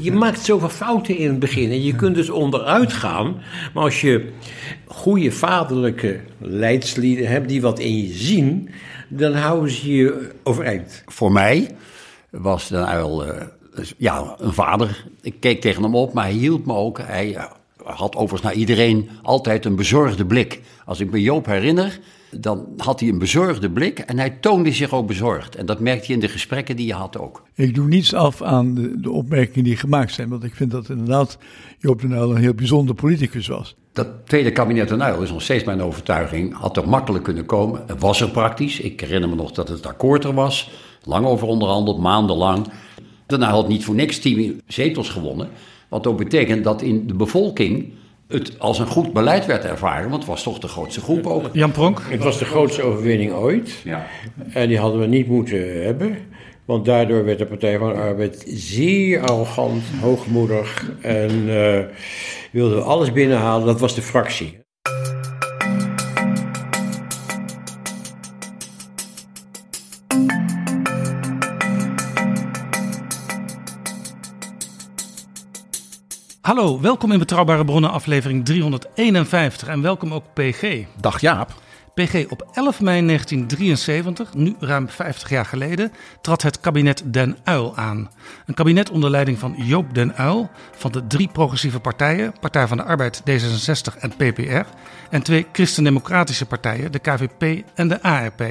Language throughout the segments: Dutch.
Je maakt zoveel fouten in het begin en je kunt dus onderuit gaan. Maar als je goede vaderlijke leidslieden hebt die wat in je zien, dan houden ze je overeind. Voor mij was Den Uyl eh, ja, een vader. Ik keek tegen hem op, maar hij hield me ook. Hij eh, had overigens naar iedereen altijd een bezorgde blik. Als ik me Joop herinner, dan had hij een bezorgde blik en hij toonde zich ook bezorgd. En dat merkte je in de gesprekken die je had ook. Ik doe niets af aan de, de opmerkingen die gemaakt zijn, want ik vind dat inderdaad Joop den Uyl een heel bijzonder politicus was. Dat tweede kabinet Den Uyl is nog steeds mijn overtuiging. Had er makkelijk kunnen komen. Het was er praktisch. Ik herinner me nog dat het akkoord er was. Lang over onderhandeld, maandenlang. Den Uyl had niet voor niks tien zetels gewonnen. Wat ook betekent dat in de bevolking het als een goed beleid werd ervaren. Want het was toch de grootste groep ook. Jan Pronk? Het was de grootste overwinning ooit. Ja. En die hadden we niet moeten hebben. Want daardoor werd de Partij van de Arbeid zeer arrogant, hoogmoedig en eh wilden we alles binnenhalen. Dat was de fractie. Hallo, welkom in Betrouwbare Bronnen aflevering 351 en welkom ook PG. Dag Jaap. PG, op 11 mei 1973, nu ruim 50 jaar geleden, trad het kabinet Den Uyl aan. Een kabinet onder leiding van Joop Den Uyl van de drie progressieve partijen, Partij van de Arbeid, D66 en PPR, en twee christendemocratische partijen, de KVP en de ARP.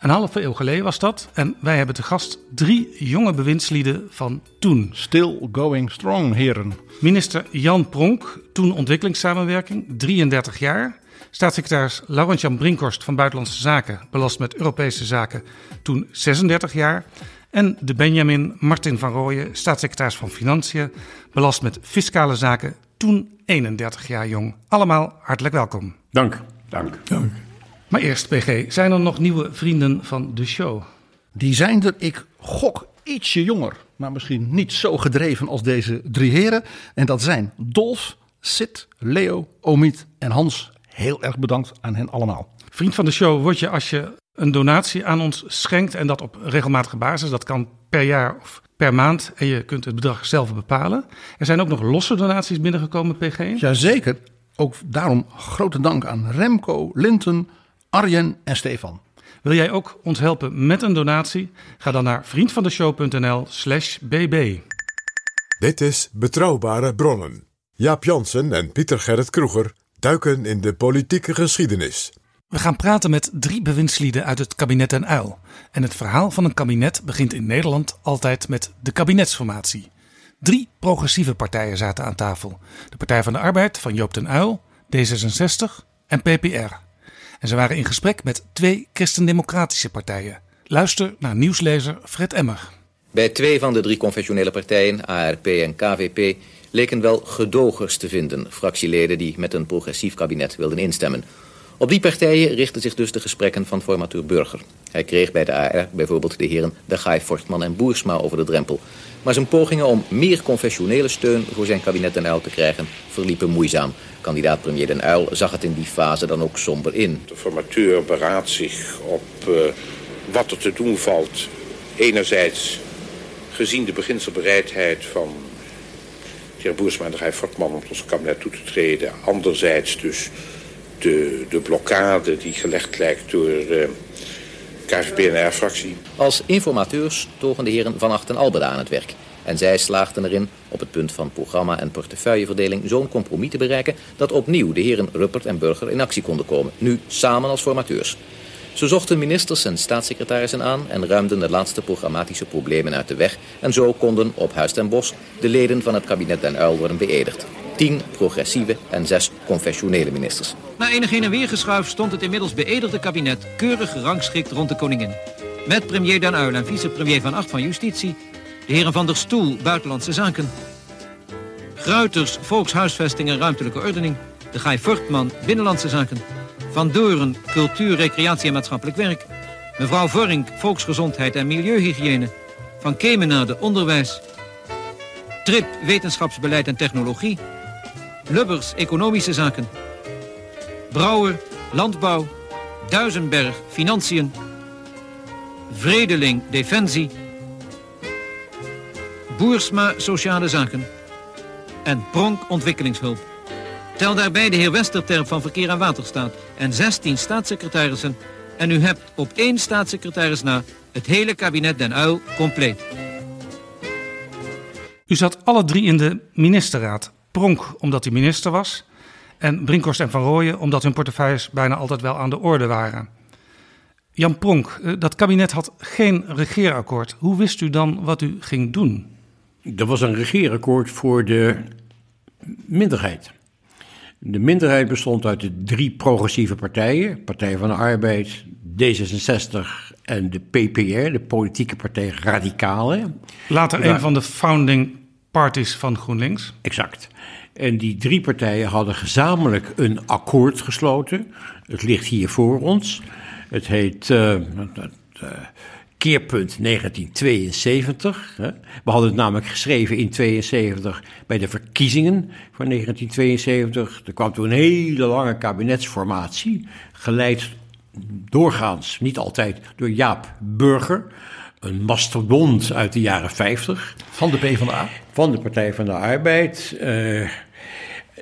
Een halve eeuw geleden was dat en wij hebben te gast drie jonge bewindslieden van toen. Still going strong, heren. Minister Jan Pronk, toen ontwikkelingssamenwerking, 33 jaar. Staatssecretaris Laurent-Jan Brinkhorst van Buitenlandse Zaken, belast met Europese zaken, toen 36 jaar. En de Benjamin Martin van Rooyen, staatssecretaris van Financiën, belast met fiscale zaken, toen 31 jaar jong. Allemaal hartelijk welkom. Dank. Dank. Maar eerst, PG, zijn er nog nieuwe vrienden van de show? Die zijn er, ik gok, ietsje jonger. Maar misschien niet zo gedreven als deze drie heren. En dat zijn Dolf, Sid, Leo, Omid en Hans. Heel erg bedankt aan hen allemaal. Vriend van de show word je als je een donatie aan ons schenkt en dat op regelmatige basis. Dat kan per jaar of per maand en je kunt het bedrag zelf bepalen. Er zijn ook nog losse donaties binnengekomen, PG. Jazeker, ook daarom grote dank aan Remco, Linton, Arjen en Stefan. Wil jij ook ons helpen met een donatie? Ga dan naar vriendvandeshow.nl slash bb. Dit is Betrouwbare Bronnen. Jaap Jansen en Pieter Gerrit Kroeger duiken in de politieke geschiedenis. We gaan praten met drie bewindslieden uit het kabinet Den Uyl. En het verhaal van een kabinet begint in Nederland altijd met de kabinetsformatie. Drie progressieve partijen zaten aan tafel. De Partij van de Arbeid van Joop den Uyl, D66 en PPR. En ze waren in gesprek met twee christendemocratische partijen. Luister naar nieuwslezer Fred Emmer. Bij twee van de drie confessionele partijen, ARP en KVP, leken wel gedogers te vinden, fractieleden die met een progressief kabinet wilden instemmen. Op die partijen richtten zich dus de gesprekken van formateur Burger. Hij kreeg bij de AR bijvoorbeeld de heren De Gaai, Fortman en Boersma over de drempel. Maar zijn pogingen om meer confessionele steun voor zijn kabinet Den Uyl te krijgen verliepen moeizaam. Kandidaat premier Den Uyl zag het in die fase dan ook somber in. De formateur beraadt zich op eh, wat er te doen valt. Enerzijds gezien de beginselbereidheid van de heer Boersma en de heer Fortman om tot kabinet toe te treden. Anderzijds dus de, de blokkade die gelegd lijkt door eh KVP-NR-fractie. Als informateurs togen de heren Van Acht en Albeda aan het werk. En zij slaagden erin op het punt van programma- en portefeuilleverdeling zo'n compromis te bereiken dat opnieuw de heren Ruppert en Burger in actie konden komen. Nu samen als formateurs. Ze zochten ministers en staatssecretarissen aan en ruimden de laatste programmatische problemen uit de weg. En zo konden op Huis ten Bosch de leden van het kabinet Den Uyl worden beëdigd. Tien progressieve en zes confessionele ministers. Na enig heen en weer geschuif stond het inmiddels beëdigde kabinet keurig gerangschikt rond de koningin. Met premier Den Uyl en vicepremier Van Acht van Justitie, de heren Van der Stoel, Buitenlandse Zaken, Gruiters, Volkshuisvesting en Ruimtelijke Ordening, de Guy Fortman, Binnenlandse Zaken, Van Doren, Cultuur, Recreatie en Maatschappelijk Werk, mevrouw Vorink, Volksgezondheid en Milieuhygiëne, Van Kemenade, Onderwijs, Trip, Wetenschapsbeleid en Technologie, Lubbers, Economische Zaken, Brouwer, Landbouw, Duisenberg, Financiën, Vredeling, Defensie, Boersma, Sociale Zaken en Pronk, Ontwikkelingshulp. Tel daarbij de heer Westerterp van Verkeer en Waterstaat en 16 staatssecretarissen en u hebt op één staatssecretaris na het hele kabinet Den Uyl compleet. U zat alle drie in de ministerraad. Pronk omdat hij minister was en Brinkhorst en Van Rooyen omdat hun portefeuilles bijna altijd wel aan de orde waren. Jan Pronk, eh, dat kabinet had geen regeerakkoord. Hoe wist u dan wat u ging doen? Er was een regeerakkoord voor de minderheid. De minderheid bestond uit de drie progressieve partijen: Partij van de Arbeid, D66 en de PPR, de politieke partij Radicalen. Later een van de founding parties van GroenLinks. Exact. En die drie partijen hadden gezamenlijk een akkoord gesloten. Het ligt hier voor ons. Het heet uh, uh, Keerpunt 1972. Hè. We hadden het namelijk geschreven in 72 bij de verkiezingen van 1972. Er kwam toen een hele lange kabinetsformatie, geleid doorgaans, niet altijd, door Jaap Burger. Een mastodont uit de jaren 50. Van de PvdA? Van de Partij van de Arbeid. Uh,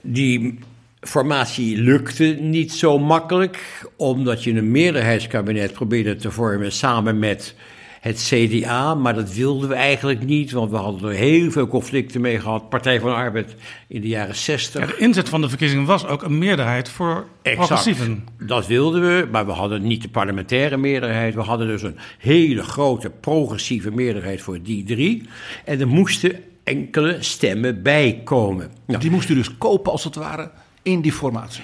die formatie lukte niet zo makkelijk, omdat je een meerderheidskabinet probeerde te vormen samen met het CDA, maar dat wilden we eigenlijk niet, want we hadden er heel veel conflicten mee gehad. Partij van de Arbeid in de jaren 60. Ja, de inzet van de verkiezingen was ook een meerderheid voor progressieven. Dat wilden we, maar we hadden niet de parlementaire meerderheid. We hadden dus een hele grote progressieve meerderheid voor die drie. En er moesten enkele stemmen bij komen. Nou, die moest u dus kopen als het ware in die formatie.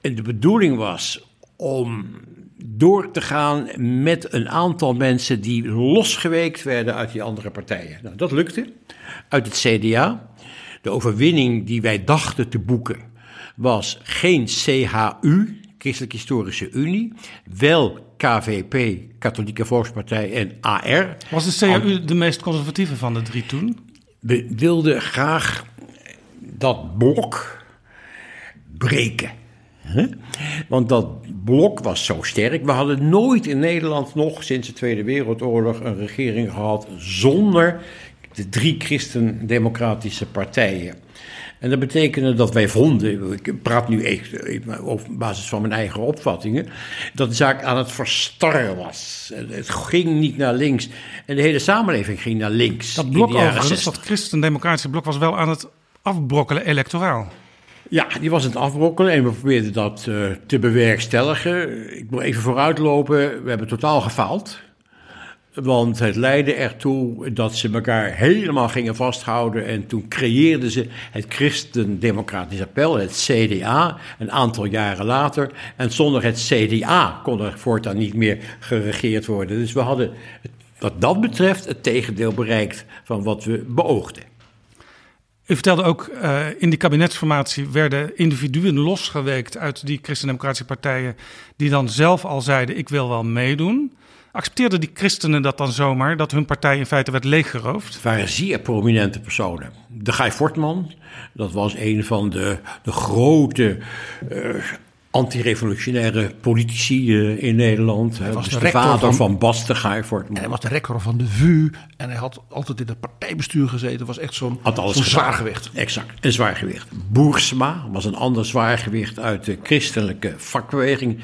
En de bedoeling was om door te gaan met een aantal mensen die losgeweekt werden uit die andere partijen. Nou, dat lukte. Uit het CDA. De overwinning die wij dachten te boeken was geen CHU, Christelijk Historische Unie, wel KVP, Katholieke Volkspartij en AR. Was de CHU de meest conservatieve van de drie toen? We wilden graag dat blok breken. Want dat blok was zo sterk. We hadden nooit in Nederland nog sinds de Tweede Wereldoorlog een regering gehad zonder de drie christendemocratische partijen. En dat betekende dat wij vonden, ik praat nu even op basis van mijn eigen opvattingen, dat de zaak aan het verstarren was. Het ging niet naar links. En de hele samenleving ging naar links. Dat blok overigens, dat christendemocratische blok, was wel aan het afbrokkelen electoraal. Ja, die was het afbrokkelen en we probeerden dat uh, te bewerkstelligen. Ik moet even vooruitlopen, we hebben totaal gefaald. Want het leidde ertoe dat ze elkaar helemaal gingen vasthouden. En toen creëerden ze het Christendemocratisch Appel, het CDA, een aantal jaren later. En zonder het CDA kon er voortaan niet meer geregeerd worden. Dus we hadden wat dat betreft het tegendeel bereikt van wat we beoogden. U vertelde ook, uh, in die kabinetsformatie werden individuen losgeweekt uit die christendemocratische partijen, die dan zelf al zeiden: Ik wil wel meedoen. Accepteerden die christenen dat dan zomaar, dat hun partij in feite werd leeggeroofd? Het waren zeer prominente personen. De Guy Fortman, dat was een van de, de grote uh, antirevolutionaire politici uh, in Nederland. Hij was dus de, de vader van, van Bas de Guy Fortman. En hij was de rector van de VU en hij had altijd in het partijbestuur gezeten. was echt zo'n zo zwaargewicht. Exact, een zwaargewicht. Boersma was een ander zwaargewicht uit de christelijke vakbeweging.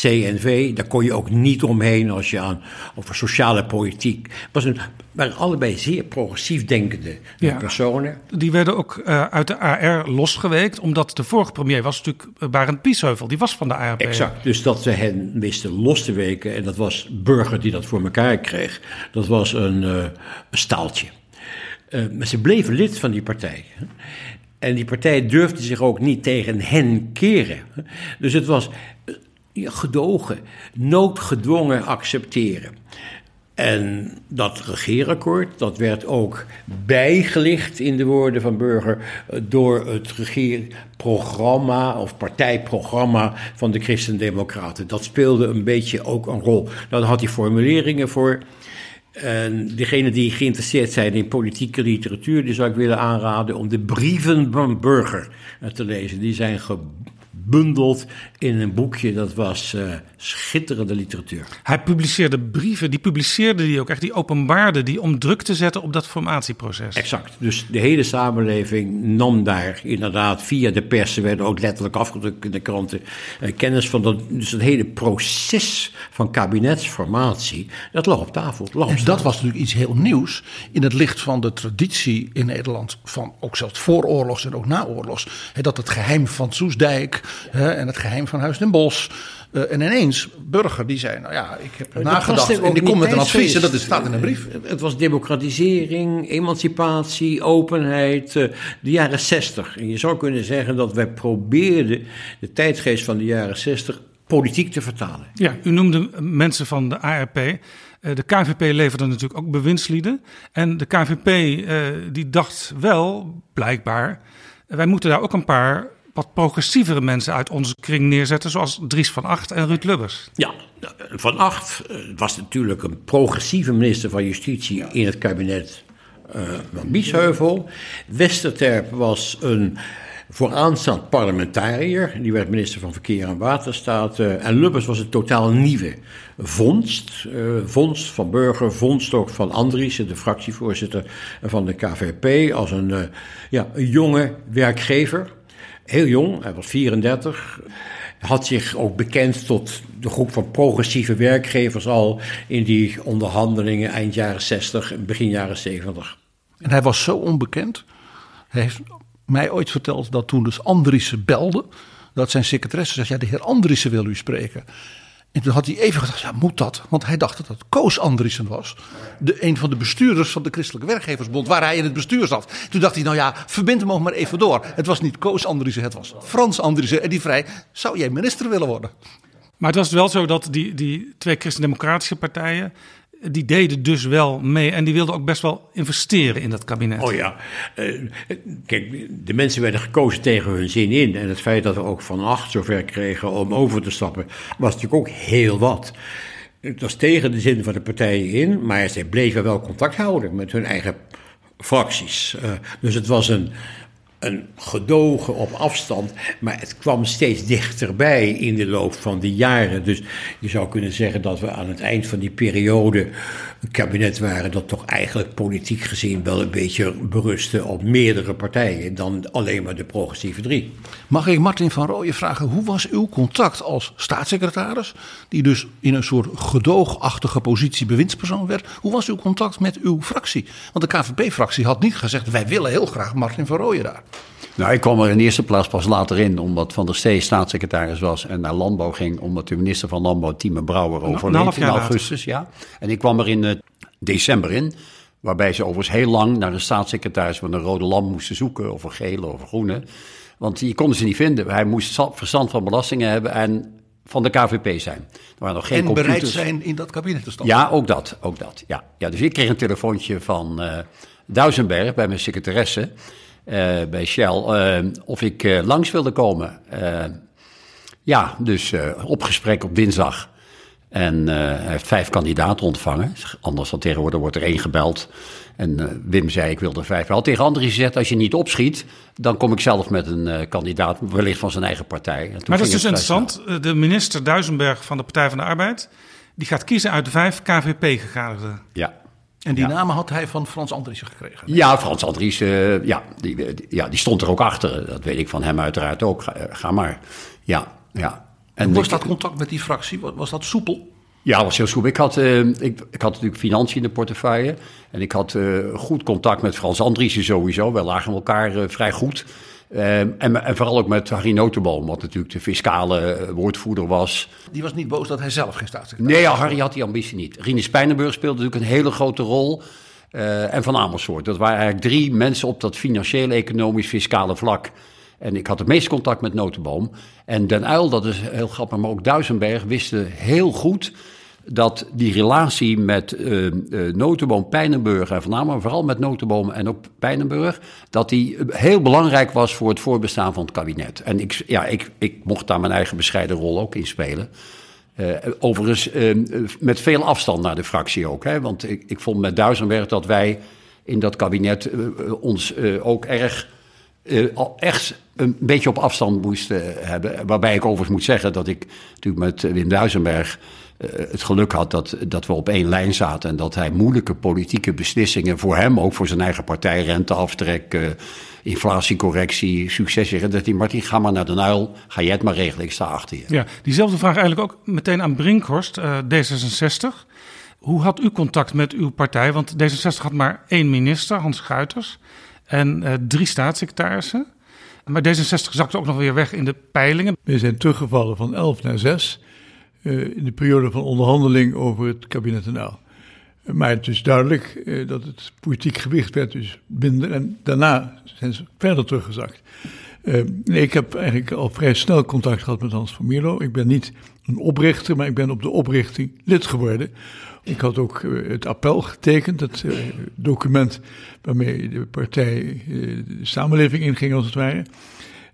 CNV, daar kon je ook niet omheen als je aan over sociale politiek... was een waren allebei zeer progressief denkende ja, personen. Die werden ook uh, uit de AR losgeweekt, omdat de vorige premier was natuurlijk Barend Piesheuvel die was van de ARP. Exact. Dus dat ze hen wisten los te weken. En dat was Burger die dat voor elkaar kreeg. Dat was een, uh, een staaltje. Uh, maar ze bleven lid van die partij. En die partij durfde zich ook niet tegen hen keren. Dus het was gedogen, noodgedwongen accepteren. En dat regeerakkoord, dat werd ook bijgelicht in de woorden van Burger door het regeerprogramma of partijprogramma van de Christen-Democraten. Dat speelde een beetje ook een rol. Daar had hij formuleringen voor. En degene die geïnteresseerd zijn in politieke literatuur, die zou ik willen aanraden om de brieven van Burger te lezen. Die zijn gebundeld in een boekje. Dat was uh, schitterende literatuur. Hij publiceerde brieven, die publiceerde hij ook echt, die openbaarde die om druk te zetten op dat formatieproces. Exact. Dus de hele samenleving nam daar inderdaad via de pers, ze werden ook letterlijk afgedrukt in de kranten, eh, kennis van dat. Dus het hele proces van kabinetsformatie, dat lag op tafel. Lag op en dat was natuurlijk iets heel nieuws in het licht van de traditie in Nederland, van ook zelfs vooroorlogs en ook naoorlogs. Hè, dat het geheim van Soesdijk hè, en het geheim van Huis den Bosch. Uh, en ineens, burger die zei, nou ja, ik heb nagedacht en die komt met een advies en dat staat in een brief. Het was democratisering, emancipatie, openheid, uh, de jaren zestig. En je zou kunnen zeggen dat wij probeerden de tijdsgeest van de jaren zestig politiek te vertalen. Ja, u noemde mensen van de ARP. De KVP leverde natuurlijk ook bewindslieden. En de KVP die dacht wel, blijkbaar, wij moeten daar ook een paar wat progressievere mensen uit onze kring neerzetten, zoals Dries van Acht en Ruud Lubbers. Ja, Van Acht was natuurlijk een progressieve minister van Justitie in het kabinet uh, van Biesheuvel. Westerterp was een vooraanstaand parlementariër. Die werd minister van Verkeer en Waterstaat. Uh, en Lubbers was een totaal nieuwe vondst. Uh, vondst van Burger, vondst ook van Andriessen, de fractievoorzitter van de KVP. Als een, uh, ja, een jonge werkgever heel jong, hij was 34. Had zich ook bekend tot de groep van progressieve werkgevers al in die onderhandelingen eind jaren 60 en begin jaren 70. En hij was zo onbekend. Hij heeft mij ooit verteld dat toen dus Andriessen belde, dat zijn secretaresse zei: Ja, de heer Andriessen wil u spreken. En toen had hij even gedacht, ja, moet dat? Want hij dacht dat het Koos Andriessen was. De, een van de bestuurders van de Christelijke Werkgeversbond, waar hij in het bestuur zat. Toen dacht hij, nou ja, verbind hem ook maar even door. Het was niet Koos Andriessen, het was Frans Andriessen. En die vrij, zou jij minister willen worden? Maar het was wel zo dat die, die twee christendemocratische partijen die deden dus wel mee en die wilden ook best wel investeren in dat kabinet. Oh ja, uh, kijk, de mensen werden gekozen tegen hun zin in. En het feit dat we ook van acht zover kregen om over te stappen, was natuurlijk ook heel wat. Het was tegen de zin van de partijen in, maar zij bleven wel contact houden met hun eigen fracties. Uh, dus het was een, een gedogen op afstand, maar het kwam steeds dichterbij in de loop van de jaren. Dus je zou kunnen zeggen dat we aan het eind van die periode een kabinet waren dat toch eigenlijk politiek gezien wel een beetje berustte op meerdere partijen dan alleen maar de progressieve drie. Mag ik Martin van Rooyen vragen, hoe was uw contact als staatssecretaris, die dus in een soort gedoogachtige positie bewindspersoon werd, hoe was uw contact met uw fractie? Want de KVP-fractie had niet gezegd, wij willen heel graag Martin van Rooyen daar. Nou, ik kwam er in de eerste plaats pas later in, omdat Van der Stee staatssecretaris was en naar Landbouw ging, omdat de minister van Landbouw, Tieme Brouwer, overleed in augustus. Ja. En ik kwam er in uh, december in, waarbij ze overigens heel lang naar een staatssecretaris van een rode lamp moesten zoeken, of een gele of een groene. Want die konden ze niet vinden. Hij moest verstand van belastingen hebben en van de KVP zijn. Er waren nog geen en computers. bereid zijn in dat kabinet te stappen. Ja, ook dat. Ook dat ja. Ja, dus ik kreeg een telefoontje van uh, Duisenberg bij mijn secretaresse. Uh, bij Shell, uh, of ik langs wilde komen. ja, dus op gesprek op dinsdag. En hij heeft vijf kandidaten ontvangen. Anders dan tegenwoordig wordt er één gebeld. En Wim zei, ik wil er vijf. Hij had tegen anderen gezegd, als je niet opschiet... dan kom ik zelf met een kandidaat, wellicht van zijn eigen partij. Maar dat is dus interessant. De minister Duisenberg van de Partij van de Arbeid... die gaat kiezen uit de vijf KVP-gegadigden. Ja. En die namen had hij van Frans Andriessen gekregen? Ja, Frans Andriessen, ja die, ja, die stond er ook achter. Dat weet ik van hem uiteraard ook. Ga, ga maar. Ja, ja. En was dat contact met die fractie, was dat soepel? Ja, was heel soepel. Ik had, uh, ik, ik, had natuurlijk financiën in de portefeuille. En ik had uh, goed contact met Frans Andriessen sowieso. We lagen elkaar uh, vrij goed. Eh, en, en, vooral ook met Harry Notenboom, wat natuurlijk de fiscale eh, woordvoerder was. Die was niet boos dat hij zelf geen staatssecretaris Nee, ja, Harry had die ambitie niet. Rinus Pijnenburg speelde natuurlijk een hele grote rol. En Van Amersfoort. Dat waren eigenlijk drie mensen op dat financiële, economisch, fiscale vlak. En ik had het meest contact met Notenboom. En Den Uil, dat is heel grappig, maar ook Duisenberg wisten heel goed dat die relatie met uh, uh, Notenboom, Pijnenburg en maar vooral met Notenboom en ook Pijnenburg, dat die heel belangrijk was voor het voorbestaan van het kabinet. En ik, ja, ik, ik mocht daar mijn eigen bescheiden rol ook in spelen. Overigens met veel afstand naar de fractie ook. Hè? Want ik, ik vond met Duisenberg dat wij in dat kabinet ons ook erg al echt een beetje op afstand moesten hebben. Waarbij ik overigens moet zeggen dat ik natuurlijk met Wim Duisenberg het geluk had dat, dat we op één lijn zaten. En dat hij moeilijke politieke beslissingen voor hem, ook voor zijn eigen partij, renteaftrek, inflatiecorrectie, succes. Dat hij, Martin, ga maar naar de Nuil, ga jij het maar regelen, ik sta achter je. Ja, diezelfde vraag eigenlijk ook meteen aan Brinkhorst, uh, D66. Hoe had u contact met uw partij? Want D66 had maar één minister, Hans Guiters, en uh, drie staatssecretarissen. Maar D66 zakte ook nog weer weg in de peilingen. We zijn teruggevallen van 11 naar 6 uh, in de periode van onderhandeling over het kabinet Uyl. Maar het is duidelijk uh, dat het politiek gewicht werd dus minder en daarna zijn ze verder teruggezakt. Nee, ik heb eigenlijk al vrij snel contact gehad met Hans van Mierlo. Ik ben niet een oprichter, maar ik ben op de oprichting lid geworden. Ik had ook het appel getekend, het document waarmee de partij de samenleving inging als het ware.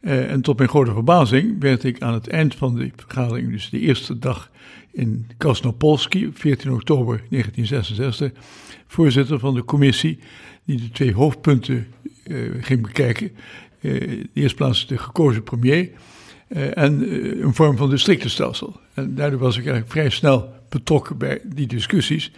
En tot mijn grote verbazing werd ik aan het eind van de vergadering, dus de eerste dag in Krasnopolski, 14 oktober 1966, voorzitter van de commissie die de twee hoofdpunten ging bekijken. In de eerste plaats de gekozen premier en een vorm van districtenstelsel. En daardoor was ik eigenlijk vrij snel betrokken bij die discussies.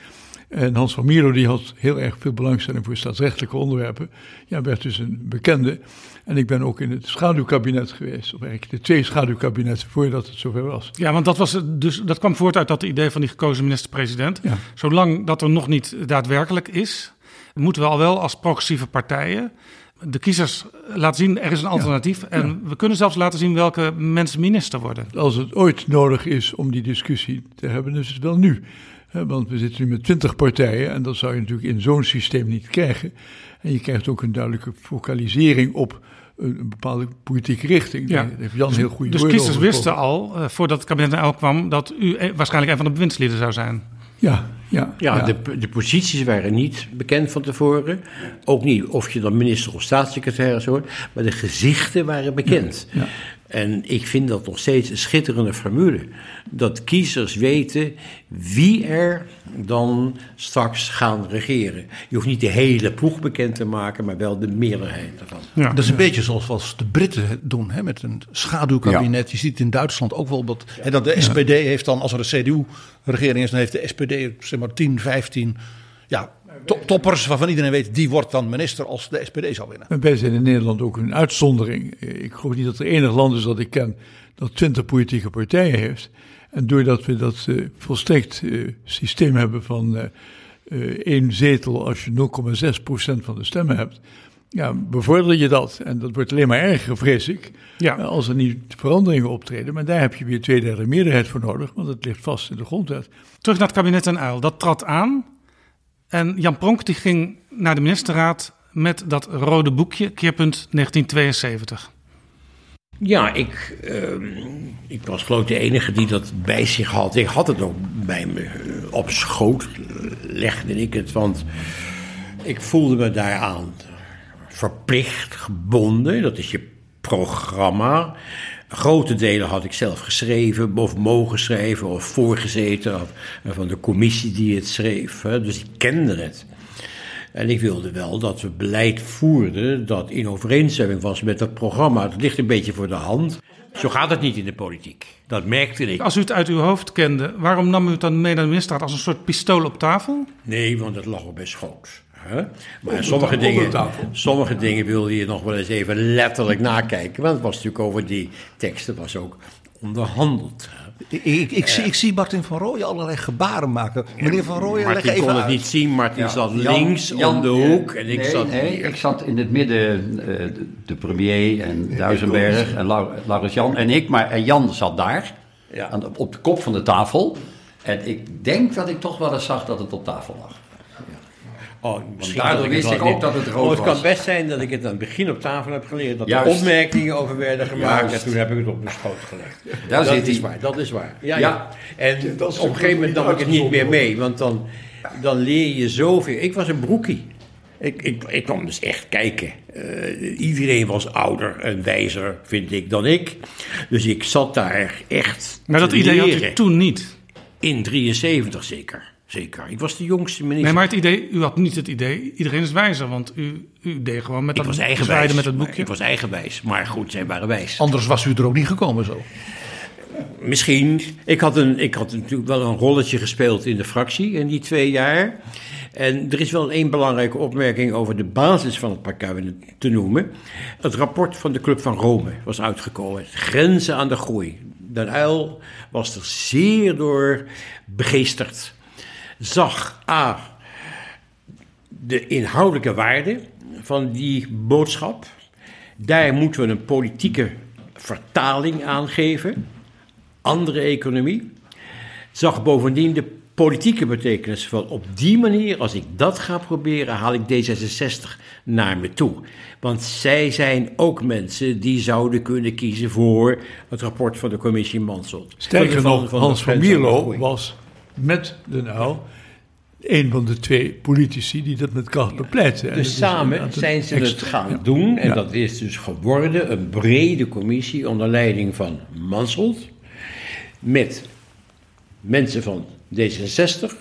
En Hans van Mierlo die had heel erg veel belangstelling voor staatsrechtelijke onderwerpen. Ja, werd dus een bekende. En ik ben ook in het schaduwkabinet geweest, of eigenlijk de twee schaduwkabinetten voordat het zover was. Ja, want dat, was dus, dat kwam voort uit dat idee van die gekozen minister-president. Ja. Zolang dat er nog niet daadwerkelijk is, moeten we al wel als progressieve partijen de kiezers laten zien, er is een alternatief. Ja, en we kunnen zelfs laten zien welke mensen minister worden. Als het ooit nodig is om die discussie te hebben, is het wel nu. Want we zitten nu met twintig partijen en dat zou je natuurlijk in zo'n systeem niet krijgen. En je krijgt ook een duidelijke focalisering op een bepaalde politieke richting. Ja. Daar heeft Jan heel goede Dus kiezers wisten al, uh, voordat het kabinet naar kwam, dat u waarschijnlijk een van de bewindslieden zou zijn. Ja, ja, ja, ja. De, de posities waren niet bekend van tevoren. Ook niet of je dan minister of staatssecretaris hoort. Maar de gezichten waren bekend. Ja, ja. En ik vind dat nog steeds een schitterende formule. Dat kiezers weten wie er dan straks gaan regeren. Je hoeft niet de hele ploeg bekend te maken, maar wel de meerderheid ervan. Ja. Dat is een beetje zoals de Britten doen, hè, met een schaduwkabinet. Ja. Je ziet het in Duitsland ook wel. Dat, en dat de SPD heeft dan, als er een CDU-regering is, dan heeft de SPD zeg maar 10, 15 ja, top, toppers waarvan iedereen weet, die wordt dan minister als de SPD zou winnen. En wij zijn in Nederland ook een uitzondering. Ik geloof niet dat er enig land is dat ik ken dat 20 politieke partijen heeft. En doordat we dat uh, volstrekt uh, systeem hebben van uh, één zetel als je 0,6% van de stemmen hebt, ja, bevorder je dat. En dat wordt alleen maar erger, vrees ik, ja. als er niet veranderingen optreden. Maar daar heb je weer twee derde meerderheid voor nodig, want het ligt vast in de grondwet. Terug naar het kabinet en Uil. Dat trad aan. En Jan Pronk die ging naar de ministerraad met dat rode boekje, keerpunt 1972. Ja, ik, uh, ik was geloof ik de enige die dat bij zich had. Ik had het ook bij me op schoot, legde ik het. Want ik voelde me daaraan verplicht, gebonden. Dat is je programma. Grote delen had ik zelf geschreven, of mogen schrijven, of voorgezeten of, van de commissie die het schreef. Dus ik kende het. En ik wilde wel dat we beleid voerden dat in overeenstemming was met het programma. Het ligt een beetje voor de hand. Zo gaat het niet in de politiek. Dat merkte ik. Als u het uit uw hoofd kende, waarom nam u het dan mee naar de ministerraad als een soort pistool op tafel? Nee, want het lag op bij schoot. Huh? Maar sommige dingen, sommige dingen wilde je nog wel eens even letterlijk nakijken. Want het was natuurlijk over die teksten, was ook onderhandeld. Ik, ik, ik, zie, ik zie Martin van Rooyen allerlei gebaren maken. Meneer van Rooyen, leg Martin even kon het uit. niet zien, Martin Ja, zat Jan- links Jan, om de hoek en ik nee, zat nee, hier. ik zat in het midden, eh, de, de premier en Duisenberg en Lau- Laurens Jan en ik. Maar en Jan zat daar, Ja. aan de- op de kop van de tafel. En ik denk dat ik toch wel eens zag dat het op tafel lag. Oh, misschien daardoor wist het ik ook dat het rood Oh, het kan best zijn dat ik het aan het begin op tafel heb geleerd. Dat Juist. er opmerkingen over werden gemaakt. Juist. En toen heb ik het op mijn schoot gelegd. Daar dat zit is hij. waar, dat is waar. Ja, Ja. ja. En op een gegeven moment nam ik het niet meer mee. Want dan, dan leer je zoveel. Ik was een broekie. Ik, ik, ik kwam dus echt kijken. Eh, iedereen was ouder en wijzer, vind ik, dan ik. Dus ik zat daar echt Maar dat te idee had leren. toen niet. In 73 zeker. Zeker. Ik was de jongste minister. Nee, maar het idee, u had niet het idee, iedereen is wijzer, want u, u deed gewoon met ik dat was eigenwijs. met het boekje. Ik was eigenwijs. Maar goed, zij waren wijs. Anders was u er ook niet gekomen zo. Misschien. Ik had, een, ik had natuurlijk wel een rolletje gespeeld in de fractie in die twee jaar. En er is wel één belangrijke opmerking over de basis van het pakket te noemen. Het rapport van de Club van Rome was uitgekomen. Grenzen aan de groei. Den Uyl was er zeer door begeesterd. Zag A. de inhoudelijke waarde van die boodschap. Daar moeten we een politieke vertaling aan geven. Andere economie. Zag bovendien de politieke betekenis van op die manier, als ik dat ga proberen, haal ik D66 naar me toe. Want zij zijn ook mensen die zouden kunnen kiezen voor het rapport van de commissie Mansholt. Sterker nog, van Hans van Mierlo was met Den Uyl een van de twee politici die dat met kracht bepleiten. Dus samen zijn ze het gaan ja. doen. En Ja. dat is dus geworden een brede commissie onder leiding van Mansholt. Met mensen van D66,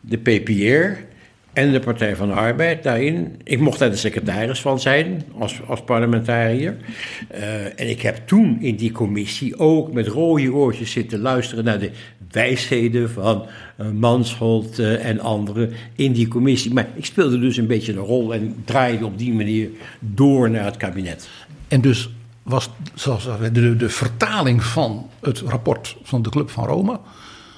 de PPR en de Partij van de Arbeid daarin. Ik mocht daar de secretaris van zijn als, als parlementariër. Eh, en ik heb toen in die commissie ook met rode oortjes zitten luisteren naar de wijsheden van eh, Mansholt eh, en anderen in die commissie. Maar ik speelde dus een beetje een rol en draaide op die manier door naar het kabinet. En dus was zoals de, de vertaling van het rapport van de Club van Rome...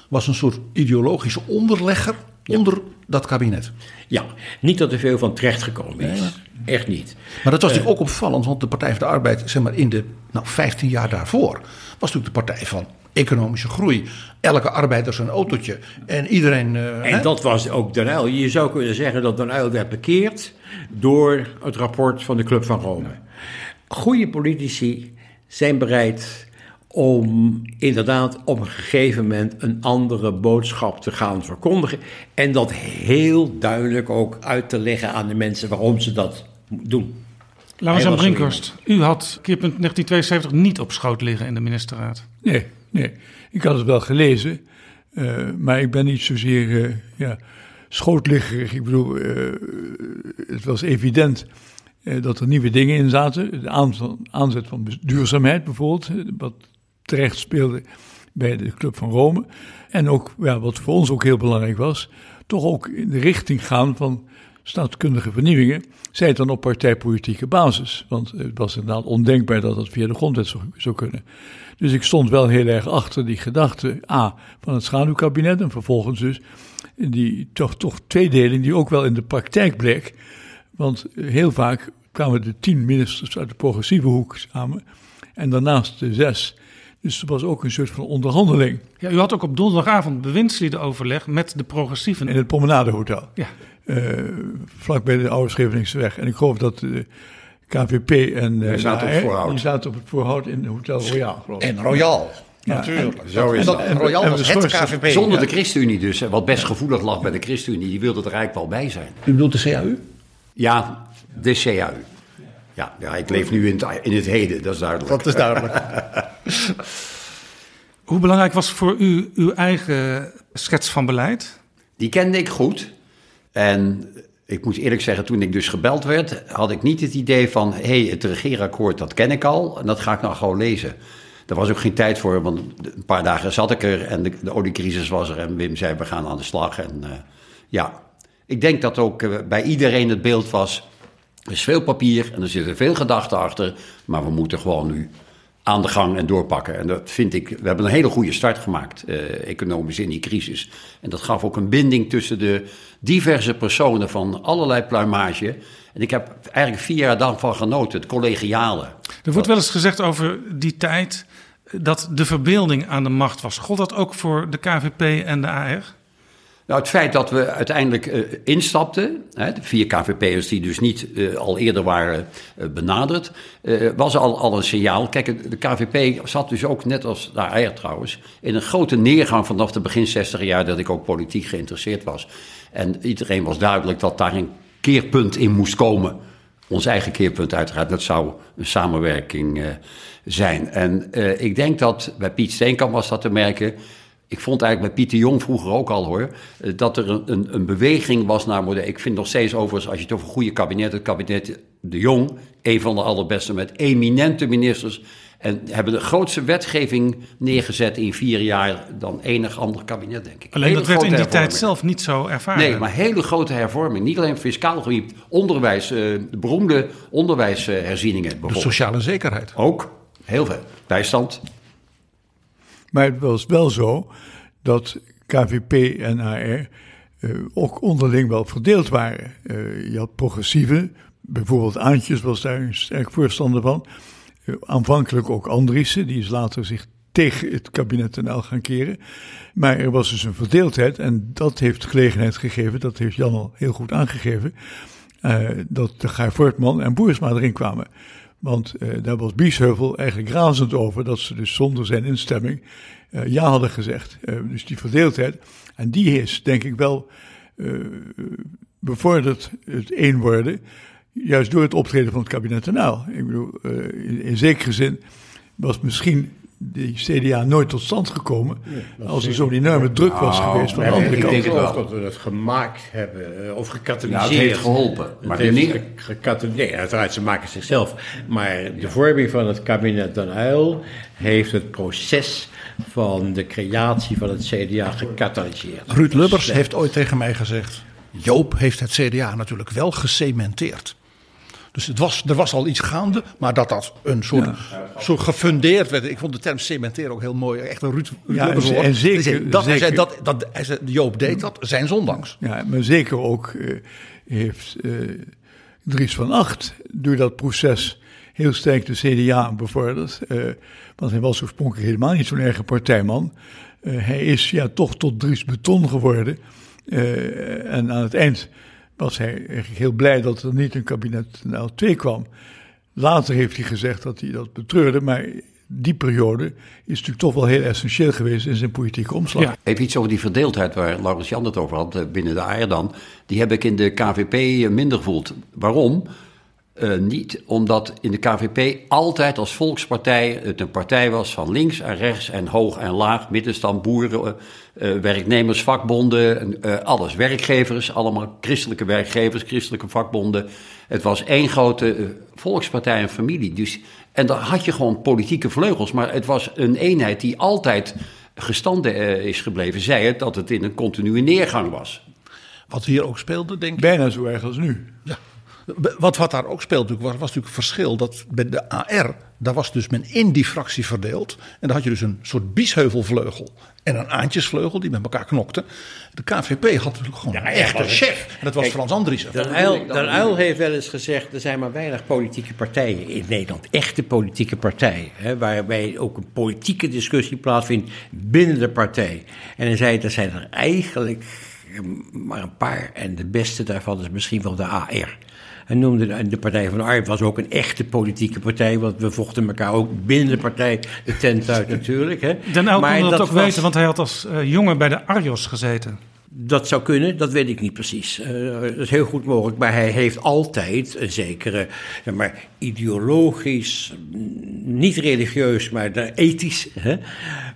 was een soort ideologische onderlegger onder dat kabinet. Ja, niet dat er veel van terechtgekomen is. Echt niet. Maar dat was natuurlijk ook opvallend, want de Partij van de Arbeid, zeg maar in de nou, 15 jaar daarvoor, was natuurlijk de partij van economische groei. Elke arbeider zijn autootje en iedereen. eh, En hè? dat was ook Den Uyl. Je zou kunnen zeggen dat Den Uyl werd bekeerd door het rapport van de Club van Rome. Goede politici zijn bereid om inderdaad op een gegeven moment een andere boodschap te gaan verkondigen. En dat heel duidelijk ook uit te leggen aan de mensen waarom ze dat doen. Laurens er Brinkhorst, u had keerpunt 1972 niet op schoot liggen in de ministerraad. Nee, nee. Ik had het wel gelezen, eh, maar ik ben niet zozeer eh, ja, schootliggerig. Ik bedoel, eh, het was evident eh, dat er nieuwe dingen in zaten. De aanzet, aanzet van duurzaamheid bijvoorbeeld, wat terecht speelde bij de Club van Rome. En ook, ja, wat voor ons ook heel belangrijk was, toch ook in de richting gaan van staatskundige vernieuwingen, zij het dan op partijpolitieke basis. Want het was inderdaad ondenkbaar dat dat via de grondwet zou, zou kunnen. Dus ik stond wel heel erg achter die gedachte, A, van het schaduwkabinet en vervolgens dus die toch, toch tweedeling die ook wel in de praktijk bleek. Want heel vaak kwamen de tien ministers uit de progressieve hoek samen en daarnaast de zes. Dus er was ook een soort van onderhandeling Ja, u had ook op donderdagavond bewindsliedenoverleg met de progressieven. in het Promenadehotel. Ja. Eh, vlak bij de Oude Scheveningsweg. En ik geloof dat de KVP en eh, Die zaten op AR. Die zaten op het voorhout in Hotel Royal, geloof ik. En Royal. Ja, Natuurlijk. Zo is en dat, en Royal En was het KVP. Zonder Ja. de ChristenUnie dus, wat best gevoelig lag bij de ChristenUnie, die wilde er eigenlijk wel bij zijn. U bedoelt de CAU? Ja, de CAU. Ja, ja ik leef nu in het, in het heden, dat is duidelijk. Dat is duidelijk. Hoe belangrijk was voor u uw eigen schets van beleid? Die kende ik goed. En ik moet eerlijk zeggen, toen ik dus gebeld werd, had ik niet het idee van... hé, hey, het regeerakkoord, dat ken ik al en dat ga ik nou gewoon lezen. Daar was ook geen tijd voor, want een paar dagen zat ik er en de, de oliecrisis was er... en Wim zei, we gaan aan de slag. En eh, ja, ik denk dat ook eh, bij iedereen het beeld was... er is veel papier en er zitten veel gedachten achter... maar we moeten gewoon nu aan de gang en doorpakken. En dat vind ik, we hebben een hele goede start gemaakt, eh, economisch in die crisis. En dat gaf ook een binding tussen de diverse personen van allerlei pluimage. En ik heb eigenlijk vier jaar daarvan genoten, het collegiale. Er wordt wel eens gezegd over die tijd dat de verbeelding aan de macht was. Gold dat ook voor de KVP en de AR? Nou, het feit dat we uiteindelijk uh, instapten, hè, de vier KVP'ers die dus niet uh, al eerder waren uh, benaderd, was al, al een signaal. Kijk, de KVP zat dus ook, net als de AR trouwens, in een grote neergang vanaf de begin 60 jaar dat ik ook politiek geïnteresseerd was. En iedereen was duidelijk dat daar een keerpunt in moest komen. Ons eigen keerpunt uiteraard, dat zou een samenwerking zijn. En ik denk dat bij Piet Steenkamp was dat te merken ik vond eigenlijk bij Pieter Jong vroeger ook al hoor, eh, dat er een, een, een beweging was naar moderne. Ik vind nog steeds overigens, als je het over goede kabinet, het kabinet De Jong, een van de allerbeste met eminente ministers. En hebben de grootste wetgeving neergezet in vier jaar dan enig ander kabinet, denk ik. Alleen dat werd in die tijd zelf niet zo ervaren. Nee, maar hele grote hervorming. Niet alleen fiscaal gebied, onderwijs, de beroemde onderwijsherzieningen. De sociale zekerheid. Ook, heel veel. Bijstand, maar het was wel zo dat KVP en AR uh, ook onderling wel verdeeld waren. Uh, je had progressieve, bijvoorbeeld Aantjes was daar een sterk voorstander van. Uh, aanvankelijk ook Andriessen, die is later zich tegen het kabinet NL gaan keren. Maar er was dus een verdeeldheid en dat heeft gelegenheid gegeven, dat heeft Jan al heel goed aangegeven, dat de Gaar Voortman en Boersma erin kwamen. Want uh, daar was Biesheuvel eigenlijk razend over dat ze dus zonder zijn instemming uh, ja hadden gezegd. Uh, dus die verdeeldheid. En die is denk ik wel bevorderd het één worden. Juist door het optreden van het kabinet NL. Ik bedoel, in zekere zin was misschien die CDA nooit tot stand gekomen. als er zo'n enorme druk was nou, geweest van de andere kant. Ik denk wel dat we het gemaakt hebben, of gecatalyseerd. Nou, het heeft geholpen. Maar het heeft gecatalyseerd. Nee, uiteraard, ze maken zichzelf. Maar de vorming van het kabinet Den Uyl heeft het proces van de creatie van het CDA gecatalyseerd. Ruud Lubbers heeft ooit tegen mij gezegd... Joop heeft het CDA natuurlijk wel gecementeerd. Dus het was, er was al iets gaande, maar dat dat een soort, ja. soort gefundeerd werd. Ik vond de term cementeren ook heel mooi. Echt een Ruud, Ruud ja, en, en zeker, zei, dat, zeker, hij zei, dat, dat, hij zei, Joop deed dat, zijn zondangs. Ja, maar zeker ook uh, heeft uh, Dries van Acht door dat proces heel sterk de CDA bevorderd. Uh, want hij was oorspronkelijk helemaal niet zo'n erge partijman. hij is ja toch tot Dries Beton geworden. en aan het eind was hij eigenlijk heel blij dat er niet een kabinet L2 kwam. Later heeft hij gezegd dat hij dat betreurde, maar die periode is natuurlijk toch wel heel essentieel geweest in zijn politieke omslag. Ja. Even iets over die verdeeldheid waar Laurens Jan het over had eh, binnen de AR dan. Die heb ik in de KVP eh, minder gevoeld. Waarom? Uh, niet omdat in de KVP altijd als volkspartij het een partij was van links en rechts en hoog en laag, middenstand, boeren, uh, werknemers, vakbonden, uh, alles. Werkgevers, allemaal christelijke werkgevers, christelijke vakbonden. Het was één grote volkspartij en familie. Dus, en daar had je gewoon politieke vleugels, maar het was een eenheid die altijd gestanden is gebleven. Zij het dat het in een continue neergang was. Wat hier ook speelde, denk ik. Bijna zo erg als nu. Ja. Wat, wat daar ook speelde, was, was natuurlijk een verschil dat bij de AR, daar was dus men in die fractie verdeeld. En dan had je dus een soort biesheuvelvleugel en een aantjesvleugel die met elkaar knokten. De KVP had natuurlijk gewoon ja, een echte chef. En dat was Kijk, Frans Andriessen. Den Den Uyl heeft wel eens gezegd, er zijn maar weinig politieke partijen in Nederland. Echte politieke partijen. Hè, waarbij ook een politieke discussie plaatsvindt binnen de partij. En hij zei, er zijn er eigenlijk maar een paar. En de beste daarvan is misschien wel de AR. En noemde de Partij van de Arbeid was ook een echte politieke partij. Want we vochten elkaar ook binnen de partij de tent uit natuurlijk. Hè. Den Uyl kon dat, dat ook was, weten, want hij had als uh, jongen bij de Arjos gezeten. Dat zou kunnen, dat weet ik niet precies. Uh, dat is heel goed mogelijk, maar hij heeft altijd een zekere, zeg maar, ideologisch, niet religieus, maar ethisch hè,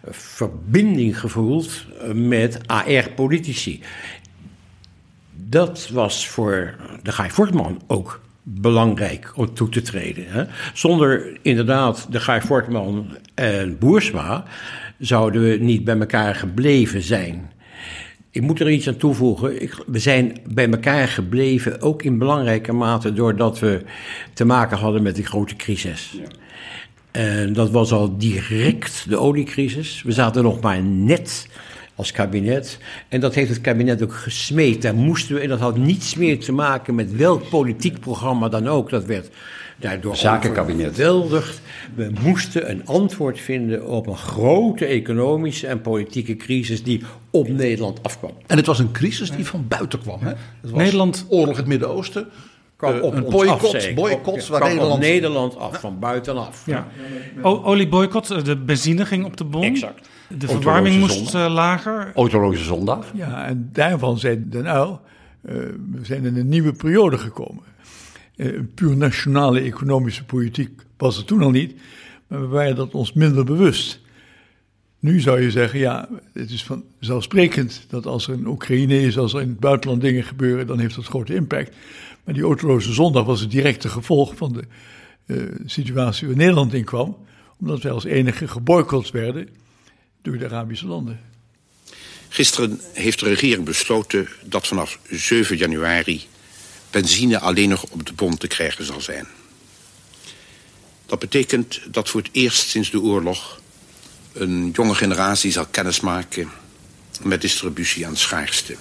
verbinding gevoeld met AR-politici dat was voor de Guy Fortman ook belangrijk om toe te treden. Hè. Zonder inderdaad de Guy Fortman en Boersma zouden we niet bij elkaar gebleven zijn. Ik moet er iets aan toevoegen. Ik, we zijn bij elkaar gebleven, ook in belangrijke mate doordat we te maken hadden met die grote crisis. Ja. En dat was al direct de oliecrisis. We zaten nog maar net als kabinet. En dat heeft het kabinet ook gesmeed. Daar moesten we, en dat had niets meer te maken met welk politiek programma dan ook. Dat werd daardoor Zakenkabinet. overweldigd. We moesten een antwoord vinden op een grote economische en politieke crisis die op Nederland afkwam. En het was een crisis die van buiten kwam. Hè? Het was Nederland- oorlog in het Midden-Oosten. Kwam Eh, op een ons boycott, Op- waar Nederland... Nederland af, van buitenaf. Ja. Olieboycott, de benzine ging op de bon. Exact. De verwarming moest zondag. eh, lager. Autoloze zondag. Ja, en daarvan zei Den Uyl, eh, we zijn in een nieuwe periode gekomen. Eh, een puur nationale economische politiek was er toen al niet, maar we waren dat ons minder bewust. Nu zou je zeggen, ja, het is vanzelfsprekend dat als er in Oekraïne is, als er in het buitenland dingen gebeuren, dan heeft dat grote impact. Maar die autoloze zondag was het directe gevolg van de eh, situatie waar Nederland in kwam, omdat wij als enige geboycott werden door de Arabische landen. Gisteren heeft de regering besloten dat vanaf 7 januari benzine alleen nog op de bon te krijgen zal zijn. Dat betekent dat voor het eerst sinds de oorlog een jonge generatie zal kennismaken met distributie aan het schaarste.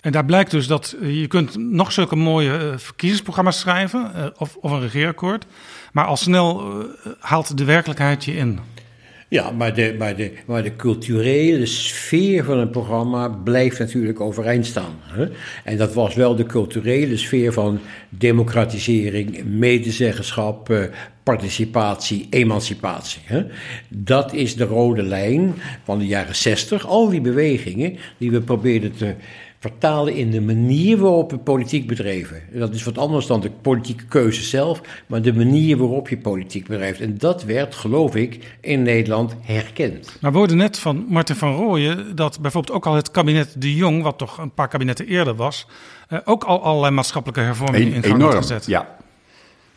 En daar blijkt dus dat eh, je kunt nog zulke mooie eh, verkiezingsprogramma's schrijven eh, of, of een regeerakkoord. Maar al snel haalt de werkelijkheid je in. Ja, maar de, maar, de, maar de culturele sfeer van een programma blijft natuurlijk overeind staan. Hè? En dat was wel de culturele sfeer van democratisering, medezeggenschap, eh, participatie, emancipatie. Hè? Dat is de rode lijn van de jaren zestig. Al die bewegingen die we probeerden te vertalen in de manier waarop we politiek bedreven. Dat is wat anders dan de politieke keuze zelf, maar de manier waarop je politiek bedrijft. En dat werd, geloof ik, in Nederland herkend. Maar we hoorden net van Martin van Rooyen dat bijvoorbeeld ook al het kabinet De Jong, wat toch een paar kabinetten eerder was, eh, ook al allerlei maatschappelijke hervormingen in gang had gezet. ja.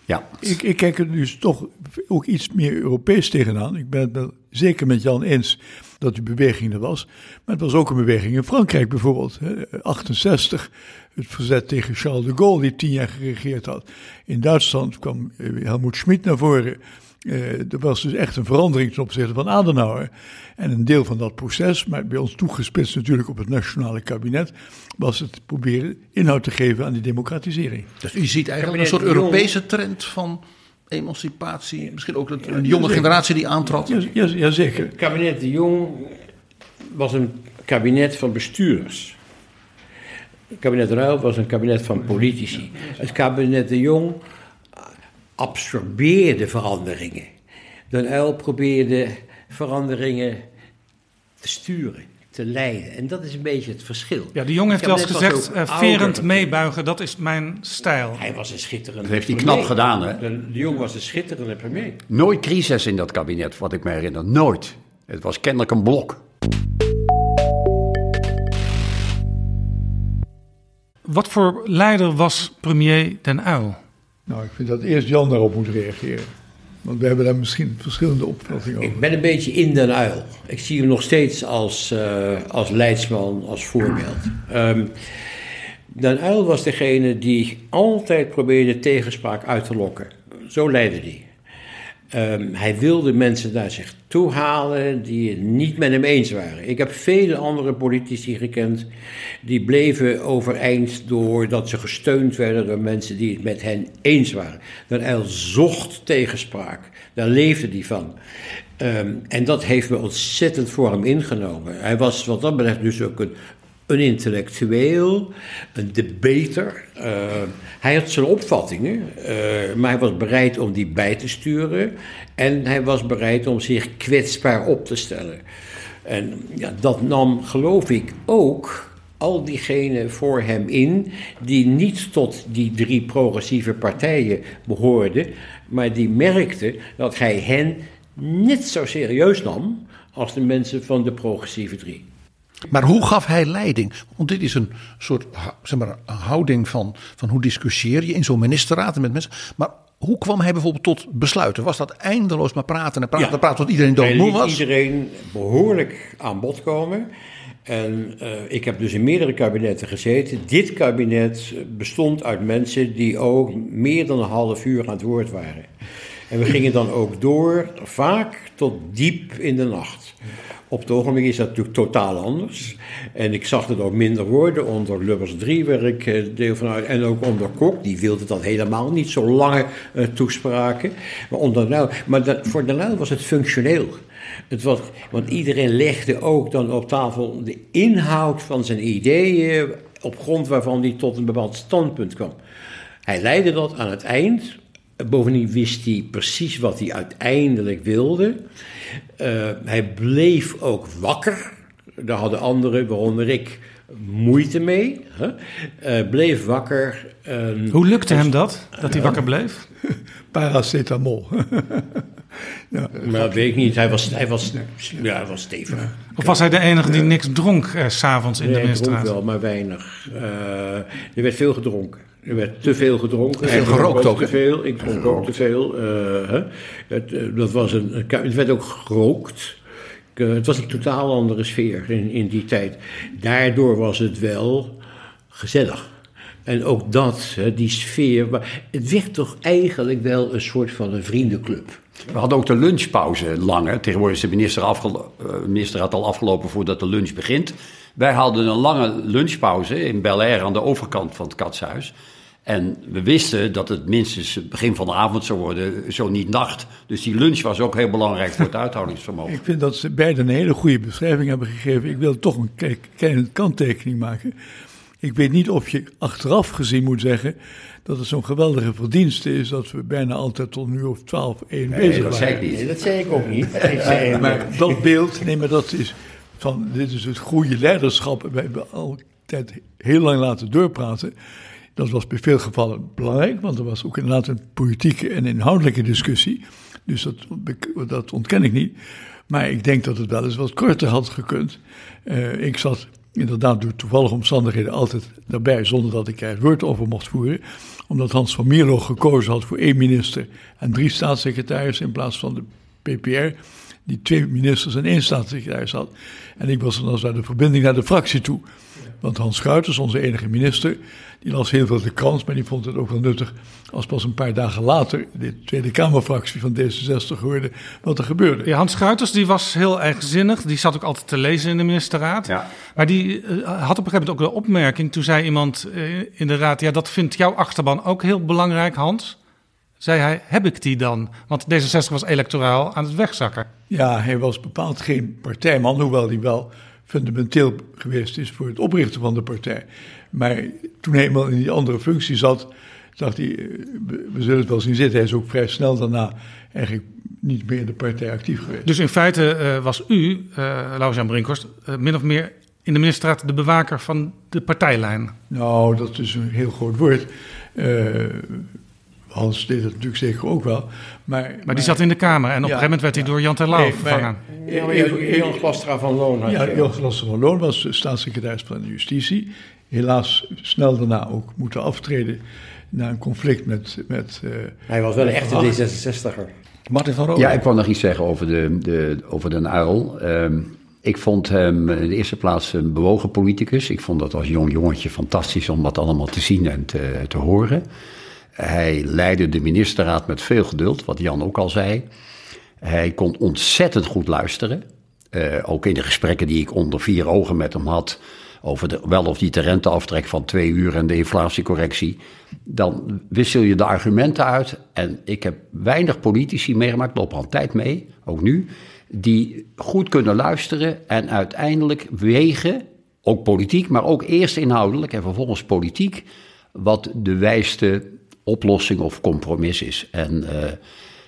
Ja. Ik, ik kijk er dus toch ook iets meer Europees tegenaan. Ik ben het wel zeker met Jan eens dat die beweging er was. Maar het was ook een beweging in Frankrijk bijvoorbeeld. hè. 68, het verzet tegen Charles de Gaulle, die tien jaar geregeerd had. In Duitsland kwam eh, Helmut Schmidt naar voren. Eh, er was dus echt een verandering ten opzichte van Adenauer. En een deel van dat proces, maar bij ons toegespitst natuurlijk op het nationale kabinet, was het proberen inhoud te geven aan die democratisering. Dus u ziet eigenlijk een soort Europese trend van emancipatie. Misschien ook een, een jonge generatie die aantrad. Ja, ja, jazeker. Het kabinet De Jong was een kabinet van bestuurders. Het kabinet Ruil was een kabinet van politici. Het kabinet De Jong absorbeerde veranderingen. Den Uyl probeerde veranderingen te sturen, te leiden. En dat is een beetje het verschil. Ja, De Jong heeft wel eens gezegd, eh, verend meebuigen, dat is mijn stijl. Hij was een schitterende Dat heeft hij premier. knap gedaan, hè? De, de Jong was een schitterende premier. Nooit crisis in dat kabinet, wat ik me herinner. Nooit. Het was kennelijk een blok. Wat voor leider was premier Den Uyl? Nou, ik vind dat eerst Jan daarop moet reageren. Want we hebben daar misschien verschillende opvattingen over. Ik ben een beetje in den uil. Ik zie hem nog steeds als, eh, als leidsman, als voorbeeld. Ehm den uil was degene die altijd probeerde tegenspraak uit te lokken. Zo leidde hij. Ehm, hij wilde mensen naar zich toe halen die het niet met hem eens waren. Ik heb vele andere politici gekend die bleven overeind doordat ze gesteund werden door mensen die het met hen eens waren. Den Uyl zocht tegenspraak, daar leefde hij van. Ehm, en dat heeft me ontzettend voor hem ingenomen. Hij was wat dat betreft dus ook een, een intellectueel, een debater. Eh, hij had zijn opvattingen, eh, maar hij was bereid om die bij te sturen. En hij was bereid om zich kwetsbaar op te stellen. En ja, dat nam, geloof ik, ook al diegenen voor hem in die niet tot die drie progressieve partijen behoorden, maar die merkten dat hij hen net zo serieus nam als de mensen van de progressieve drie. Maar hoe gaf hij leiding? Want dit is een soort zeg maar, een houding van, van hoe discussieer je in zo'n ministerraad en met mensen. Maar hoe kwam hij bijvoorbeeld tot besluiten? Was dat eindeloos maar praten en praten, Ja. praten tot iedereen doodmoe liet was? iedereen behoorlijk aan bod komen. En eh, ik heb dus in meerdere kabinetten gezeten. Dit kabinet bestond uit mensen die ook meer dan een half uur aan het woord waren. En we gingen dan ook door, vaak tot diep in de nacht. Op het ogenblik is dat natuurlijk totaal anders. En ik zag het ook minder worden onder Lubbers 3, waar ik eh, deel van uit. En ook onder Kok, die wilde dat helemaal niet, zo lange uh, toespraken. Maar, onder maar dat, voor de was het functioneel. Het was, want iedereen legde ook dan op tafel de inhoud van zijn ideeën, op grond waarvan hij tot een bepaald standpunt kwam. Hij leidde dat aan het eind. Bovendien wist hij precies wat hij uiteindelijk wilde. Uh, hij bleef ook wakker. Daar hadden anderen, waaronder ik, moeite mee. Hè? Uh, bleef wakker. Uh, Hoe lukte hem dat, dat hij wakker bleef? Paracetamol. ja, maar dat weet ik niet. Hij was, hij was, ja, hij was stevig. Of was hij de enige die niks dronk eh, s'avonds in nee, de ministerraad? dronk wel, maar weinig. Uh, er werd veel gedronken. Er werd te veel gedronken. En gerookt ook. Te veel. Ik dronk ook te veel. Uh, het, uh, dat was een, het werd ook gerookt. Het was een totaal andere sfeer in, in die tijd. Daardoor was het wel gezellig. En ook dat, die sfeer. Maar het werd toch eigenlijk wel een soort van een vriendenclub. We hadden ook de lunchpauze langer. Tegenwoordig is de minister, afgelo- minister had al afgelopen voordat de lunch begint. Wij hadden een lange lunchpauze in Bel Air aan de overkant van het katshuis. En we wisten dat het minstens het begin van de avond zou worden, zo niet nacht. Dus die lunch was ook heel belangrijk voor het uithoudingsvermogen. Ik vind dat ze beiden een hele goede beschrijving hebben gegeven. Ik wil toch een kleine kanttekening maken. Ik weet niet of je achteraf gezien moet zeggen dat het zo'n geweldige verdienste is dat we bijna altijd tot nu of 12, 1 nee, bezig dat waren. Zei ik niet. Nee, dat zei ik ook niet. maar, maar dat beeld, nee, maar dat is van dit is het goede leiderschap. We hebben altijd heel lang laten doorpraten. Dat was bij veel gevallen belangrijk, want er was ook inderdaad een politieke en inhoudelijke discussie. Dus dat, dat ontken ik niet. Maar ik denk dat het wel eens wat korter had gekund. Uh, ik zat inderdaad door toevallige omstandigheden altijd daarbij, zonder dat ik er het woord over mocht voeren. Omdat Hans van Mierlo gekozen had voor één minister en drie staatssecretarissen in plaats van de PPR, die twee ministers en één staatssecretaris had. En ik was dan als de verbinding naar de fractie toe. Want Hans Schuiters, onze enige minister, die las heel veel de krant, maar die vond het ook wel nuttig als pas een paar dagen later de Tweede Kamerfractie van D66 hoorde wat er gebeurde. Ja, Hans Schuiters die was heel eigenzinnig, die zat ook altijd te lezen in de ministerraad. Ja. Maar die uh, had op een gegeven moment ook de opmerking, toen zei iemand uh, in de raad, ja dat vindt jouw achterban ook heel belangrijk Hans. Zei hij, heb ik die dan? Want D66 was electoraal aan het wegzakken. Ja, hij was bepaald geen partijman, hoewel hij wel fundamenteel geweest is voor het oprichten van de partij. Maar toen hij eenmaal in die andere functie zat, dacht hij, we zullen het wel zien zitten. Hij is ook vrij snel daarna eigenlijk niet meer in de partij actief geweest. Dus in feite uh, was u, uh, Laurens-Jan Brinkhorst, uh, min of meer in de ministerraad de bewaker van de partijlijn. Nou, dat is een heel groot woord. Hans deed het natuurlijk zeker ook wel. Maar, maar, maar die zat in de Kamer en op ja, een gegeven moment werd hij ja. door Jan Terlouw nee, vervangen. Glastra van Loon had Ja. Jan Glastra van Loon was staatssecretaris van Justitie. Helaas snel daarna ook moeten aftreden na een conflict met... met uh, Hij was wel een echte D66er. Martin van Rooij. Ja, ik wou nog iets zeggen over, de, de, over Den Uil. Um, ik vond hem in de eerste plaats een bewogen politicus. Ik vond dat als jong jongetje fantastisch om dat allemaal te zien en te, te horen. Hij leidde de ministerraad met veel geduld, wat Jan ook al zei. Hij kon ontzettend goed luisteren. Uh, ook in de gesprekken die ik onder vier ogen met hem had. over de, wel of niet de renteaftrek van twee uur en de inflatiecorrectie. dan wissel je de argumenten uit. En ik heb weinig politici meegemaakt, loop al een tijd mee, ook nu. die goed kunnen luisteren en uiteindelijk wegen. ook politiek, maar ook eerst inhoudelijk en vervolgens politiek. wat de wijste oplossing of compromis is. En uh,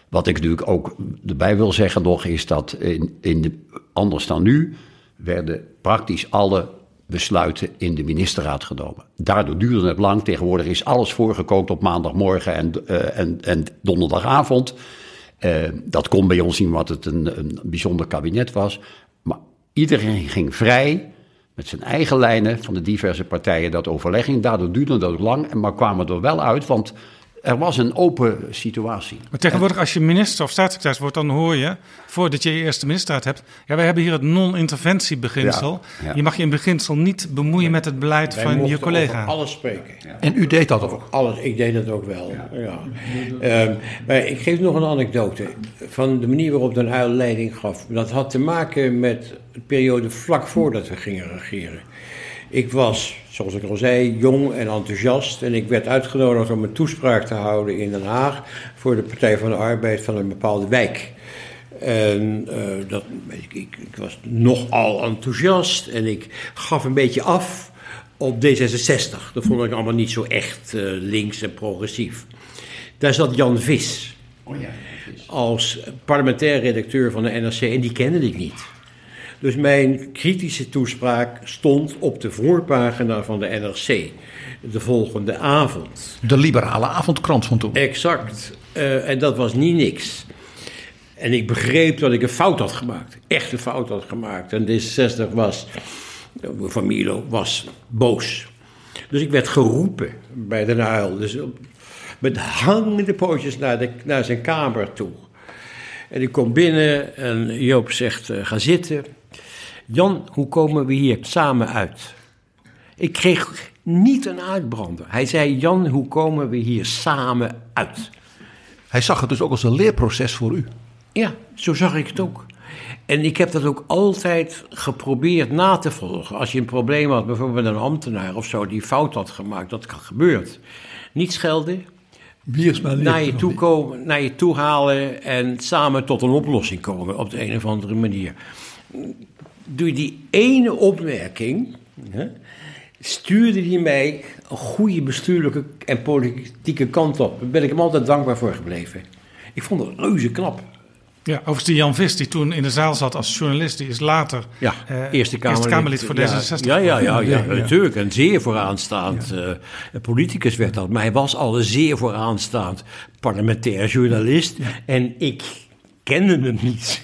wat ik natuurlijk ook erbij wil zeggen nog, is dat in, in de, anders dan nu werden praktisch alle besluiten in de ministerraad genomen. Daardoor duurde het lang. Tegenwoordig is alles voorgekookt op maandagmorgen en, uh, en, en donderdagavond. Uh, dat kon bij ons zien wat het een, een bijzonder kabinet was. Maar iedereen ging vrij met zijn eigen lijnen van de diverse partijen dat overlegging. Daardoor duurde dat ook lang, maar kwamen er wel uit, want er was een open situatie. Maar tegenwoordig, als je minister of staatssecretaris wordt, dan hoor je, voordat je je eerste ministerraad hebt, ja, wij hebben hier het non-interventiebeginsel. Ja, ja. Je mag je in beginsel niet bemoeien met het beleid Wij van je collega. over alles spreken. En u deed dat ook. Alles, ik deed dat ook wel. Ja. Ehm, maar ik geef nog een anekdote van de manier waarop Den Uyl leiding gaf. Dat had te maken met de periode vlak voordat we gingen regeren. Ik was, zoals ik al zei, jong en enthousiast. En ik werd uitgenodigd om een toespraak te houden in Den Haag voor de Partij van de Arbeid van een bepaalde wijk. En eh, dat, ik, ik, ik was nogal enthousiast en ik gaf een beetje af op D66. Dat vond ik allemaal niet zo echt eh, links en progressief. Daar zat Jan Vis als parlementair redacteur van de NRC en die kende ik niet. Dus mijn kritische toespraak stond op de voorpagina van de NRC de volgende avond. De liberale avondkrant van toen. Exact. Eh, en dat was niet niks. En ik begreep dat ik een fout had gemaakt. Echt een fout had gemaakt. En D66 was, van Milo, was boos. Dus ik werd geroepen bij de Uyl. Dus met hangende pootjes naar, de, naar zijn kamer toe. En ik kom binnen en Joop zegt, eh, ga zitten. Jan, hoe komen we hier samen uit? Ik kreeg niet een uitbrander. Hij zei, Jan, hoe komen we hier samen uit? Hij zag het dus ook als een leerproces voor u. Ja, zo zag ik het ook. En ik heb dat ook altijd geprobeerd na te volgen. Als je een probleem had, bijvoorbeeld met een ambtenaar of zo, die fout had gemaakt, dat gebeurt. Niet schelden, naar je, toe komen, naar je toe halen en samen tot een oplossing komen op de een of andere manier. Door die ene opmerking hè, stuurde hij mij een goede bestuurlijke en politieke kant op. Daar ben ik hem altijd dankbaar voor gebleven. Ik vond het reuze knap. Ja, overigens die Jan Vis, die toen in de zaal zat als journalist, die is later Ja, eh, Eerste Kamerlid, Kamerlid voor ja, D66. Ja, ja, ja, ja, Ja, ja. natuurlijk. Een zeer vooraanstaand eh, politicus werd dat. Maar hij was al een zeer vooraanstaand parlementair journalist. En ik kende hem niet.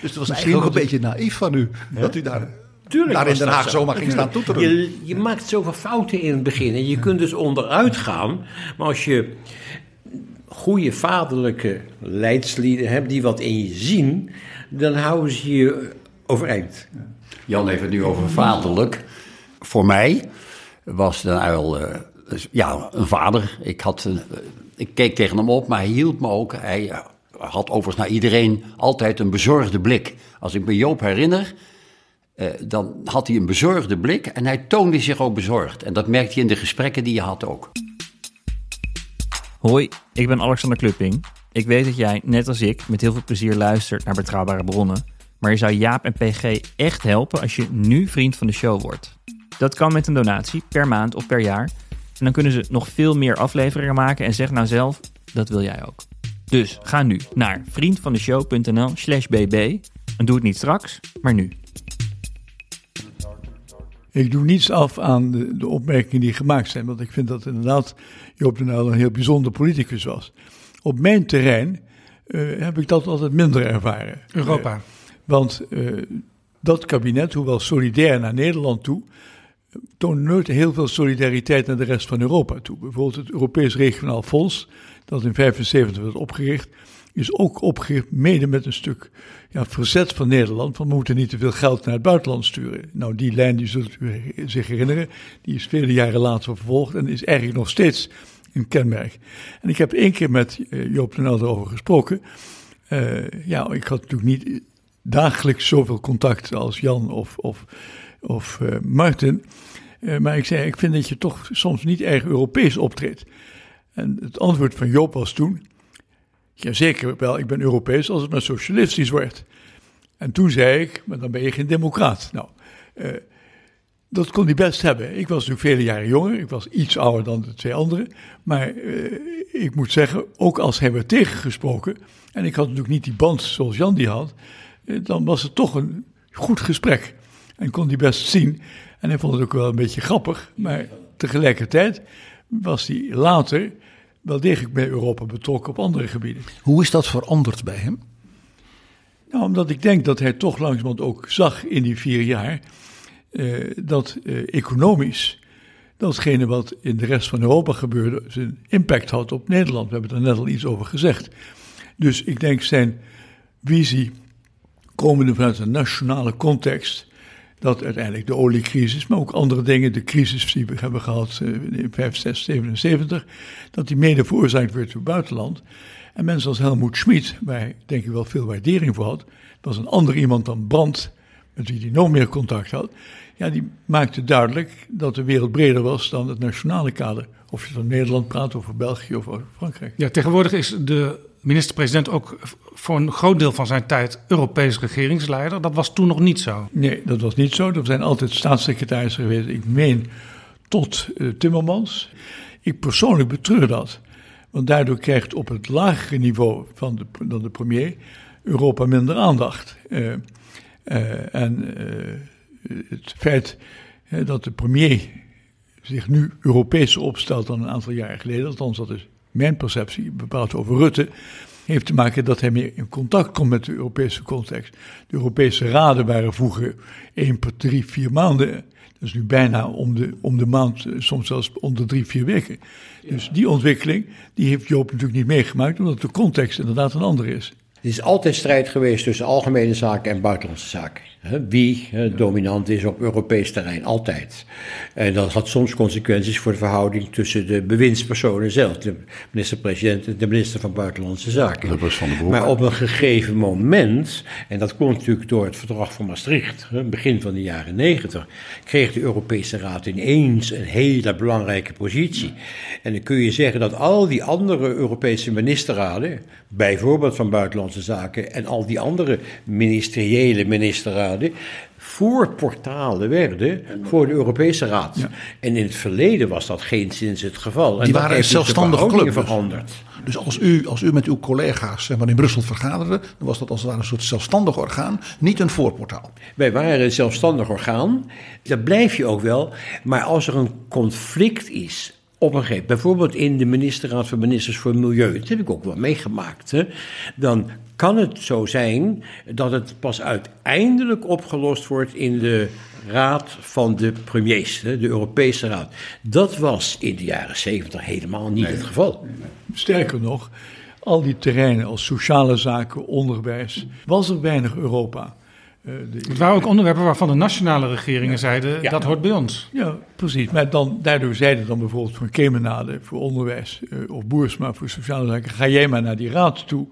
Dus het was eigenlijk ook een beetje naïef van u. Dat u daar, Tuurlijk daar in Den dat Haag zo. zomaar ging staan toeteren. Je, je maakt zoveel fouten in het begin. En je kunt dus onderuit gaan. Maar als je goede vaderlijke leidslieden hebt die wat in je zien, dan houden ze je overeind. Jan heeft het nu over vaderlijk. Voor mij was Den Uyl eh, ja, een vader. Ik, had, een- eh, ik keek tegen hem op, maar hij hield me ook. Hij had overigens naar iedereen altijd een bezorgde blik. Als ik me Joop herinner, eh, dan had hij een bezorgde blik en hij toonde zich ook bezorgd. En dat merkte je in de gesprekken die je had ook. Hoi, ik ben Alexander Klupping. Ik weet dat jij, net als ik, met heel veel plezier luistert naar betrouwbare bronnen. Maar je zou Jaap en PG echt helpen als je nu vriend van de show wordt. Dat kan met een donatie, per maand of per jaar. En dan kunnen ze nog veel meer afleveringen maken en zeg nou zelf, dat wil jij ook. Dus ga nu naar vriendvandeshow.nl slash bb. En doe het niet straks, maar nu. Ik doe niets af aan de, de opmerkingen die gemaakt zijn, want ik vind dat inderdaad Joop den Uyl een heel bijzonder politicus was. Op mijn terrein eh, heb ik dat altijd minder ervaren. Europa. Eh, want eh, dat kabinet, hoewel solidair naar Nederland toe, toonde nooit heel veel solidariteit naar de rest van Europa toe. Bijvoorbeeld het Europees Regionaal Fonds, dat in 1975 werd opgericht, is ook opgericht mede met een stuk ja, verzet van Nederland. Want we moeten niet te veel geld naar het buitenland sturen. Nou, die lijn, die zult u zich herinneren, die is vele jaren later vervolgd en is eigenlijk nog steeds een kenmerk. En ik heb één keer met eh, Joop den Uyl erover gesproken. Eh, ja, ik had natuurlijk niet dagelijks zoveel contact als Jan of, of, of eh, Martin. Maar ik zei, ik vind dat je toch soms niet erg Europees optreedt. En het antwoord van Joop was toen, jazeker wel, ik ben Europees als het maar socialistisch wordt. En toen zei ik, maar dan ben je geen democraat. Nou, eh, dat kon hij best hebben. Ik was natuurlijk vele jaren jonger, ik was iets ouder dan de twee anderen. Maar eh, ik moet zeggen, ook als hij werd tegengesproken, en ik had natuurlijk niet die band zoals Jan die had, eh, dan was het toch een goed gesprek. En kon hij best zien. En hij vond het ook wel een beetje grappig, maar tegelijkertijd was hij later wel degelijk bij Europa betrokken op andere gebieden. Hoe is dat veranderd bij hem? Nou, omdat ik denk dat hij toch langzamerhand ook zag in die vier jaar eh, dat eh, economisch datgene wat in de rest van Europa gebeurde zijn impact had op Nederland. We hebben er net al iets over gezegd. Dus ik denk zijn visie, komende vanuit een nationale context, dat uiteindelijk de oliecrisis, maar ook andere dingen, de crisis die we hebben gehad eh, in 5, 6, 77, dat die mede veroorzaakt werd door het buitenland. En mensen als Helmoet Schmid, waar ik denk ik wel veel waardering voor had, was een ander iemand dan Brandt, met wie hij nog meer contact had. Ja, die maakte duidelijk dat de wereld breder was dan het nationale kader. Of je van Nederland praat, over België of over Frankrijk. Ja, tegenwoordig is de minister-president ook voor een groot deel van zijn tijd Europees regeringsleider. Dat was toen nog niet zo. Nee, dat was niet zo. Er zijn altijd staatssecretarissen geweest. Ik meen tot uh, Timmermans. Ik persoonlijk betreur dat. Want daardoor krijgt op het lagere niveau van de, dan de premier Europa minder aandacht. Uh, uh, en het feit dat de premier zich nu Europees opstelt dan een aantal jaar geleden, althans dat is mijn perceptie, bepaald over Rutte, heeft te maken dat hij meer in contact komt met de Europese context. De Europese raden waren vroeger één per drie, vier maanden. Dat is nu bijna om de, om de maand, soms zelfs om de drie, vier weken. Dus die ontwikkeling, die heeft Joop natuurlijk niet meegemaakt, omdat de context inderdaad een andere is. Het is altijd strijd geweest tussen algemene zaken en buitenlandse zaken. Wie dominant is op Europees terrein, altijd. En dat had soms consequenties voor de verhouding tussen de bewindspersonen zelf, de minister-president en de minister van Buitenlandse Zaken. Maar op een gegeven moment, en dat komt natuurlijk door het verdrag van Maastricht, begin van de jaren negentig, kreeg de Europese Raad ineens een hele belangrijke positie. En dan kun je zeggen dat al die andere Europese ministerraden, bijvoorbeeld van Buitenlandse Zaken en al die andere ministeriële ministerraden, voorportalen werden voor de Europese Raad. En in het verleden was dat geen sinds het geval. En Die waren een dus de zelfstandige club. veranderd. Dus als u, als u met uw collega's zeg maar, in Brussel vergaderde, dan was dat als het ware een soort zelfstandig orgaan, niet een voorportaal. Wij waren een zelfstandig orgaan. Dat blijf je ook wel. Maar als er een conflict is. Op een gegeven moment, bijvoorbeeld in de ministerraad van ministers voor Milieu, dat heb ik ook wel meegemaakt. Hè, dan kan het zo zijn dat het pas uiteindelijk opgelost wordt in de raad van de premiers, hè, de Europese raad. Dat was in de jaren zeventig helemaal niet het geval. Sterker nog, al die terreinen als sociale zaken, onderwijs, was er weinig Europa. Eh, de- Het waren ook onderwerpen waarvan de nationale regeringen zeiden, Ja. dat hoort bij ons. Ja, precies. Maar dan, daardoor zeiden dan bijvoorbeeld van Kemenade voor onderwijs eh, of Boersma voor sociale zaken, ga jij maar naar die raad toe.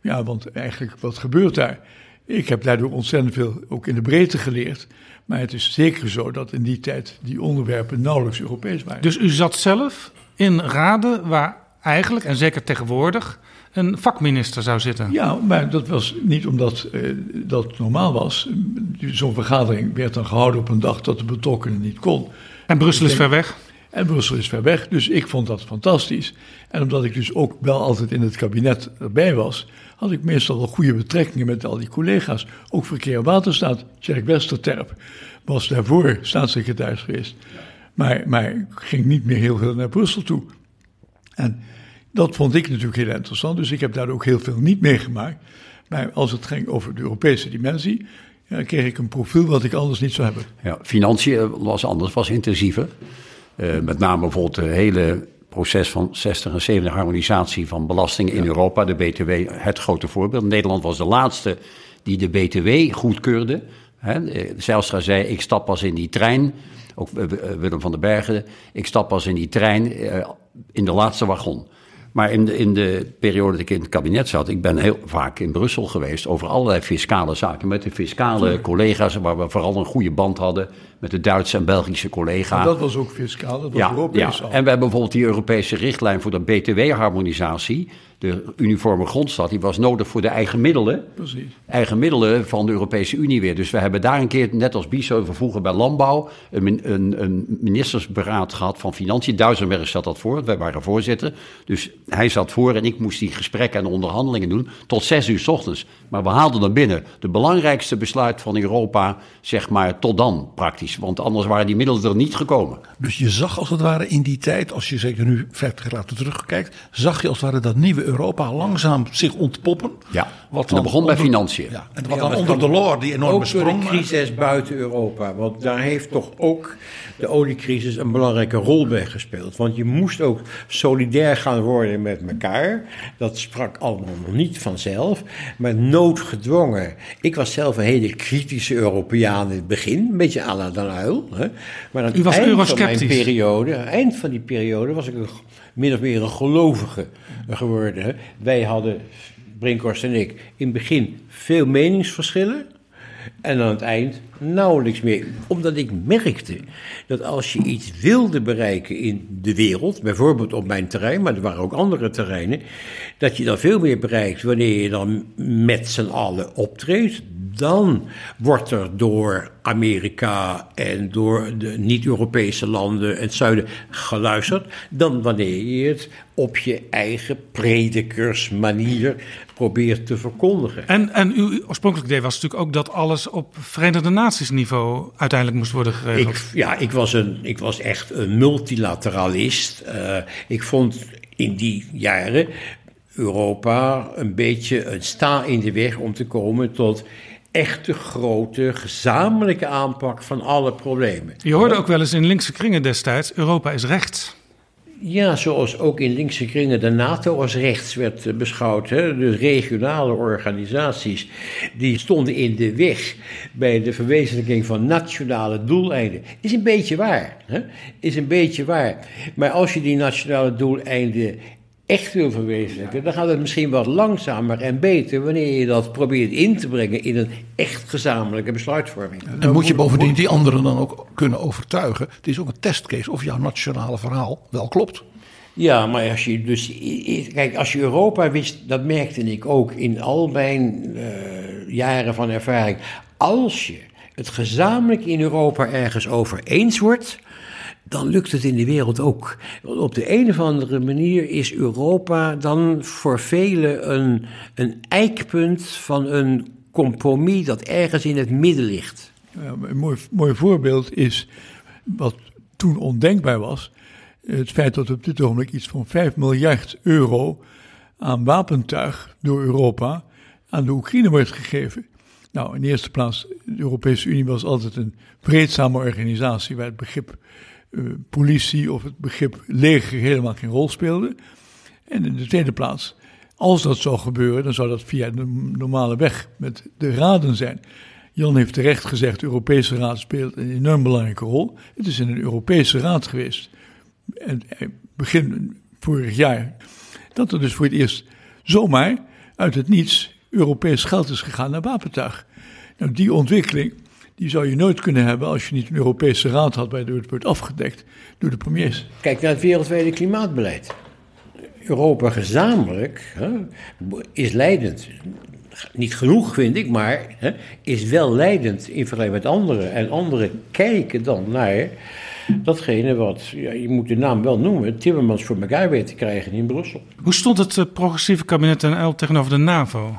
Ja, want eigenlijk, wat gebeurt daar? Ik heb daardoor ontzettend veel ook in de breedte geleerd. Maar het is zeker zo dat in die tijd die onderwerpen nauwelijks Europees waren. Dus u zat zelf in raden waar eigenlijk, en zeker tegenwoordig, een vakminister zou zitten. Ja, maar dat was niet omdat eh, dat normaal was. Zo'n vergadering werd dan gehouden op een dag dat de betrokkenen niet kon. En Brussel is ver weg. En Brussel is ver weg, dus ik vond dat fantastisch. En omdat ik dus ook wel altijd in het kabinet erbij was, had ik meestal wel goede betrekkingen met al die collega's. Ook Verkeer en Waterstaat, Tjerk Westerterp, was daarvoor staatssecretaris geweest. Maar, maar ik ging niet meer heel veel naar Brussel toe. En dat vond ik natuurlijk heel interessant, dus ik heb daar ook heel veel niet meegemaakt. Maar als het ging over de Europese dimensie, ja, kreeg ik een profiel wat ik anders niet zou hebben. Ja, financiën was anders, was intensiever. Eh, met name bijvoorbeeld het hele proces van 60 en 70 harmonisatie van belastingen in Europa, de BTW, het grote voorbeeld. Nederland was de laatste die de BTW goedkeurde. Hè, eh, Zijlstra zei, ik stap pas in die trein, ook eh, Willem van den Bergen, ik stap pas in die trein in de laatste wagon. Maar in de, in de periode dat ik in het kabinet zat, ik ben heel vaak in Brussel geweest over allerlei fiscale zaken. Met de fiscale collega's, waar we vooral een goede band hadden met de Duitse en Belgische collega's. Maar dat was ook fiscaal, dat was Ja, Europees ja. al. en we hebben bijvoorbeeld die Europese richtlijn voor de BTW-harmonisatie. De uniforme grondstad, die was nodig voor de eigen middelen. Precies. Eigen middelen van de Europese Unie weer. Dus we hebben daar een keer, net als Biso vroeger bij Landbouw, een, een, een ministersberaad gehad van Financiën. Duisenberg zat dat voor, wij waren voorzitter. Dus hij zat voor en ik moest die gesprekken en onderhandelingen doen tot zes uur 's ochtends. Maar we haalden dan binnen de belangrijkste besluit van Europa, zeg maar, tot dan praktisch. Dramatisch. Want anders waren die middelen er niet gekomen. Dus je zag als het ware in die tijd, als je zeker nu 50 jaar later terugkijkt, zag je als het ware dat nieuwe Europa langzaam zich ontpoppen. Ja, Wat dat begon bij financiën. Ja, en wat Ja, dan onder de Loor die enorme ook sprong de maakte. crisis buiten Europa. Want daar heeft toch ook de oliecrisis een belangrijke rol bij gespeeld. Want je moest ook solidair gaan worden met elkaar. Dat sprak allemaal nog niet vanzelf. Maar noodgedwongen. Ik was zelf een hele kritische Europeaan in het begin. Een beetje à la Uyl. Hè. Maar aan het U was eind van mijn periode, aan het eind van die periode was ik een, min of meer een gelovige geworden. Hè. Wij hadden, Brinkhorst en ik, in het begin veel meningsverschillen. En aan het eind nauwelijks meer. Omdat ik merkte dat als je iets wilde bereiken in de wereld, bijvoorbeeld op mijn terrein, maar er waren ook andere terreinen, dat je dan veel meer bereikt wanneer je dan met z'n allen optreedt. Dan wordt er door Amerika en door de niet-Europese landen en het zuiden geluisterd, dan wanneer je het op je eigen predikersmanier probeert te verkondigen. En, en uw oorspronkelijk idee was natuurlijk ook dat alles op Verenigde Naties niveau uiteindelijk moest worden geregeld. Ik, ja, ik was, een, ik was echt een multilateralist. Eh, ik vond in die jaren Europa een beetje een sta in de weg om te komen tot echte grote gezamenlijke aanpak van alle problemen. Je hoorde ook wel eens in linkse kringen destijds, Europa is rechts. Ja, zoals ook in linkse kringen de NATO als rechts werd eh, beschouwd. Hè? De regionale organisaties die stonden in de weg bij de verwezenlijking van nationale doeleinden. Is een beetje waar. Hè? Is een beetje waar. Maar als je die nationale doeleinden echt wil verwezenlijken, dan gaat het misschien wat langzamer en beter wanneer je dat probeert in te brengen in een echt gezamenlijke besluitvorming. En moet je bovendien die anderen dan ook kunnen overtuigen. Het is ook een testcase of jouw nationale verhaal wel klopt. Ja, maar als je dus. Kijk, als je Europa wist, dat merkte ik ook in al mijn eh, jaren van ervaring. Als je het gezamenlijk in Europa ergens over eens wordt. Dan lukt het in de wereld ook. Op de een of andere manier is Europa dan voor velen een, een eikpunt van een compromis dat ergens in het midden ligt. Een mooi, mooi voorbeeld is wat toen ondenkbaar was. Het feit dat op dit ogenblik iets van 5 miljard euro aan wapentuig door Europa aan de Oekraïne wordt gegeven. Nou, in de eerste plaats, de Europese Unie was altijd een vreedzame organisatie waar het begrip uh, politie of het begrip leger helemaal geen rol speelde. En in de tweede plaats, als dat zou gebeuren, dan zou dat via de normale weg met de raden zijn. Jan heeft terecht gezegd, de Europese Raad speelt een enorm belangrijke rol. Het is in een Europese Raad geweest, en begin vorig jaar, dat er dus voor het eerst zomaar uit het niets Europees geld is gegaan naar wapentuig. Nou, die ontwikkeling die zou je nooit kunnen hebben als je niet een Europese Raad had waardoor het wordt afgedekt door de premiers. Kijk naar het wereldwijde klimaatbeleid. Europa gezamenlijk hè, is leidend. Niet genoeg, vind ik, maar hè, is wel leidend in vergelijking met anderen. En anderen kijken dan naar datgene wat, ja, je moet de naam wel noemen, Timmermans voor elkaar weet te krijgen in Brussel. Hoe stond het uh, progressieve kabinet Uyl tegenover de NAVO?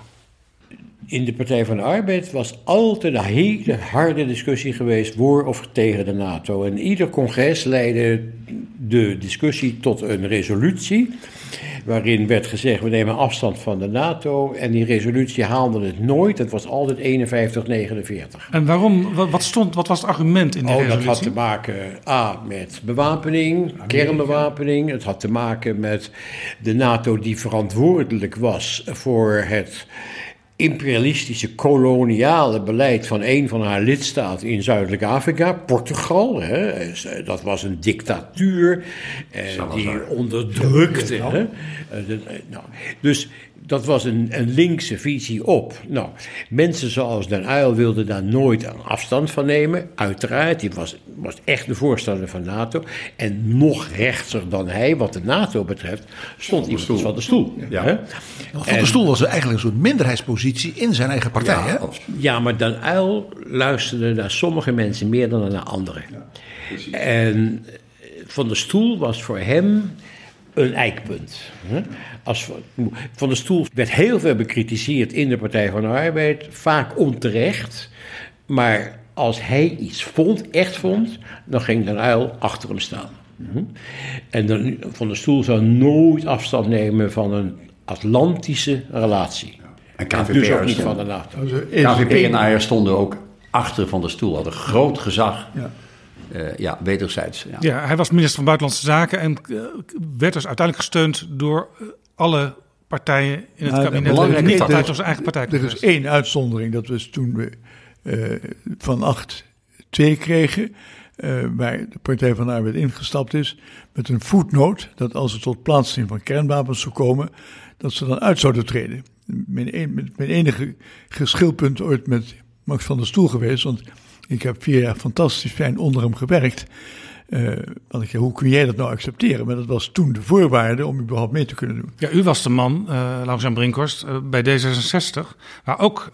In de Partij van de Arbeid was altijd een hele harde discussie geweest voor of tegen de NATO. En ieder congres leidde de discussie tot een resolutie. Waarin werd gezegd: we nemen afstand van de NATO. En die resolutie haalde het nooit. Het was altijd 51-49. En waarom? Wat, stond, wat was het argument in die oh, resolutie? Dat had te maken A, met bewapening, Amerika. kernbewapening. Het had te maken met de NATO die verantwoordelijk was voor het imperialistische koloniale beleid van een van haar lidstaten in Zuidelijk Afrika, Portugal. Hè, dat was een dictatuur eh, die onderdrukte. Hè, de, nou, dus dat was een, een linkse visie op. Nou, mensen zoals Den Uyl wilden daar nooit een afstand van nemen. Uiteraard, die was, was echt de voorstander van NATO. En nog rechtser dan hij, wat de NATO betreft, stond iemand van de stoel. Ja. Hè? Van de stoel was eigenlijk een soort minderheidspositie in zijn eigen partij. Ja, hè? ja maar Den Uyl luisterde naar sommige mensen meer dan naar anderen. Ja, en Van de Stoel was voor hem een eikpunt. Als van de Stoel werd heel veel bekritiseerd in de Partij van de Arbeid, vaak onterecht. Maar als hij iets vond, echt vond, dan ging Den Uyl achter hem staan. Mhm. En dan, Van der Stoel zou nooit afstand nemen van een Atlantische relatie. En En KVP dus ook niet van de NATO. KVP en Ajax stonden ook achter van de stoel. Hadden groot gezag. Ja. Eh, ja, wederzijds. Ja. Ja, hij was minister van Buitenlandse Zaken en eh, werd dus uiteindelijk gesteund door eh, alle partijen in het Nou, kabinet. belangrijk niet is- zijn eigen partij. Er is één uitzondering. Dat was toen we eh, van 8 2 kregen. eh, waar de Partij van de Arbeid ingestapt is. Met een voetnoot dat als het tot plaatsing van kernwapens zou komen. dat ze dan uit zouden treden. Mijn, een- mijn enige geschilpunt ooit met Max van der Stoel geweest. Want ik heb vier jaar fantastisch fijn onder hem gewerkt. Eh, want ik hoe kun jij dat nou accepteren? Maar dat was toen de voorwaarde om überhaupt mee te kunnen doen. Ja, u was de man, uh, Laurens Brinkhorst, uh, bij D66, waar ook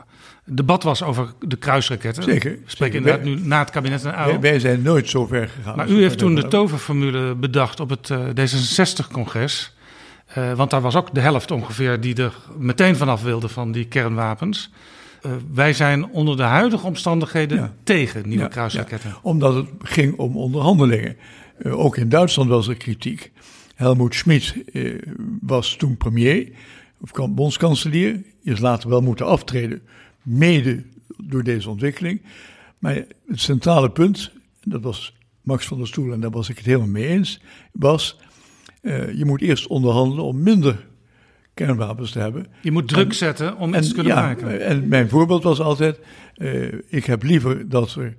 debat was over de kruisraketten. Zeker. We spreken inderdaad nu na het kabinet en Wij, wij, zijn nooit zo ver gegaan. Maar u heeft toen de toverformule bedacht op het uh, D66-congres. Uh, want daar was ook de helft ongeveer die er meteen vanaf wilde van die kernwapens. Uh, wij zijn onder de huidige omstandigheden ja. tegen nieuwe ja, kruisraketten. Ja, omdat het ging om onderhandelingen. Uh, ook in Duitsland was er kritiek. Helmoet Schmid uh, was toen premier, of bondskanselier. Is later wel moeten aftreden, mede door deze ontwikkeling. Maar het centrale punt, dat was Max van der Stoel en daar was ik het helemaal mee eens, was... Je moet eerst onderhandelen om minder kernwapens te hebben. Je moet druk en, zetten om iets te kunnen ja, maken. En mijn voorbeeld was altijd: uh, ik heb liever dat er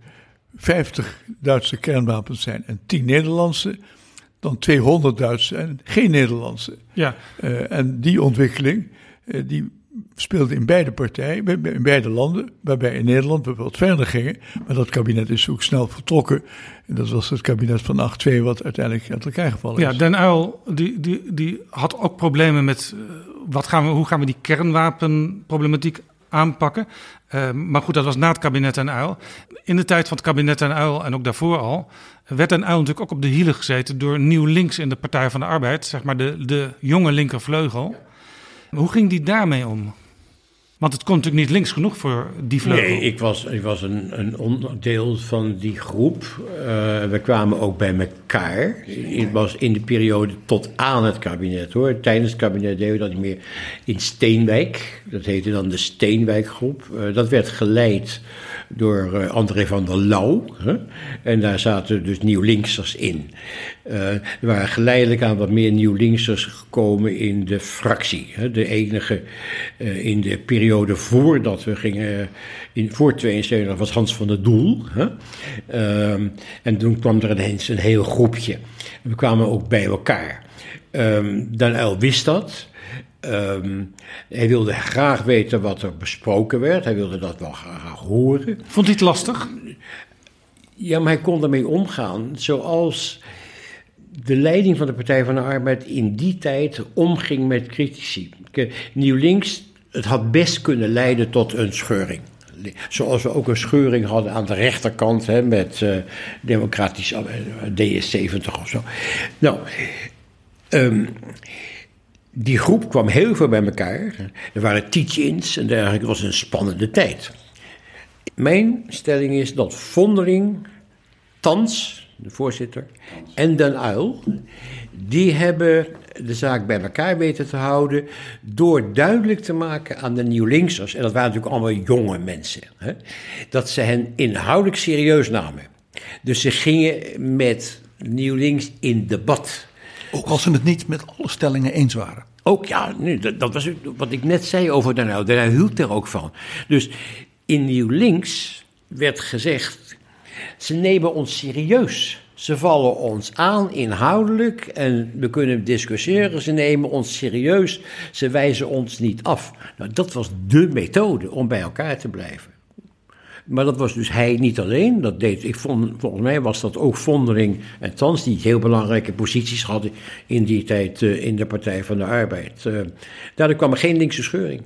50 Duitse kernwapens zijn en 10 Nederlandse, dan 200 Duitse en geen Nederlandse. Ja. Uh, en die ontwikkeling, die speelde in beide partijen, in beide landen, waarbij in Nederland we wat verder gingen. Maar dat kabinet is ook snel vertrokken. Dat was het kabinet van 8-2 wat uiteindelijk uit elkaar gevallen is. Ja, Den Uyl die, die, die had ook problemen met uh, wat gaan we, hoe gaan we die kernwapenproblematiek aanpakken. Uh, maar goed, dat was na het kabinet Den Uyl. In de tijd van het kabinet Den Uyl en ook daarvoor al... werd Den Uyl natuurlijk ook op de hielen gezeten door Nieuw Links in de Partij van de Arbeid. Zeg maar de, de jonge linkervleugel. Hoe ging die daarmee om? Want het kon natuurlijk niet links genoeg voor die vleugel. Nee, ik was, ik was een, een onderdeel van die groep. Uh, we kwamen ook bij elkaar. Het was in de periode tot aan het kabinet hoor. Tijdens het kabinet deden we dat niet meer in Steenwijk. Dat heette dan de Steenwijkgroep. Uh, dat werd geleid door uh, André van der Lauw. Hè? En daar zaten dus nieuw-linksers in. Uh, er waren geleidelijk aan wat meer nieuw-linksers gekomen in de fractie. Hè? De enige uh, in de periode voordat we gingen, in, voor 72 was Hans van der Doel. Hè? en toen kwam er ineens een heel groepje. We kwamen ook bij elkaar. Um, Dan Uyl wist dat. Um, hij wilde graag weten wat er besproken werd. Hij wilde dat wel graag horen. Vond hij het lastig? Ja, maar hij kon ermee omgaan. Zoals de leiding van de Partij van de Arbeid in die tijd omging met critici. Nieuw Links, het had best kunnen leiden tot een scheuring. Zoals we ook een scheuring hadden aan de rechterkant hè, met uh, democratisch uh, DS70 of zo. Nou, um, die groep kwam heel veel bij elkaar. Er waren teach-ins en dergelijke. Het was een spannende tijd. Mijn stelling is dat Vondeling, Tans, de voorzitter, en Den Uyl, die hebben de zaak bij elkaar weten te houden door duidelijk te maken aan de nieuw-linksers, en dat waren natuurlijk allemaal jonge mensen, hè, dat ze hen inhoudelijk serieus namen. Dus ze gingen met nieuw-links in debat. Ook als ze het niet met alle stellingen eens waren. Ook ja, nu, dat, was wat ik net zei over. Den Uyl hield er ook van. Dus in Nieuw Links werd gezegd, ze nemen ons serieus. Ze vallen ons aan inhoudelijk en we kunnen discussiëren. Ze nemen ons serieus. Ze wijzen ons niet af. Nou, dat was dé methode om bij elkaar te blijven. Maar dat was dus hij niet alleen. Dat deed, ik vond, volgens mij was dat ook Vondering en Tans, die heel belangrijke posities hadden in die tijd uh, in de Partij van de Arbeid. Uh, daardoor kwam er geen linkse scheuring.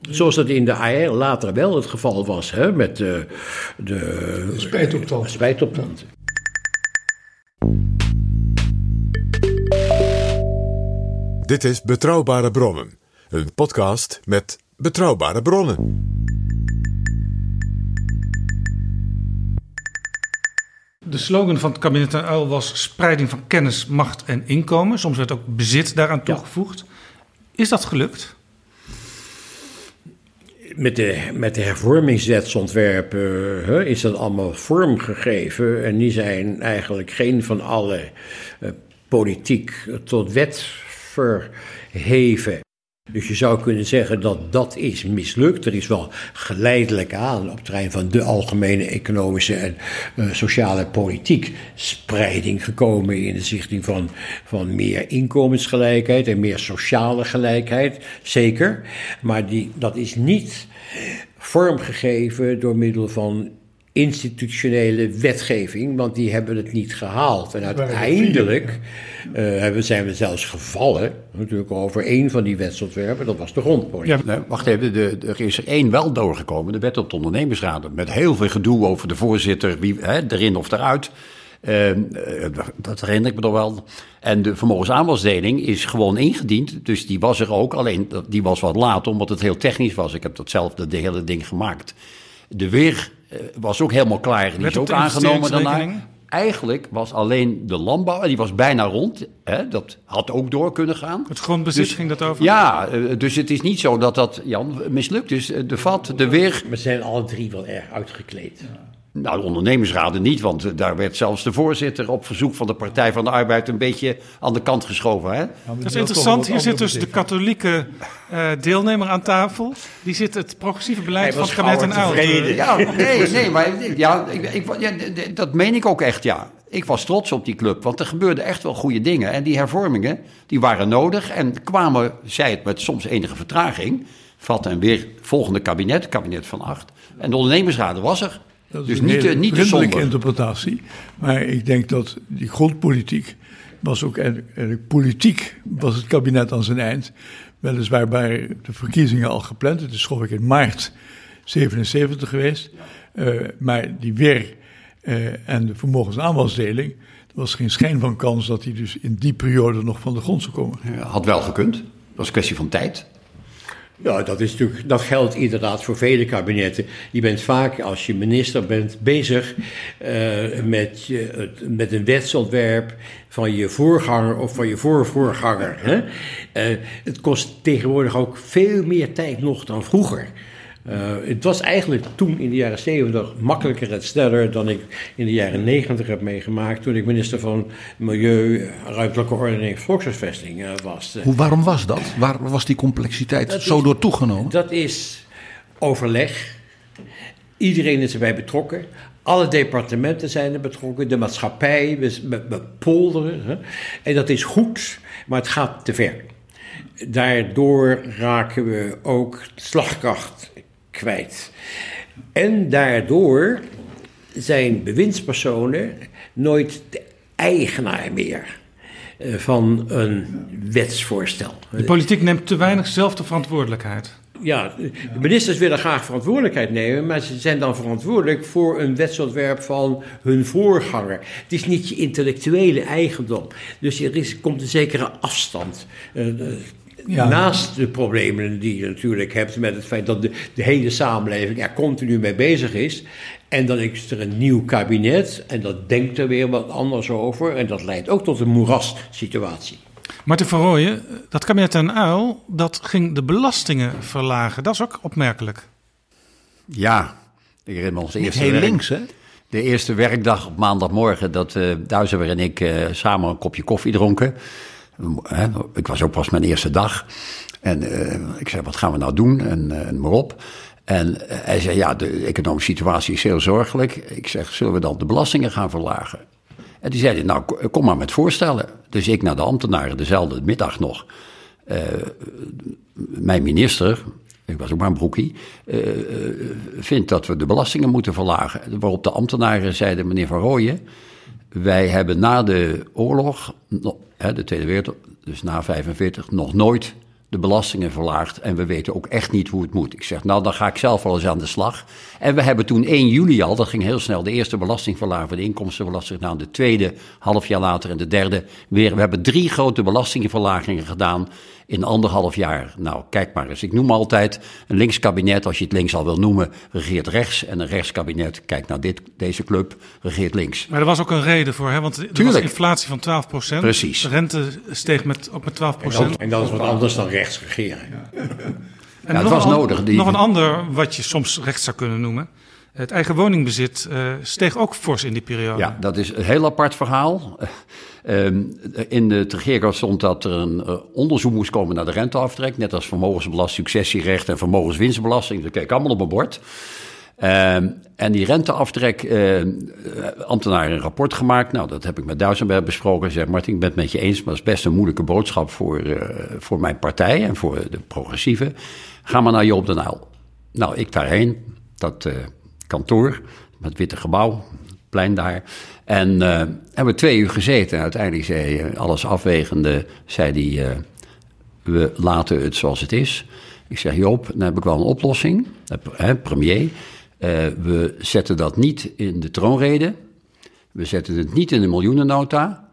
Zoals dat in de AR later wel het geval was, hè, met de, de, de spijtoptand. spijtoptand. Dit is Betrouwbare Bronnen, een podcast met betrouwbare bronnen. De slogan van het kabinet Den Uyl was spreiding van kennis, macht en inkomen. Soms werd ook bezit daaraan toegevoegd. Is dat gelukt? Met de, met de hervormingswetsontwerpen is dat allemaal vormgegeven. En die zijn eigenlijk geen van alle eh, politiek tot wet verheven. Dus je zou kunnen zeggen dat dat is mislukt. Er is wel geleidelijk aan op het terrein van de algemene economische en eh, sociale politiek spreiding gekomen in de zichting van, van meer inkomensgelijkheid en meer sociale gelijkheid. Zeker. Maar die, dat is niet vormgegeven door middel van institutionele wetgeving, want die hebben het niet gehaald. En uiteindelijk uh, hebben, zijn we zelfs gevallen, natuurlijk over één van die wetsontwerpen, dat was de grondpolitiek. Ja, nee, wacht even, de, de, er is er één wel doorgekomen, de wet op de ondernemersraad, met heel veel gedoe over de voorzitter, wie, hè, erin of eruit. Uh, dat herinner ik me nog wel. En de vermogensaanbesteding is gewoon ingediend. Dus die was er ook. Alleen die was wat laat, omdat het heel technisch was. Ik heb dat zelf de, de hele ding gemaakt. De weer was ook helemaal klaar. Die is ook aangenomen daarna. Eigenlijk was alleen de landbouw, en die was bijna rond. Hè, dat had ook door kunnen gaan. Het grondbezit Dus- ging dat over? Ja, uh, dus het is niet zo dat dat, Jan, mislukt. Dus de vat, de weer... We zijn alle drie wel erg uitgekleed. Nou, de ondernemersraden niet, want eh, daar werd zelfs de voorzitter op verzoek van de Partij van de Arbeid een beetje aan de kant geschoven. Hè? Dat is interessant. Hier zit dus de katholieke uh, deelnemer aan tafel. Die zit het progressieve beleid van het kabinet en Ja, nee, nee, maar ja, ik, ik, ja, dat meen ik ook echt, ja. Ik was trots op die club, want er gebeurden echt wel goede dingen. En die hervormingen, die waren nodig en kwamen, zij het met soms enige vertraging, vat en weer volgende kabinet, kabinet van acht. En de ondernemersraad was er. Dat is dus een niet, niet interpretatie. Maar ik denk dat die grondpolitiek was ook eigenlijk, politiek was het kabinet aan zijn eind. Weliswaar waren de verkiezingen al gepland. Het is geloof ik in maart 77 geweest. Eh, maar die weer eh, en de vermogensaanwasdeling... er was geen schijn van kans dat die dus in die periode nog van de grond zou komen. Had wel gekund. Dat was een kwestie van tijd. Ja, dat, is natuurlijk, dat geldt inderdaad voor vele kabinetten. Je bent vaak, als je minister bent, bezig eh, met, met een wetsontwerp van je voorganger of van je voorvoorganger. Hè? Eh, het kost tegenwoordig ook veel meer tijd nog dan vroeger. Eh, het was eigenlijk toen in de jaren 70 makkelijker en sneller dan ik in de jaren 90 heb meegemaakt. toen ik minister van Milieu, Ruimtelijke Ordening en Volkshuisvesting eh, was. Hoe, waarom was dat? Waar was die complexiteit Dat zo is- door toegenomen? Dat is overleg. Iedereen is erbij betrokken. Alle departementen zijn er betrokken. De maatschappij, we polderen. Hè. En dat is goed, maar het gaat te ver. Daardoor raken we ook slagkracht kwijt. En daardoor zijn bewindspersonen nooit de eigenaar meer eh, van een wetsvoorstel. De politiek neemt te weinig zelf de verantwoordelijkheid. Ja, de ministers willen graag verantwoordelijkheid nemen, maar ze zijn dan verantwoordelijk voor een wetsontwerp van hun voorganger. Het is niet je intellectuele eigendom. Dus er is, komt een zekere afstand. eh, Ja. Naast de problemen die je natuurlijk hebt met het feit dat de, de hele samenleving er continu mee bezig is. En dan is er een nieuw kabinet en dat denkt er weer wat anders over. En dat leidt ook tot een moerassituatie. Marten van Rooyen, dat kabinet en Uil, dat ging de belastingen verlagen. Dat is ook opmerkelijk. Ja, ik herinner me ons eerste heel werk- links, hè? De eerste werkdag op maandagmorgen dat eh Duizer en ik eh, samen een kopje koffie dronken. Hè, ik was ook pas mijn eerste dag. En eh, ik zei, wat gaan we nou doen? En, eh, en maar op. En eh, hij zei, ja, de economische situatie is heel zorgelijk. Ik zeg, zullen we dan de belastingen gaan verlagen? En die zeiden, nou, ko- kom maar met voorstellen. Dus ik naar de ambtenaren, dezelfde middag nog. Mijn minister, ik was ook maar een broekie, eh, vindt dat we de belastingen moeten verlagen. Waarop de ambtenaren zeiden, meneer Van Rooyen, wij hebben na de oorlog, de Tweede Wereldoorlog, dus na 45, nog nooit de belastingen verlaagd en we weten ook echt niet hoe het moet. Ik zeg, nou dan ga ik zelf wel eens aan de slag. En we hebben toen 1 juli al, dat ging heel snel, de eerste belastingverlaging voor de inkomstenbelasting gedaan. De tweede half jaar later en de derde weer. We hebben drie grote belastingverlagingen gedaan in anderhalf jaar. Nou, kijk maar eens. Ik noem altijd een linkskabinet, als je het links al wil noemen, regeert rechts. En een rechtskabinet, kijk naar dit, deze club, regeert links. Maar er was ook een reden voor, hè? want er was inflatie van 12% Precies. De rente steeg met, ook met 12% En dat is wat anders dan rechts regeren. En Ja, het nog was nodig, die- Nog een ander wat je soms rechts zou kunnen noemen. Het eigen woningbezit eh, steeg ook fors in die periode. Ja, dat is een heel apart verhaal. Ehm, in het regeerakkoord stond dat er een eh, onderzoek moest komen naar de renteaftrek. Net als vermogensbelasting, successierecht en vermogenswinstbelasting. Dat keek allemaal op mijn bord. Ehm, en die renteaftrek, eh ambtenaren een rapport gemaakt. Nou, dat heb ik met Duisenberg besproken. Zeg, Martin, ik ben het met je eens, maar dat is best een moeilijke boodschap voor, eh, voor mijn partij en voor de progressieven. Ga maar naar Joop den Uyl. Nou, ik daarheen, dat kantoor, met witte gebouw, plein daar. En eh, hebben we twee uur gezeten. En uiteindelijk zei hij, alles afwegende, zei hij, eh, we laten het zoals het is. Ik zeg, Joop, dan heb ik wel een oplossing. Eh, Hè, premier, Eh, we zetten dat niet in de troonrede. We zetten het niet in de miljoenennota.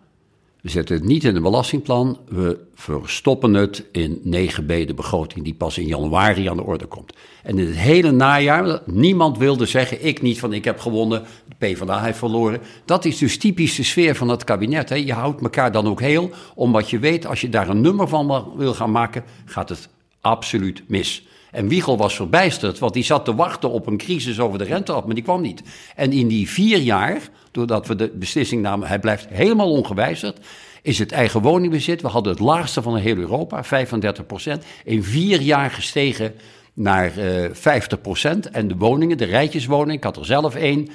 We zetten het niet in een belastingplan. We verstoppen het in 9b, de begroting die pas in januari aan de orde komt. En in het hele najaar, niemand wilde zeggen, ik niet van ik heb gewonnen, de PvdA heeft verloren. Dat is dus typisch de sfeer van het kabinet. Hè. Je houdt elkaar dan ook heel, omdat je weet, als je daar een nummer van wil gaan maken, gaat het absoluut mis. En Wiegel was verbijsterd, want die zat te wachten op een crisis over de rente af, maar die kwam niet. En in die vier jaar, doordat we de beslissing namen, hij blijft helemaal ongewijzigd, is het eigen woningbezit, we hadden het laagste van heel Europa, 35% in vier jaar gestegen naar eh 50% En de woningen, de rijtjeswoning, ik had er zelf één,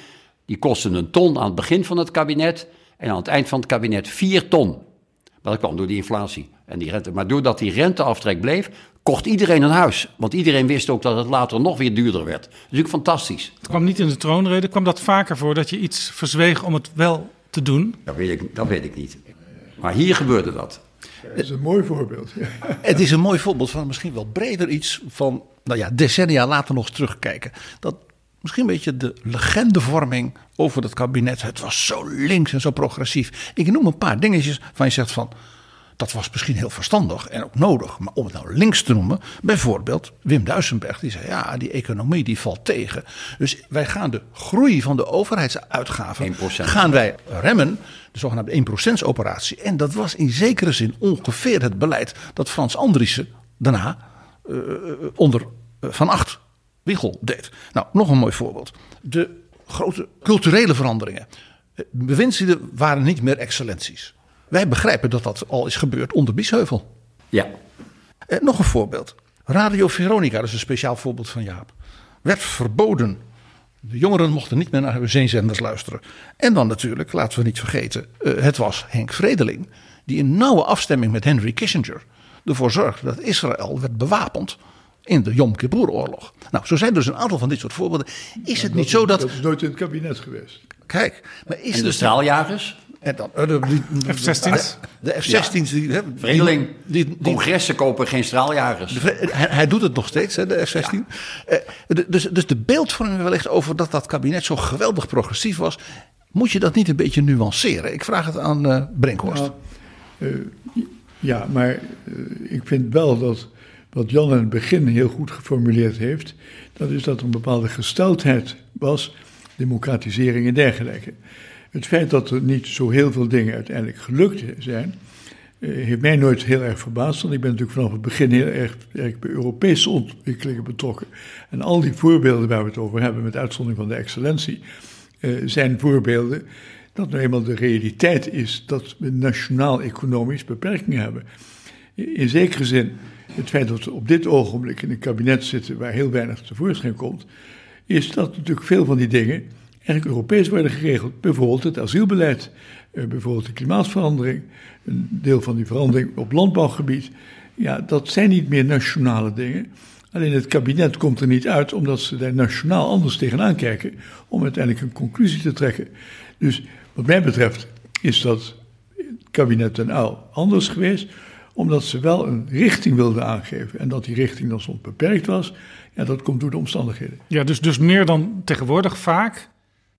die kostten een ton aan het begin van het kabinet en aan het eind van het kabinet vier ton. Maar dat kwam door die inflatie en die rente. Maar doordat die renteaftrek bleef, kocht iedereen een huis. Want iedereen wist ook dat het later nog weer duurder werd. Dat is natuurlijk fantastisch. Het kwam niet in de troonrede. Kwam dat vaker voor dat je iets verzweeg om het wel te doen? Dat weet ik, dat weet ik niet. Maar hier gebeurde dat. Dat is een mooi voorbeeld. Het is een mooi voorbeeld van misschien wel breder iets van, nou ja, decennia later nog eens terugkijken. Dat misschien een beetje de legendevorming over het kabinet. Het was zo links en zo progressief. Ik noem een paar dingetjes van je zegt van, dat was misschien heel verstandig en ook nodig. Maar om het nou links te noemen, bijvoorbeeld Wim Duisenberg. Die zei, ja, die economie die valt tegen. Dus wij gaan de groei van de overheidsuitgaven 1%. gaan wij remmen. De zogenaamde 1% operatie. En dat was in zekere zin ongeveer het beleid dat Frans Andriessen daarna eh, onder eh, Van Acht Wiegel deed. Nou, nog een mooi voorbeeld. De grote culturele veranderingen. Eh, Bewindslieden waren niet meer excellenties. Wij begrijpen dat dat al is gebeurd onder Biesheuvel. Ja. Eh, nog een voorbeeld. Radio Veronica, dat is een speciaal voorbeeld van Jaap. Werd verboden. De jongeren mochten niet meer naar zeezenders luisteren. En dan natuurlijk, laten we niet vergeten, eh, het was Henk Vredeling. Die in nauwe afstemming met Henry Kissinger ervoor zorgde dat Israël werd bewapend in de Yom Kippur-oorlog. Nou, zo zijn er dus een aantal van dit soort voorbeelden. Is het niet zo dat... Dat is nooit in het kabinet geweest. Kijk, maar is En de het... straaljagers? En dan, eh, de, die- F-16's? De F-16's. Die, hè, die- Vredeling. die- die- Congressen kopen geen straaljagers. Hij, hij doet het nog steeds, hè, de F-16. Eh, de- dus, dus de beeldvorming wellicht over dat dat kabinet zo geweldig progressief was. Moet je dat niet een beetje nuanceren? Ik vraag het aan eh Brinkhorst. Nou, eh, ja, maar ik vind wel dat wat Jan in het begin heel goed geformuleerd heeft, dat is dat er een bepaalde gesteldheid was, democratisering en dergelijke. Het feit dat er niet zo heel veel dingen uiteindelijk gelukt zijn, eh, heeft mij nooit heel erg verbaasd. Want ik ben natuurlijk vanaf het begin heel erg, bij Europese ontwikkelingen betrokken. En al die voorbeelden waar we het over hebben, met uitzondering van de excellentie, eh, zijn voorbeelden dat nou eenmaal de realiteit is dat we nationaal-economisch beperkingen hebben. In zekere zin, het feit dat we op dit ogenblik in een kabinet zitten waar heel weinig tevoorschijn komt, is dat natuurlijk veel van die dingen eigenlijk Europees worden geregeld. Bijvoorbeeld het asielbeleid, eh, bijvoorbeeld de klimaatverandering, een deel van die verandering op landbouwgebied. Ja, dat zijn niet meer nationale dingen. Alleen het kabinet komt er niet uit omdat ze daar nationaal anders tegenaan kijken om uiteindelijk een conclusie te trekken. Dus wat mij betreft is dat het kabinet ten Uyl anders geweest omdat ze wel een richting wilden aangeven. En dat die richting dan soms beperkt was, ja, dat komt door de omstandigheden. Ja, dus, dus meer dan tegenwoordig vaak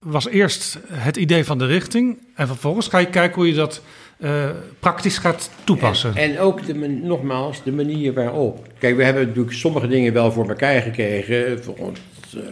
was eerst het idee van de richting. En vervolgens ga je kijken hoe je dat uh, praktisch gaat toepassen. En, ook, de, nogmaals, de manier waarop. Kijk, we hebben natuurlijk sommige dingen wel voor elkaar gekregen. Volgens, uh,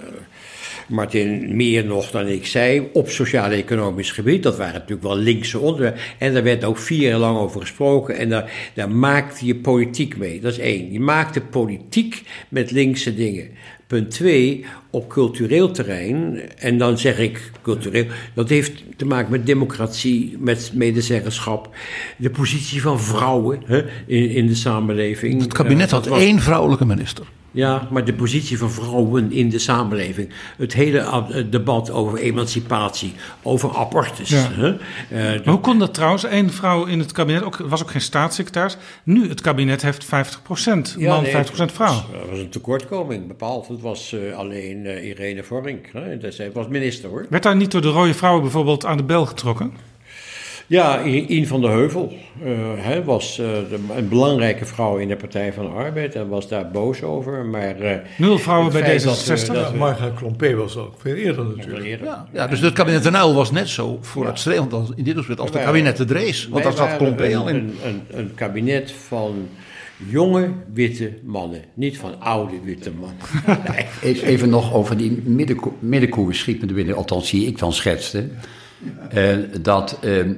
Martin meer nog dan ik zei, op sociaal-economisch gebied. Dat waren natuurlijk wel linkse onderwerpen. En daar werd ook vier jaar lang over gesproken. En daar, daar maakte je politiek mee. Dat is één. Je maakte politiek met linkse dingen. Punt twee, op cultureel terrein, en dan zeg ik cultureel, dat heeft te maken met democratie, met medezeggenschap, de positie van vrouwen hè, in, in de samenleving. Het kabinet had één vrouwelijke minister. Ja, maar de positie van vrouwen in de samenleving. Het hele debat over emancipatie, over abortus. Ja. Hè? Uh, hoe kon dat trouwens? Eén vrouw in het kabinet, ook, was ook geen staatssecretaris. Nu, het kabinet heeft 50% ja, man, nee, 50% vrouw. Dat was een tekortkoming bepaald. Het was uh, alleen uh, Irene Vorink. Hè? Zij was minister hoor. Werd daar niet door de rode vrouwen bijvoorbeeld aan de bel getrokken? Ja, Ian van der Heuvel uh, hij was uh, de, een belangrijke vrouw in de Partij van de Arbeid en was daar boos over. Maar, uh, Nul vrouwen bij D66? Dat, dat Marga Klompé was ook veel eerder natuurlijk. Eerder. Ja, ja, dus het kabinet Den Uyl was net zo vooruitstrevend als, in dit opzicht als het kabinet de Drees. Want daar zat Klompé al in. Een, een, een kabinet van jonge witte mannen, niet van oude witte mannen. nee. Even nog over die middenko middenkoers schiet me er binnen, althans die ik dan schetste. dat... Ehm,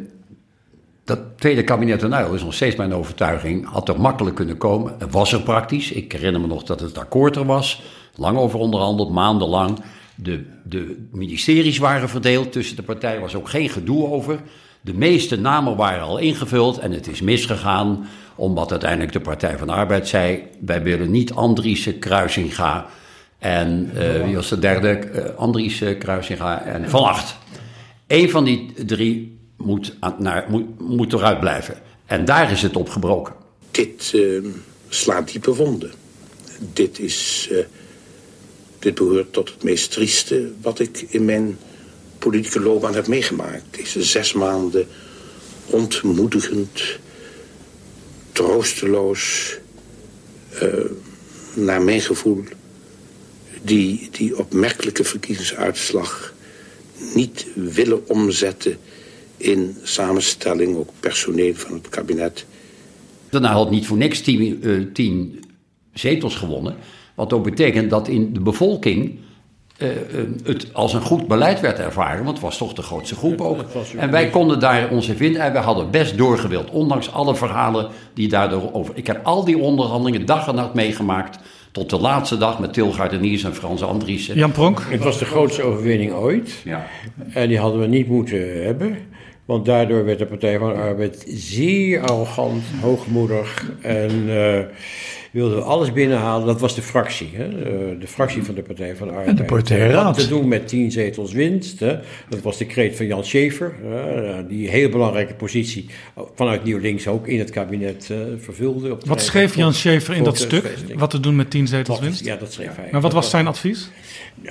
dat tweede kabinet Den Uyl is nog steeds mijn overtuiging. Had er makkelijk kunnen komen. Het was er praktisch. Ik herinner me nog dat het akkoord er was. Lang over onderhandeld, maandenlang. De, de ministeries waren verdeeld tussen de partijen. Er was ook geen gedoe over. De meeste namen waren al ingevuld en het is misgegaan. Omdat uiteindelijk de Partij van de Arbeid zei... wij willen niet Andriessen, Kruisinga en... Uh, wie was de derde? Uh, Andriessen, Kruisinga en Van Acht. Eén van die drie moet, naar, moet, moet eruit blijven. En daar is het op gebroken. Dit uh, slaat diepe wonden. Dit is. Uh, dit behoort tot het meest trieste wat ik in mijn politieke loopbaan heb meegemaakt. Deze zes maanden ontmoedigend, troosteloos, uh, naar mijn gevoel, die, die opmerkelijke verkiezingsuitslag niet willen omzetten in samenstelling, ook personeel van het kabinet. Daarna had niet voor niks tien, uh, tien zetels gewonnen. Wat ook betekent dat in de bevolking uh, het als een goed beleid werd ervaren. Want het was toch de grootste groep ook. En wij konden daar in vinden. En wij hadden best doorgewild. Ondanks alle verhalen die daardoor over... Ik heb al die onderhandelingen dag en nacht meegemaakt. Tot de laatste dag met Tilgaard en Niers en Frans Andriessen. Jan Pronk. Het was de grootste overwinning ooit. Ja. En die hadden we niet moeten hebben. Want daardoor werd de Partij van de Arbeid zeer arrogant, hoogmoedig en uh, wilde alles binnenhalen. Dat was de fractie, hè? De, de fractie van de Partij van de Arbeid. En de partijraad. te doen met tien zetels winst. Hè? Dat was de kreet van Jan Schaefer, die heel belangrijke positie vanuit Nieuw Links ook in het kabinet uh, vervulde. Op wat schreef Jan Schaefer in dat stuk? Wat te doen met tien zetels winst? Ja, dat schreef hij. Maar wat was zijn advies?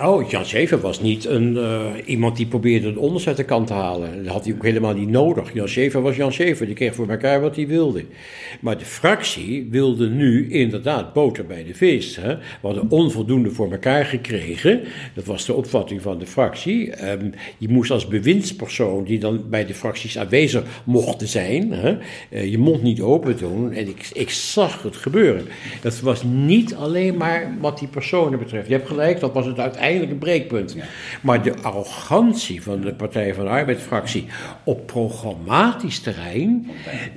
Oh, Jan Schever was niet een, uh, iemand die probeerde het onderste uit de kant te halen. Dat had hij ook helemaal niet nodig. Jan Schever was Jan Schever, die kreeg voor elkaar wat hij wilde. Maar de fractie wilde nu inderdaad boter bij de vis. Hè. We hadden onvoldoende voor elkaar gekregen. Dat was de opvatting van de fractie. Um, je moest als bewindspersoon, die dan bij de fracties aanwezig mochten zijn, hè, uh, je mond niet open doen. En ik, ik zag het gebeuren. Dat was niet alleen maar wat die personen betreft. Je hebt gelijk, dat was het uiteindelijk uiteindelijk een breekpunt. Maar de arrogantie van de Partij van de Arbeid-fractie op programmatisch terrein,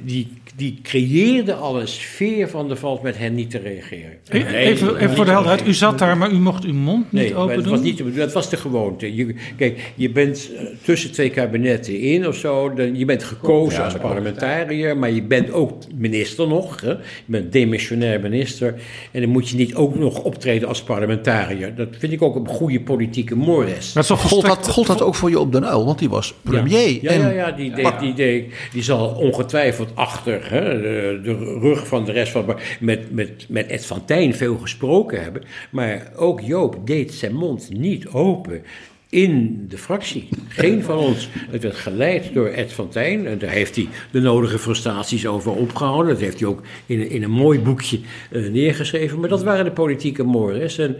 die die creëerde al een sfeer van de valt met hen niet te reageren. Nee, even, even voor de helderheid, u zat daar, maar u mocht uw mond niet nee, open het doen? Was niet, dat was de gewoonte. Je, kijk, je bent eh, tussen twee kabinetten in of zo, dan, je bent gekozen als parlementariër, maar je bent ook minister nog. Hè? Je bent demissionair minister en dan moet je niet ook nog optreden als parlementariër. Dat vind ik ook een goede politieke mores. Maar gold, dat, gold dat ook voor je op Den Uyl, want die was premier. Ja, ja, ja, ja die, die, die, die, die zal ongetwijfeld achter de, de, rug van de rest van. Met, met, met Ed van Tijn veel gesproken hebben. Maar ook Joop deed zijn mond niet open in de fractie. Geen van ons. Het werd geleid door Ed van Tijn. En daar heeft hij de nodige frustraties over opgehouden. Dat heeft hij ook in, in een mooi boekje eh, neergeschreven. Maar dat waren de politieke mores. En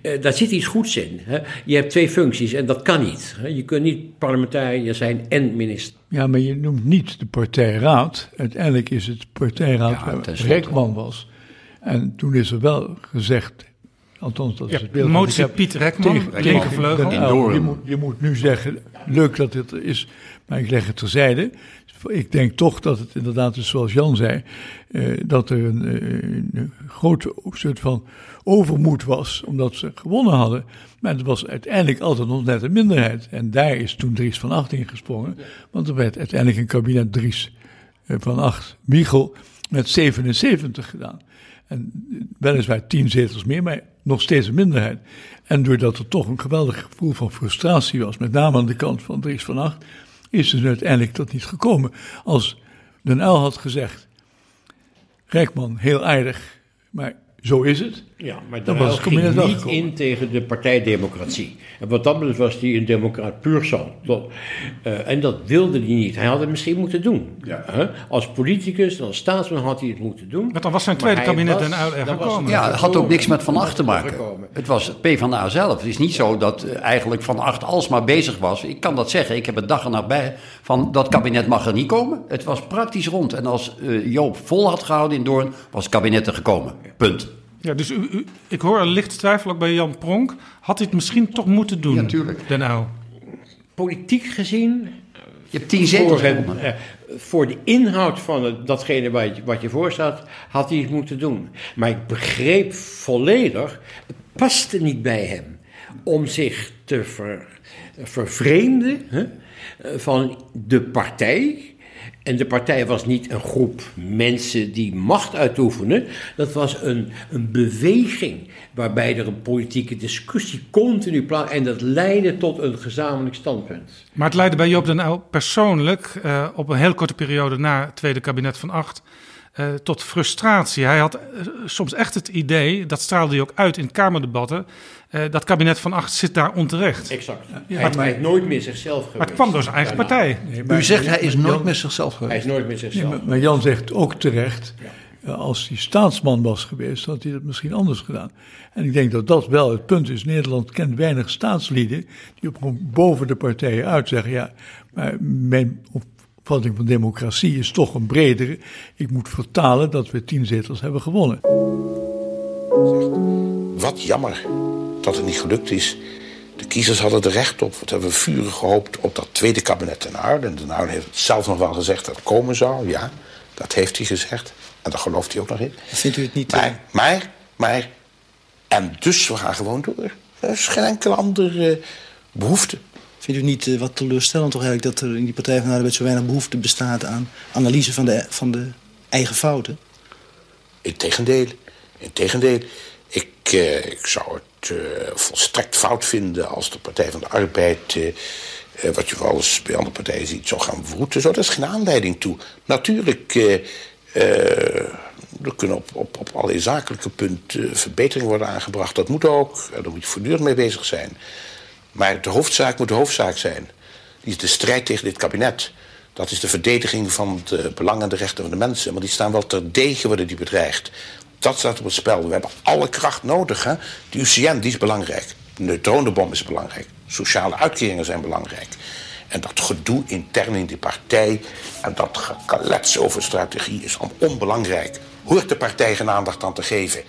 eh, daar zit iets goeds in. Hè. Je hebt twee functies en dat kan niet. Hè. Je kunt niet parlementariër zijn en minister. Ja, maar je noemt niet de partijraad. Uiteindelijk is het partijraad Ja, waar. Rekman was. En toen is er wel gezegd, althans dat is het beeld motie heb, Piet Rekman, tegen- tegen Den Uyl. Je moet, je moet nu zeggen, leuk dat dit er is, maar ik leg het terzijde. Ik denk toch dat het inderdaad, is zoals Jan zei, eh, dat er een, eh, een grote soort van overmoed was, omdat ze gewonnen hadden. Maar het was uiteindelijk altijd nog net een minderheid. En daar is toen Dries van Acht ingesprongen, want er werd uiteindelijk een kabinet Dries eh, van Acht, Michel, met 77 gedaan. En weliswaar tien zetels meer, maar nog steeds een minderheid. En doordat er toch een geweldig gevoel van frustratie was, met name aan de kant van Dries van Acht, is dus uiteindelijk dat niet gekomen. Als Den Uyl had gezegd, Rijkman, heel aardig, maar zo is het. Ja, maar Dan daar was het ging niet gekomen. in tegen de partijdemocratie. En wat dat betreft was hij een democraat puur. Dat, eh, en dat wilde hij niet. Hij had het misschien moeten doen. Hè? Als politicus en als staatsman had hij het moeten doen. Want dan was zijn Maar tweede kabinet er dan was gekomen. Ja, het had ook niks met Van Acht te maken. Het was PvdA zelf. Het is niet zo dat eh, eigenlijk Van Acht alsmaar bezig was. Ik kan dat zeggen, ik heb het dag en nacht bij. Van dat kabinet mag er niet komen. Het was praktisch rond. En als eh, Joop vol had gehouden in Doorn, was het kabinet er gekomen. Punt. Ja, dus u, u- ik hoor een licht twijfel ook bij Jan Pronk. Had hij het misschien toch moeten doen, Ja, tuurlijk. Den Uyl? Politiek gezien Je hebt tien zetels voor, eh, voor de inhoud van het, datgene wat je, wat je voorstaat, had hij het moeten doen. Maar ik begreep volledig, het paste niet bij hem om zich te ver, vervreemden hè, eh, van de partij. En de partij was niet een groep mensen die macht uitoefenen. Dat was een, een beweging waarbij er een politieke discussie continu plaats. En dat leidde tot een gezamenlijk standpunt. Maar het leidde bij Joop den Uyl persoonlijk eh, op een heel korte periode na het tweede kabinet van acht eh, tot frustratie. Hij had eh, soms echt het idee, dat straalde hij ook uit in kamerdebatten, eh, dat kabinet van acht zit daar onterecht. Exact. Ja, hij, maar- hij is nooit meer zichzelf geweest. Maar het kwam door zijn eigen Daarna. partij. Nee, maar- U zegt hij is nooit meer zichzelf Hij geweest. is nooit meer Nee, zichzelf. maar, maar Jan zegt ook terecht, eh, als hij staatsman was geweest, had hij dat misschien anders gedaan. En ik denk dat dat wel het punt is. Nederland kent weinig staatslieden die op boven de partijen uit zeggen, ja, maar mijn opvatting van democratie is toch een bredere. Ik moet vertalen dat we tien zetels hebben gewonnen. Wat jammer dat het niet gelukt is. De kiezers hadden er recht op. Wat hebben we vurig gehoopt op dat tweede kabinet ten Uyl. En ten Uyl heeft het zelf nog wel gezegd dat het komen zou. Ja, dat heeft hij gezegd. En daar gelooft hij ook nog in. Vindt u het niet... eh, Maar, maar, maar... En dus we gaan gewoon door. Er is geen enkele andere eh, behoefte. Vindt u niet eh, wat teleurstellend toch eigenlijk... dat er in die Partij van de Arbeid zo weinig behoefte bestaat aan analyse van de, van de eigen fouten? Integendeel. Integendeel. Ik, eh, ik zou het eh, volstrekt fout vinden als de Partij van de Arbeid... wat je wel eens bij andere partijen ziet, zou gaan wroeten. Zo, dat is geen aanleiding toe. Natuurlijk, er kunnen op, op, op allerlei zakelijke punten verbeteringen worden aangebracht. Dat moet ook. Daar moet je voortdurend mee bezig zijn. Maar de hoofdzaak moet de hoofdzaak zijn. Die is de strijd tegen dit kabinet. Dat is de verdediging van de belangen en de rechten van de mensen. Maar die staan wel terdege worden die bedreigd. Dat staat op het spel. We hebben alle kracht nodig. Hè? De UCN die is belangrijk. De neutronenbom is belangrijk. Sociale uitkeringen zijn belangrijk. En dat gedoe intern in die partij en dat gekalets over strategie is onbelangrijk. Hoort de partij geen aandacht aan te geven.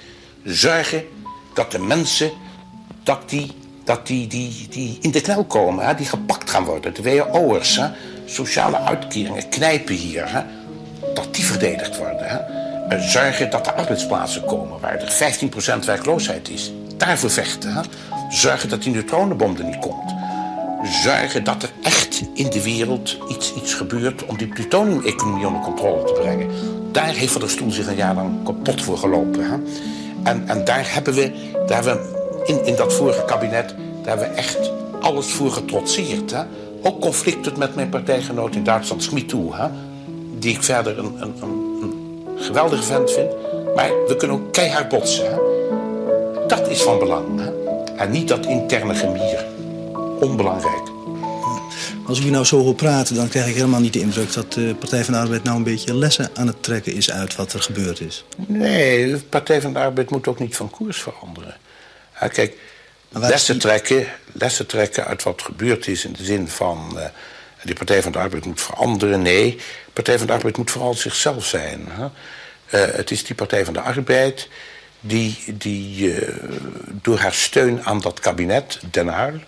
Zorgen dat de mensen dat die, dat die, die, die in de knel komen, hè? die gepakt gaan worden. De WO'ers, sociale uitkeringen, knijpen hier. Hè? Dat die verdedigd worden. Hè? En zorgen dat er arbeidsplaatsen komen waar er 15% werkloosheid is. Daarvoor vechten. Hè? Zorgen dat die neutronenbom er niet komt. Zorgen dat er echt in de wereld iets, iets gebeurt om die plutoniumeconomie onder controle te brengen. Daar heeft Van der Stoel zich een jaar lang kapot voor gelopen. Hè? En, en daar hebben we, daar hebben we in, in dat vorige kabinet, daar hebben we echt alles voor getrotseerd. Hè? Ook conflicten met mijn partijgenoot in Duitsland, toe, hè? die ik verder een, een, een, een geweldige vent vind. Maar we kunnen ook keihard botsen. Hè? Dat is van belang. Hè? En niet dat interne gemier. onbelangrijk. Als ik u nou zo hoor praten, dan krijg ik helemaal niet de indruk... dat de Partij van de Arbeid nou een beetje lessen aan het trekken is uit wat er gebeurd is. Nee, de Partij van de Arbeid moet ook niet van koers veranderen. Ja, kijk, lessen trekken, lessen trekken uit wat gebeurd is in de zin van... eh die Partij van de Arbeid moet veranderen. Nee, de Partij van de Arbeid moet vooral zichzelf zijn. Hè? Eh, het is die Partij van de Arbeid die, die eh, door haar steun aan dat kabinet, Den Uyl...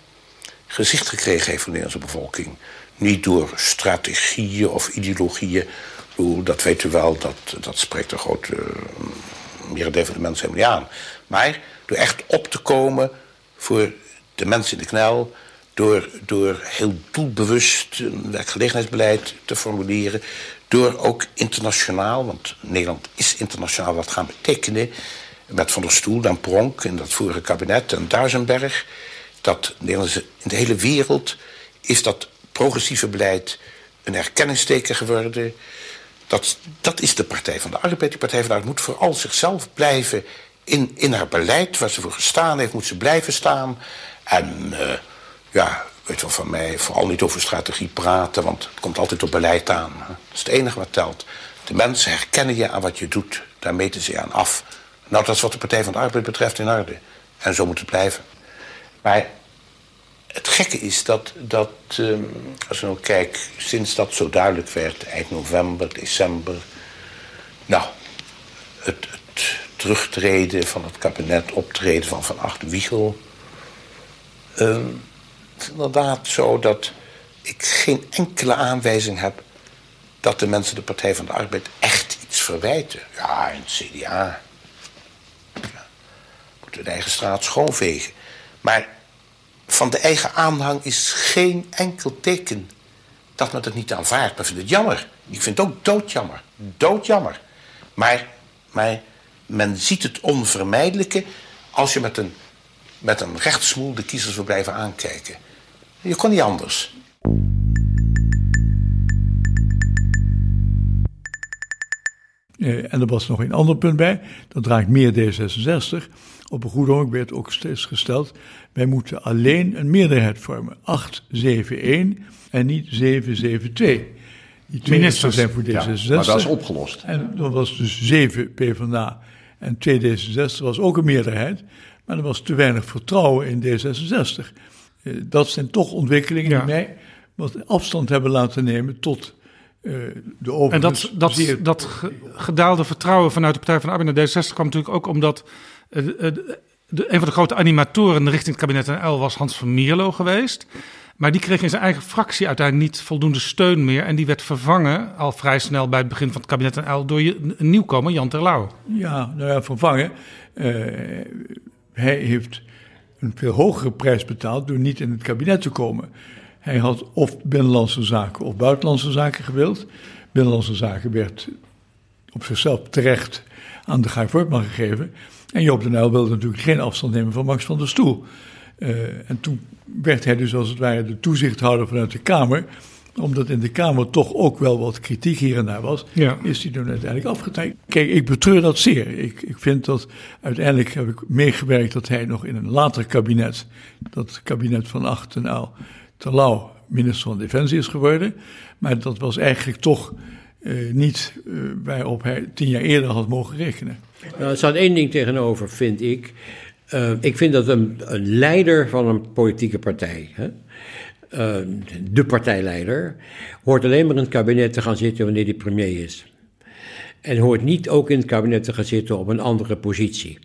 gezicht gekregen heeft van de Nederlandse bevolking. Niet door strategieën of ideologieën. Dat weet u wel, dat, dat spreekt een grote uh, merendeel van de mensen helemaal niet aan. Maar door echt op te komen voor de mensen in de knel... door, door heel doelbewust een werkgelegenheidsbeleid te formuleren... door ook internationaal, want Nederland is internationaal wat gaan betekenen... met Van der Stoel en Pronk in dat vorige kabinet en Duisenberg... dat Nederlandse, in de hele wereld is dat progressieve beleid een erkenningsteken geworden. Dat, dat is de Partij van de Arbeid. Die Partij van de Arbeid moet vooral zichzelf blijven in, in haar beleid... waar ze voor gestaan heeft, moet ze blijven staan. En uh, ja, weet wel van mij, vooral niet over strategie praten... want het komt altijd op beleid aan. Dat is het enige wat telt. De mensen herkennen je aan wat je doet. Daar meten ze je aan af. Nou, dat is wat de Partij van de Arbeid betreft in orde. En zo moet het blijven. Maar het gekke is dat, dat um, als je nou kijkt, sinds dat zo duidelijk werd, eind november, december. Nou, het terugtreden van het kabinet, optreden van Van Acht Wiegel. Um, het is inderdaad zo dat ik geen enkele aanwijzing heb dat de mensen de Partij van de Arbeid echt iets verwijten. Ja, in het CDA. Ja, moeten de eigen straat schoonvegen. Maar van de eigen aanhang is geen enkel teken dat men het niet aanvaardt. Men vindt het jammer. Ik vind het ook doodjammer. Doodjammer. Maar, maar men ziet het onvermijdelijke als je met een, met een rechtsmoel de kiezers wil blijven aankijken. Je kon niet anders. Eh, en er was nog een ander punt bij, dat draagt meer D66. Op een goed ogenblik werd ook steeds gesteld, wij moeten alleen een meerderheid vormen. 871 en niet 772. Die twee Ministers. zijn voor D66. Ja, maar dat is opgelost. En dan was dus 7 PvdA en 2 D66 was ook een meerderheid. Maar er was te weinig vertrouwen in D66. Eh, dat zijn toch ontwikkelingen die mij wat afstand hebben laten nemen tot uh, de En dat, dat, zeer- dat ge- gedaalde vertrouwen vanuit de Partij van de Arbeid naar D66 kwam natuurlijk ook omdat eh, de, een van de grote animatoren richting het kabinet NL was Hans van Mierlo geweest. Maar die kreeg in zijn eigen fractie uiteindelijk niet voldoende steun meer. En die werd vervangen al vrij snel bij het begin van het kabinet NL door je- een nieuwkomer, Jan Terlouw. Ja, nou ja, vervangen. Eh, hij heeft een veel hogere prijs betaald door niet in het kabinet te komen. Hij had of binnenlandse zaken of buitenlandse zaken gewild. Binnenlandse zaken werd op zichzelf terecht aan de Guy Voortman gegeven. En Joop den Uyl wilde natuurlijk geen afstand nemen van Max van der Stoel. Eh, en toen werd hij dus als het ware de toezichthouder vanuit de Kamer. Omdat in de Kamer toch ook wel wat kritiek hier en daar was, Ja. is hij toen uiteindelijk afgetreden. Kijk, ik betreur dat zeer. Ik, ik vind dat uiteindelijk heb ik meegewerkt dat hij nog in een later kabinet, dat kabinet van Acht en Uyl, Terlouw minister van Defensie is geworden. Maar dat was eigenlijk toch eh, niet eh, waarop hij tien jaar eerder had mogen rekenen. Nou, er staat één ding tegenover, vind ik. Eh, ik vind dat een, leider van een politieke partij, hè, eh, de partijleider, hoort alleen maar in het kabinet te gaan zitten wanneer hij premier is. En hoort niet ook in het kabinet te gaan zitten op een andere positie.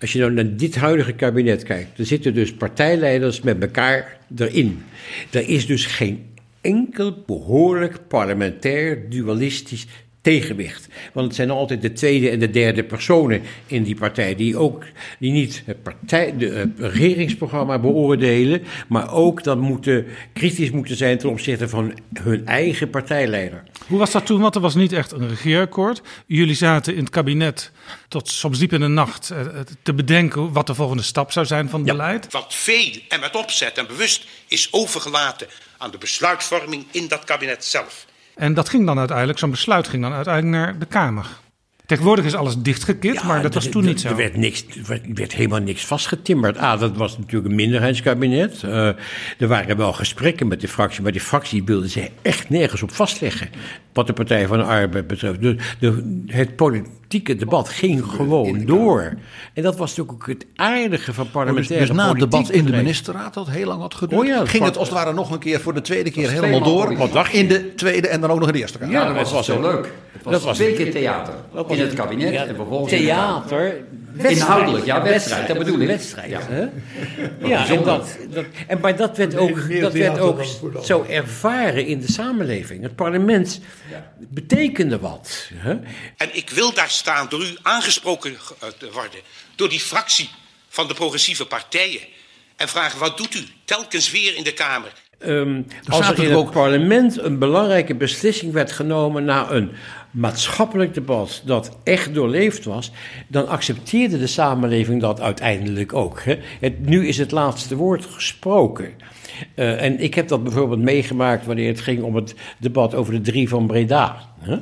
Als je nou naar dit huidige kabinet kijkt, er zitten dus partijleiders met elkaar erin. Er is dus geen enkel behoorlijk parlementair dualistisch tegenwicht. Want het zijn altijd de tweede en de derde personen in die partij die ook die niet het partij, de, het regeringsprogramma beoordelen, maar ook dan moeten kritisch moeten zijn ten opzichte van hun eigen partijleider. Hoe was dat toen? Want er was niet echt een regeerakkoord. Jullie zaten in het kabinet tot soms diep in de nacht eh, te bedenken wat de volgende stap zou zijn van het beleid. Wat veel en met opzet en bewust is overgelaten aan de besluitvorming in dat kabinet zelf. En dat ging dan uiteindelijk, zo'n besluit ging dan uiteindelijk naar de Kamer. Tegenwoordig is alles dichtgekit, maar dat was toen niet zo. Er werd, niks, er werd- er werd helemaal niks vastgetimmerd. Ah, dat was natuurlijk een minderheidskabinet. Eh, er waren wel gesprekken met de fractie, maar die fractie wilde zich echt nergens op vastleggen. Wat de Partij van de Arbeid betreft. De, de, het politieke debat ging gewoon door. En dat was natuurlijk ook het aardige van Dus, parlementaire dus na het debat in de ministerraad, dat heel lang had geduurd, Oh ja, ging het als het ware nog een keer voor de tweede keer helemaal door. politiek. Wat dacht je? In de tweede en dan ook nog in de eerste kamer. Ja, dat was, was zo leuk. Het was, dat was twee keer theater. In het kabinet ja, en vervolgens in Inhoudelijk, ja, wedstrijd, dat bedoel ik. Wedstrijd, Ja. hè? Ja, en dat, dat, en, maar dat werd ook, dat werd ook zo ervaren in de samenleving. Het parlement betekende wat. Hè? En ik wil daar staan door u aangesproken eh, te worden. Door die fractie van de progressieve partijen. En vragen, wat doet u telkens weer in de Kamer? Ehm, als er in het ook- parlement een belangrijke beslissing werd genomen na een maatschappelijk debat dat echt doorleefd was, dan accepteerde de samenleving dat uiteindelijk ook. Hè. Nu is het laatste woord gesproken. Eh, en ik heb dat bijvoorbeeld meegemaakt wanneer het ging om het debat over de drie van Breda. Hè.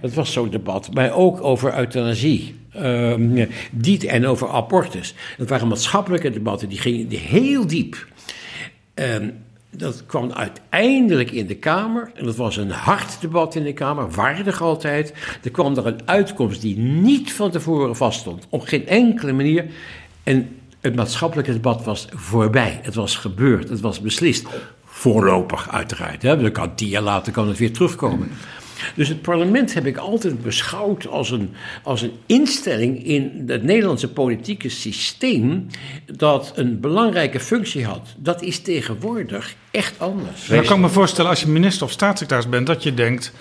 Dat was zo'n debat, maar ook over euthanasie. Die, en over abortus. Dat waren maatschappelijke debatten, die gingen heel diep. Ehm, dat kwam uiteindelijk in de Kamer. En dat was een hard debat in de Kamer, waardig altijd. Er kwam er een uitkomst die niet van tevoren vaststond. Op geen enkele manier. En het maatschappelijke debat was voorbij. Het was gebeurd. Het was beslist. Voorlopig, uiteraard. Hè. Dan kan tien jaar later kan het weer terugkomen. Dus het parlement heb ik altijd beschouwd als een, als een instelling in het Nederlandse politieke systeem dat een belangrijke functie had. Dat is tegenwoordig echt anders. Dan kan me voorstellen als je minister of staatssecretaris bent dat je denkt,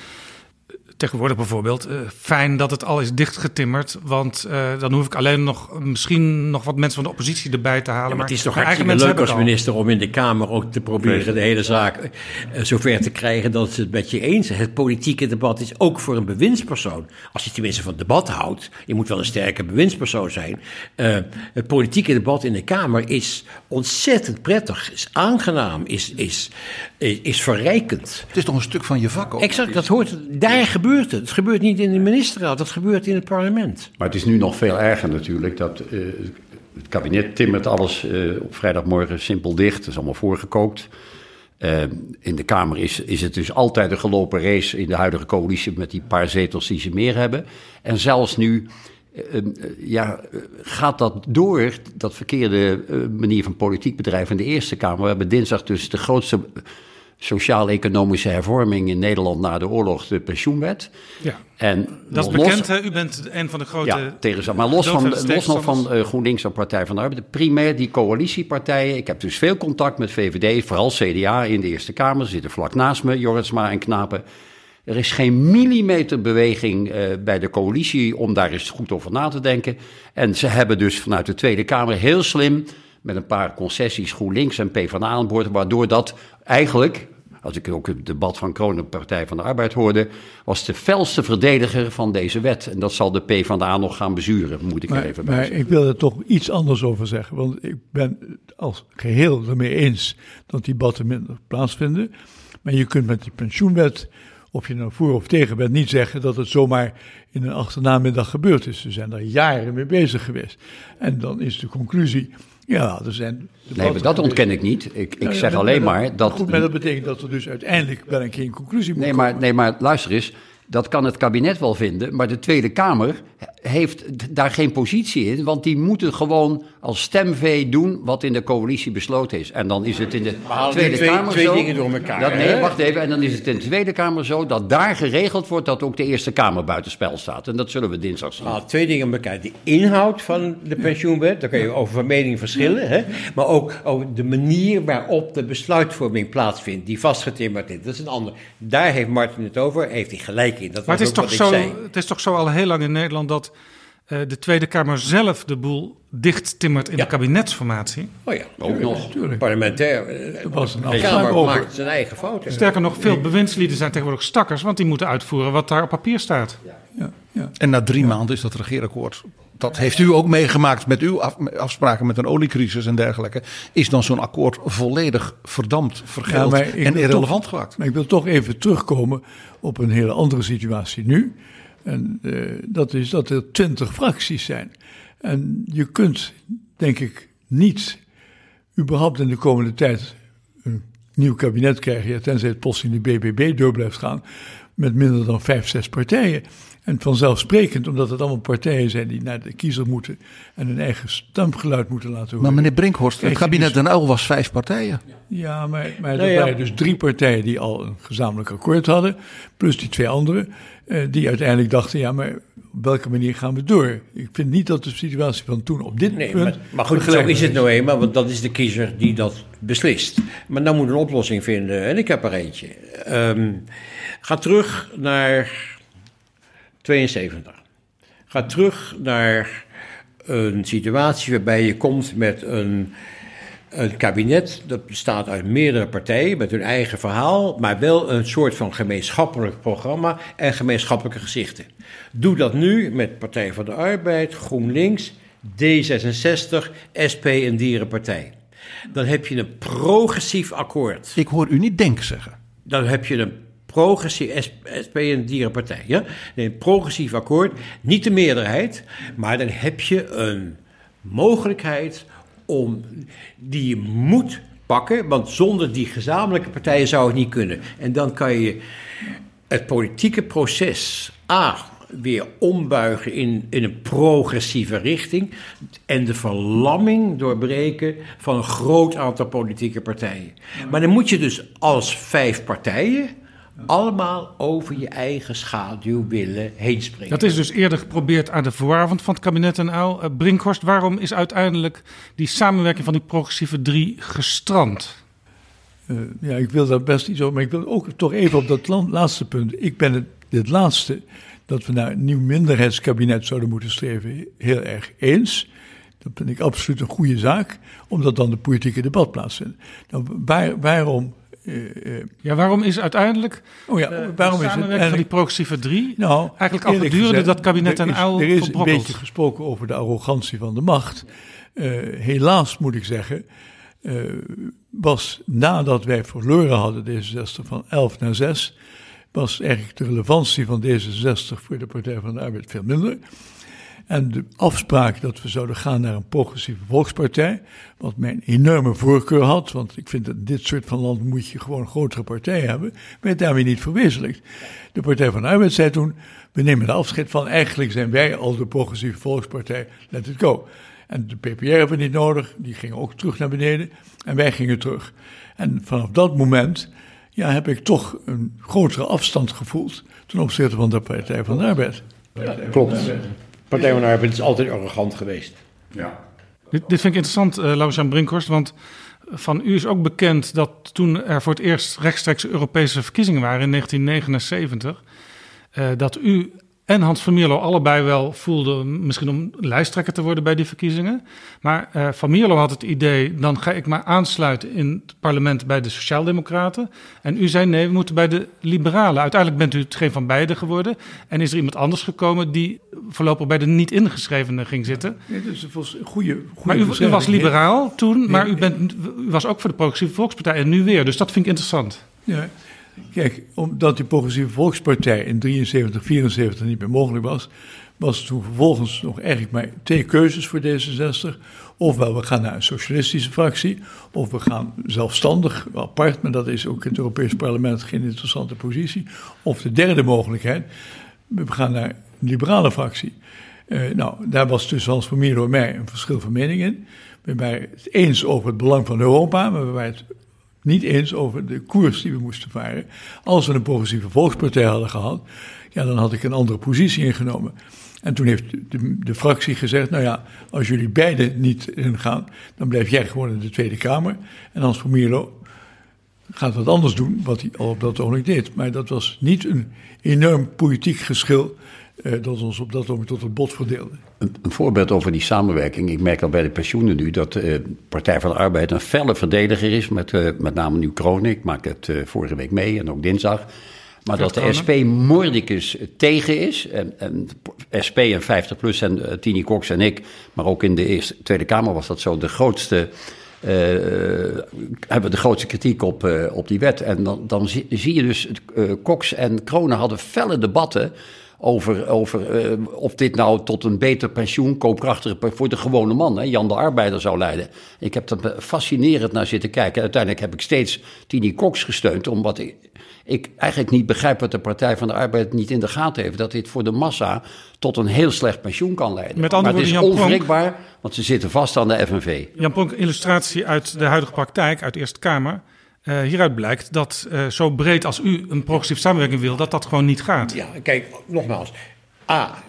tegenwoordig bijvoorbeeld, eh, fijn dat het al is dichtgetimmerd, want eh, dan hoef ik alleen nog misschien nog wat mensen van de oppositie erbij te halen. Ja, maar het is toch mijn eigen hartstikke mensen leuk als minister om in de Kamer ook te proberen de hele zaak eh, zover te krijgen dat ze het met je eens zijn. Het politieke debat is ook voor een bewindspersoon. Als je tenminste van debat houdt, je moet wel een sterke bewindspersoon zijn. Eh, het politieke debat in de Kamer is ontzettend prettig, is aangenaam, is, is, is, verrijkend. Het is toch een stuk van je vak ook? Exact, dat hoort, daar gebeurt het. Het gebeurt niet in de ministerraad, dat gebeurt in het parlement. Maar het is nu nog veel erger natuurlijk. Dat, eh, het kabinet timmert alles eh, op vrijdagmorgen simpel dicht. Het is allemaal voorgekookt. Eh, in de Kamer is, is het dus altijd een gelopen race in de huidige coalitie met die paar zetels die ze meer hebben. En zelfs nu ja, eh, gaat dat door, dat verkeerde eh, manier van politiek bedrijven in de Eerste Kamer. We hebben dinsdag dus de grootste sociaal-economische hervorming in Nederland na de oorlog, de pensioenwet. Ja. En Dat is los- bekend, hè? u bent een van de grote... ja, tegen Maar los, van, los nog van eh, GroenLinks en Partij van de Arbeid. Primair die coalitiepartijen. Ik heb dus veel contact met VVD, vooral CDA in de Eerste Kamer. Ze zitten vlak naast me, Jorritsma en Knapen. Er is geen millimeter beweging eh, bij de coalitie om daar eens goed over na te denken. En ze hebben dus vanuit de Tweede Kamer heel slim met een paar concessies GroenLinks en PvdA aan boord, waardoor dat eigenlijk, als ik ook het debat van Kronen Partij van de Arbeid hoorde, was de felste verdediger van deze wet. En dat zal de PvdA nog gaan bezuren, moet ik er even bij maar ik wil er toch iets anders over zeggen. Want ik ben het als geheel ermee eens dat die debatten minder plaatsvinden. Maar je kunt met die pensioenwet, of je nou voor of tegen bent, niet zeggen dat het zomaar in een achternamiddag gebeurd is. Ze zijn daar jaren mee bezig geweest. En dan is de conclusie, ja, er zijn... Nee, maar dat ontken ik niet. Ik, ik Nou zeg alleen maar maar dat... Goed, maar dat betekent dat er dus uiteindelijk wel een keer een conclusie moet Nee komen. maar, nee, maar luister eens. Dat kan het kabinet wel vinden, maar de Tweede Kamer heeft daar geen positie in. Want die moeten gewoon als stemvee doen wat in de coalitie besloten is. En dan is het in de Tweede twee- Kamer twee zo... dingen door elkaar, Dat, nee, wacht even. En dan is het in de Tweede Kamer zo dat daar geregeld wordt dat ook de Eerste Kamer buitenspel staat. En dat zullen we dinsdag zien. Nou, twee dingen bekijken. De inhoud van de pensioenwet, daar kan je over van mening verschillen. Hè? Maar ook over de manier waarop de besluitvorming plaatsvindt, die vastgetimmerd is. Dat is een ander. Daar heeft Martin het over, heeft hij gelijk in. Dat Maar het was is, ook toch wat zo, ik zei. het is toch zo al heel lang in Nederland dat de Tweede Kamer zelf de boel dicht timmert in de kabinetsformatie. Oh ja, ook nog. Parlementair. eh, was een de Kamer over. maakt zijn eigen fouten. Sterker nog, veel bewindslieden zijn tegenwoordig stakkers, want die moeten uitvoeren wat daar op papier staat. Ja, ja. En na drie maanden is dat regeerakkoord. Dat heeft u ook meegemaakt met uw af- afspraken met een oliecrisis en dergelijke. Is dan zo'n akkoord volledig verdampt, vergeld en irrelevant toch- gemaakt? Maar ik wil toch even terugkomen op een hele andere situatie nu. En eh, dat is dat er twintig fracties zijn. En je kunt, denk ik, niet überhaupt in de komende tijd een nieuw kabinet krijgen, ja, tenzij het post in de BBB door blijft gaan, met minder dan vijf, zes partijen. En vanzelfsprekend, omdat het allemaal partijen zijn die naar de kiezer moeten en hun eigen stemgeluid moeten laten horen. Maar meneer Brinkhorst, het kabinet Den Uyl was vijf partijen. Ja, maar, maar er ja. waren dus drie partijen die al een gezamenlijk akkoord hadden, plus die twee anderen, die uiteindelijk dachten, ja, maar op welke manier gaan we door? Ik vind niet dat de situatie van toen op dit Nee, punt... maar, maar goed, zo is het nou eenmaal, want dat is de kiezer die dat beslist. Maar dan moet een oplossing vinden en ik heb er eentje. Ehm, ga terug naar 72. Ga terug naar een situatie waarbij je komt met een, een kabinet dat bestaat uit meerdere partijen met hun eigen verhaal, maar wel een soort van gemeenschappelijk programma en gemeenschappelijke gezichten. Doe dat nu met Partij van de Arbeid, GroenLinks, D66, SP en Dierenpartij. Dan heb je een progressief akkoord. Ik hoor u niet denken zeggen. Dan heb je een progressief SP en Dierenpartij. Ja? Een progressief akkoord, niet de meerderheid, maar dan heb je een mogelijkheid om die je moet pakken, want zonder die gezamenlijke partijen zou het niet kunnen. En dan kan je het politieke proces A weer ombuigen in, in een progressieve richting en de verlamming doorbreken van een groot aantal politieke partijen. Maar dan moet je dus als vijf partijen allemaal over je eigen schaduw willen heen springen. Dat is dus eerder geprobeerd aan de vooravond van het kabinet en Uyl. Eh, Brinkhorst, waarom is uiteindelijk die samenwerking van die progressieve drie gestrand? Eh, ja, ik wil daar best iets over, maar ik wil ook toch even op dat la- laatste punt. Ik ben het, dit laatste, dat we naar een nieuw minderheidskabinet zouden moeten streven, heel erg eens. Dat vind ik absoluut een goede zaak, omdat dan de politieke debat plaatsvindt. Nou, waar, waarom... eh, eh, Ja, waarom is uiteindelijk oh ja, eh, waarom is het van die progressieve drie Nou, eigenlijk al gedurende gezegd, dat kabinet en Uyl Er is een beetje gesproken over de arrogantie van de macht. Helaas moet ik zeggen, was nadat wij verloren hadden, D66 van 11 naar 6, was eigenlijk de relevantie van D66 voor de Partij van de Arbeid veel minder. En de afspraak dat we zouden gaan naar een progressieve volkspartij, wat mijn enorme voorkeur had, want ik vind dat in dit soort van land moet je gewoon grotere partijen hebben, werd daarmee niet verwezenlijkt. De Partij van de Arbeid zei toen, we nemen de afscheid van, eigenlijk zijn wij al de progressieve volkspartij, let it go. En de PPR hebben we niet nodig, die gingen ook terug naar beneden en wij gingen terug. En vanaf dat moment ja, heb ik toch een grotere afstand gevoeld ten opzichte van de Partij van de Arbeid. Klopt. Partij van de Arbeid is altijd arrogant geweest. Ja. Dit, dit vind ik interessant, eh Laurens Brinkhorst, want van u is ook bekend dat toen er voor het eerst rechtstreeks Europese verkiezingen waren in 1979, eh, dat u en Hans van Mierlo allebei wel voelden misschien om lijsttrekker te worden bij die verkiezingen. Maar eh, Van Mierlo had het idee, dan ga ik maar aansluiten in het parlement bij de Sociaaldemocraten. En u zei nee, we moeten bij de Liberalen. Uiteindelijk bent u het geen van beiden geworden. En is er iemand anders gekomen die voorlopig bij de niet ingeschrevenen ging zitten. Nee, dat is een volgens- goede, goede Maar u, u was liberaal toen, Nee, maar u, bent, u was ook voor de Progressieve Volkspartij en nu weer. Dus dat vind ik interessant. Ja, kijk, omdat die progressieve volkspartij in 73, 74 niet meer mogelijk was, was toen vervolgens nog eigenlijk maar twee keuzes voor D66. Ofwel we gaan naar een socialistische fractie, of we gaan zelfstandig apart, maar dat is ook in het Europees Parlement geen interessante positie. Of de derde mogelijkheid, we gaan naar een liberale fractie. Eh, nou, daar was tussen Hans van Mierlo en mij een verschil van mening in. We waren het eens over het belang van Europa, maar we waren het niet eens over de koers die we moesten varen. Als we een progressieve volkspartij hadden gehad, ja, dan had ik een andere positie ingenomen. En toen heeft de, fractie gezegd, nou ja, als jullie beiden niet ingaan, dan blijf jij gewoon in de Tweede Kamer. En Hans van gaat wat anders doen, wat hij al op dat ogenblik deed. Maar dat was niet een enorm politiek geschil dat ons op dat moment tot het bot verdeelde. Een, een voorbeeld over die samenwerking. Ik merk al bij de pensioenen nu dat de Partij van de Arbeid een felle verdediger is. Met, eh, met name nu Kronen. Ik maak het eh, vorige week mee en ook dinsdag. Maar dat de SP mordicus tegen is. En, en SP en 50PLUS en uh, Tini Cox en ik. Maar ook in de Eerste, Tweede Kamer was dat zo de grootste... Uh, hebben de grootste kritiek op, uh, op die wet. En dan, dan zie, zie je dus, uh, Cox en Kronen hadden felle debatten over, over eh, of dit nou tot een beter pensioen, koopkrachtiger voor de gewone man, hè, Jan de Arbeider, zou leiden. Ik heb er fascinerend naar zitten kijken. Uiteindelijk heb ik steeds Tini Cox gesteund, omdat ik, ik eigenlijk niet begrijp wat de Partij van de Arbeid niet in de gaten heeft. Dat dit voor de massa tot een heel slecht pensioen kan leiden. Met andere maar het is woorden, Jan Pronk- onwrikbaar, want ze zitten vast aan de FNV. Jan Pronk, illustratie uit de huidige praktijk, uit de Eerste Kamer. Eh, hieruit blijkt dat eh, zo breed als u een progressieve samenwerking wil, dat dat gewoon niet gaat. Ja, kijk, nogmaals. A,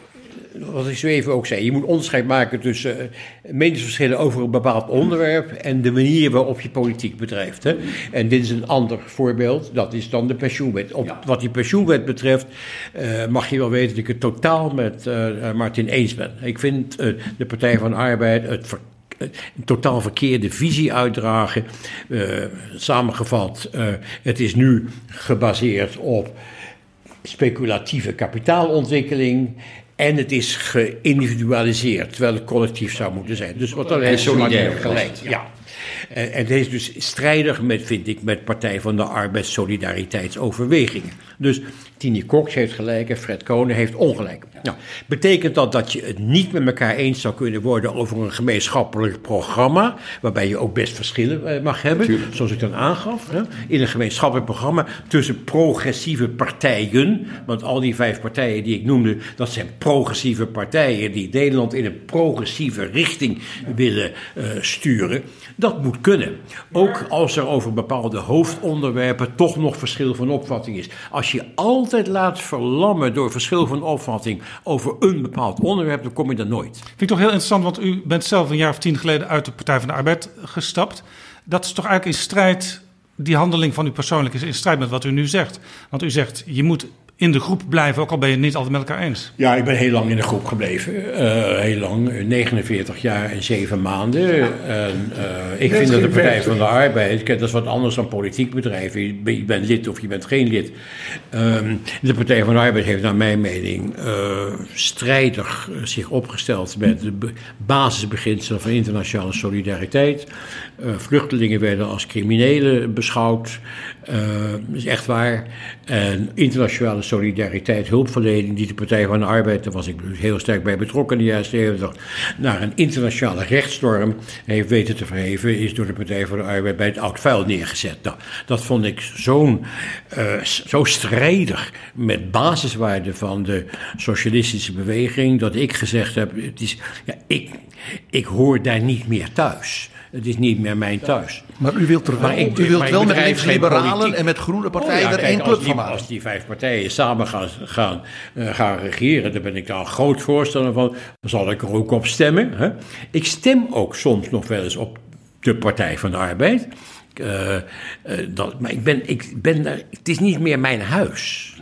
wat ik zo even ook zei, je moet onderscheid maken tussen eh, meningsverschillen over een bepaald onderwerp en de manier waarop je politiek bedrijft. Hè? En dit is een ander voorbeeld, dat is dan de pensioenwet. Op wat die pensioenwet betreft mag je wel weten dat ik het totaal met eh, Martin eens ben. Ik vind de Partij van Arbeid het een totaal verkeerde visie uitdragen. Eh, samengevat, eh, het is nu gebaseerd op speculatieve kapitaalontwikkeling. En het is geïndividualiseerd, terwijl het collectief zou moeten zijn. Dus wat En heeft solidair gelijk. Ja. En, en is dus strijdig met, vind ik, met Partij van de Arbeid solidariteitsoverwegingen. Dus Tini Cox heeft gelijk en Fred Konen heeft ongelijk. Nou, betekent dat dat je het niet met elkaar eens zou kunnen worden over een gemeenschappelijk programma, waarbij je ook best verschillen eh, mag hebben, zoals ik dan aangaf, hè, in een gemeenschappelijk programma tussen progressieve partijen, want al die vijf partijen die ik noemde, dat zijn progressieve partijen die Nederland in een progressieve richting willen eh, sturen. Dat moet kunnen. Ook als er over bepaalde hoofdonderwerpen toch nog verschil van opvatting is. Als je altijd laat verlammen door verschil van opvatting over een bepaald onderwerp, dan kom je daar nooit. Vind ik toch heel interessant, want u bent zelf een jaar of tien geleden uit de Partij van de Arbeid gestapt. Dat is toch eigenlijk in strijd, die handeling van u persoonlijk is in strijd met wat u nu zegt. Want u zegt, je moet in de groep blijven, ook al ben je het niet altijd met elkaar eens. Ja, ik ben heel lang in de groep gebleven. Eh, heel lang, eh, 49 jaar en 7 maanden. En, eh, ik vind dat de Partij 50. van de Arbeid, kijk, dat is wat anders dan politiek bedrijf. Je bent- je bent lid of je bent geen lid. Ehm, de Partij van de Arbeid heeft naar mijn mening eh, strijdig zich opgesteld met de be- basisbeginselen van internationale solidariteit. Eh, vluchtelingen werden als criminelen beschouwd. Dat is echt waar. En internationale solidariteit, hulpverlening, die de Partij van de Arbeid, daar was ik dus heel sterk bij betrokken in de jaren 70, naar een internationale rechtsnorm heeft weten te verheven, is door de Partij van de Arbeid bij het oud vuil neergezet. Nou, dat vond ik zo'n, eh, zo strijdig met basiswaarden van de socialistische beweging, dat ik gezegd heb, het is, ja, ik, ik hoor daar niet meer thuis. Het is niet meer mijn thuis. Maar u wilt, er wel, Maar ik- u wilt wel met politiek. en met groene partijen Oh ja, er één club die- van maken. Als die vijf partijen samen gaan, gaan, eh, gaan regeren, dan ben ik daar een groot voorstander van. Dan zal ik er ook op stemmen. Hè? Ik stem ook soms nog wel eens op de Partij van de Arbeid. Eh, eh, dat, maar ik ben, ik ben daar, het is niet meer mijn huis.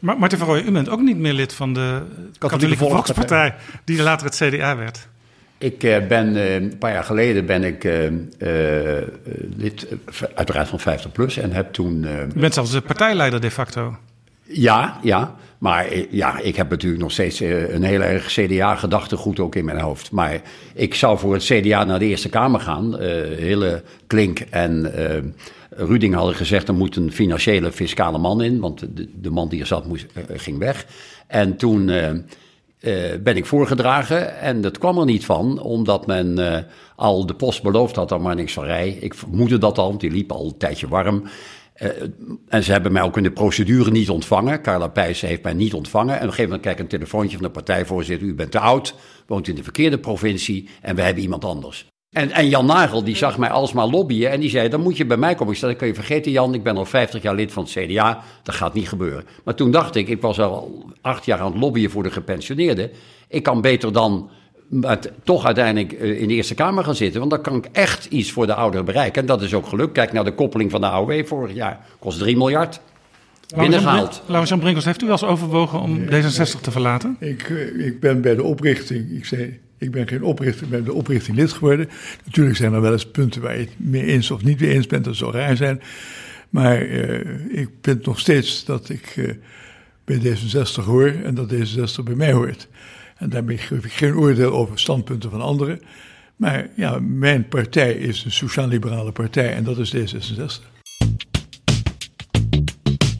Maar Martin van Rooij, u bent ook niet meer lid van de Katholieke, Volkspartij, die later het CDA werd. Ik eh, ben eh, een paar jaar geleden ben ik eh, lid, uiteraard van 50PLUS en heb toen... eh, U bent zelfs de partijleider de facto. Ja, ja. Maar ja, ik heb natuurlijk nog steeds een heel erg CDA-gedachtegoed ook in mijn hoofd. Maar ik zou voor het CDA naar de Eerste Kamer gaan. Hille Klink en Ruding hadden gezegd... er moet een financiële, fiscale man in. Want de, de man die er zat moest, ging weg. En toen eh, ben ik voorgedragen en dat kwam er niet van... omdat men eh, al de post beloofd had aan Marnix van Rij. Ik vermoedde dat al, want die liep al een tijdje warm... Eh, en ze hebben mij ook in de procedure niet ontvangen. Carla Pijs heeft mij niet ontvangen. En op een gegeven moment krijg ik een telefoontje van de partijvoorzitter. U bent te oud, woont in de verkeerde provincie en we hebben iemand anders. En, en Jan Nagel, die zag mij alsmaar lobbyen en die zei, dan moet je bij mij komen. Ik zei, dat kun je vergeten Jan, ik ben al 50 jaar lid van het CDA, dat gaat niet gebeuren. Maar toen dacht ik, ik was al acht jaar aan het lobbyen voor de gepensioneerden. Ik kan beter dan met, toch uiteindelijk eh, in de Eerste Kamer gaan zitten. Want dan kan ik echt iets voor de ouderen bereiken. En dat is ook gelukt. Kijk naar de koppeling van de AOW vorig jaar. Kost 3 miljard. Binnengehaald. Laurens-Jan Brinkels, heeft u wel eens overwogen om D66 te verlaten? Ik, eh, ik ben bij de oprichting, ik zei, ik ben geen oprichter, ik ben de oprichting lid geworden. Natuurlijk zijn er wel eens punten waar je het mee eens of niet mee eens bent, dat zou raar zijn. Maar eh, ik vind nog steeds dat ik eh, bij D66 hoor en dat D66 bij mij hoort. En daarmee geef ik geen oordeel over standpunten van anderen. Maar ja, mijn partij is een sociaal-liberale partij en dat is D66.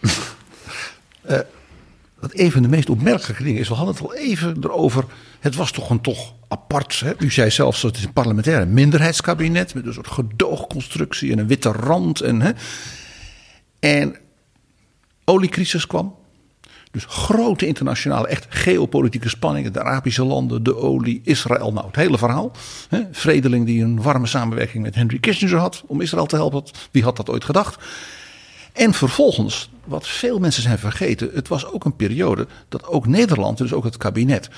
Uh, wat een van de meest opmerkelijke dingen is, we hadden het al even erover. Het was toch een toch apart. Hè? U zei zelfs dat het is een parlementaire minderheidskabinet met een soort gedoogconstructie en een witte rand. En, hè? en oliecrisis kwam. Dus grote internationale, echt geopolitieke spanningen. De Arabische landen, de olie, Israël. Nou, het hele verhaal. Hè? Vredeling die een warme samenwerking met Henry Kissinger had om Israël te helpen. Wie had dat ooit gedacht? En vervolgens, wat veel mensen zijn vergeten, het was ook een periode dat ook Nederland, dus ook het kabinet,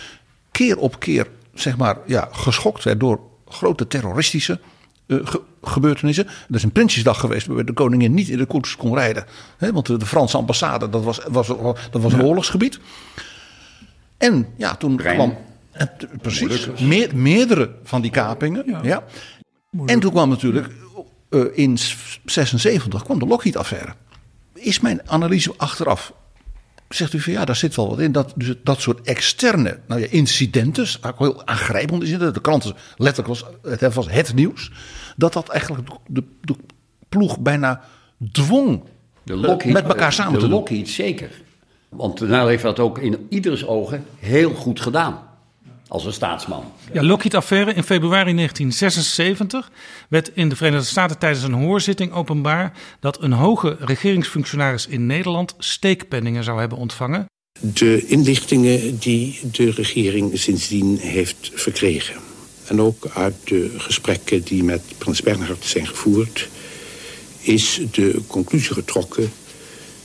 keer op keer zeg maar, ja, geschokt werd door grote terroristische uh, ge gebeurtenissen. Er is een Prinsjesdag geweest waarbij de koningin niet in de koets kon rijden. Hè, want de, de, Franse ambassade, dat was, was, dat was een oorlogsgebied. En ja, toen Brein. kwam... En, precies, meer, meerdere van die kapingen. Ja. ja. En toen kwam natuurlijk uh, in 76 kwam de Lockheed-affaire. Is mijn analyse achteraf zegt u van ja, daar zit wel wat in. Dat, dus dat soort externe nou ja, incidenten, heel aangrijpend is de kranten letterlijk was het, was het nieuws, dat dat eigenlijk de, de ploeg bijna dwong de Lockheed, met elkaar samen de te doen. Lockheed zeker. Want NL heeft dat ook in ieders ogen heel goed gedaan. Als een staatsman. Ja, Lockheed-affaire in februari 1976 werd in de Verenigde Staten tijdens een hoorzitting openbaar dat een hoge regeringsfunctionaris in Nederland steekpenningen zou hebben ontvangen. De inlichtingen die de regering sindsdien heeft verkregen. En ook uit de gesprekken die met prins Bernhard zijn gevoerd, is de conclusie getrokken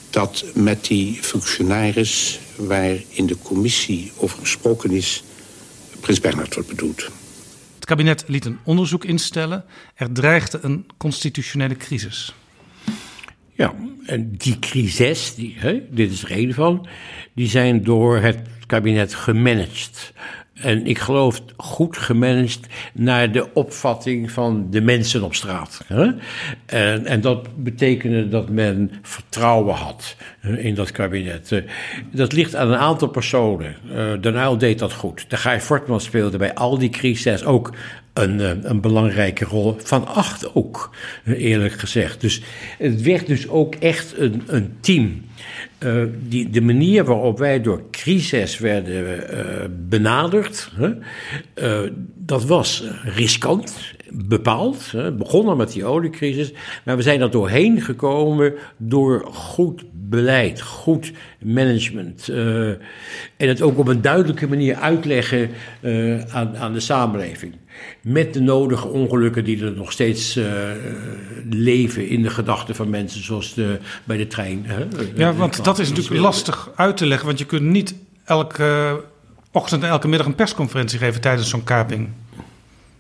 dat met die functionaris waar in de commissie over gesproken is, prins Bernhard wordt bedoeld. Het kabinet liet een onderzoek instellen. Er dreigde een constitutionele crisis. Ja, en die crisis, die, hè, dit is er een van, die zijn door het kabinet gemanaged. En ik geloof goed gemanaged naar de opvatting van de mensen op straat. En, en dat betekende dat men vertrouwen had in dat kabinet. Eh, Dat ligt aan een aantal personen. Uh, Den Uyl deed dat goed. De Guy Fortman speelde bij al die crises ook een, eh, een belangrijke rol. Van acht ook, eerlijk gezegd. Dus het werd dus ook echt een, een team. Uh, die, de manier waarop wij door crisis werden uh, benaderd, uh, dat was riskant, bepaald. begonnen met die oliecrisis, maar we zijn er doorheen gekomen door goed beleid, goed management. en het ook op een duidelijke manier uitleggen aan, aan de samenleving. Met de nodige ongelukken die er nog steeds uh, leven in de gedachten van mensen, zoals de, bij de trein. Hè? Ja, want dat is natuurlijk lastig uit te leggen, want je kunt niet elke ochtend en elke middag een persconferentie geven tijdens zo'n kaping.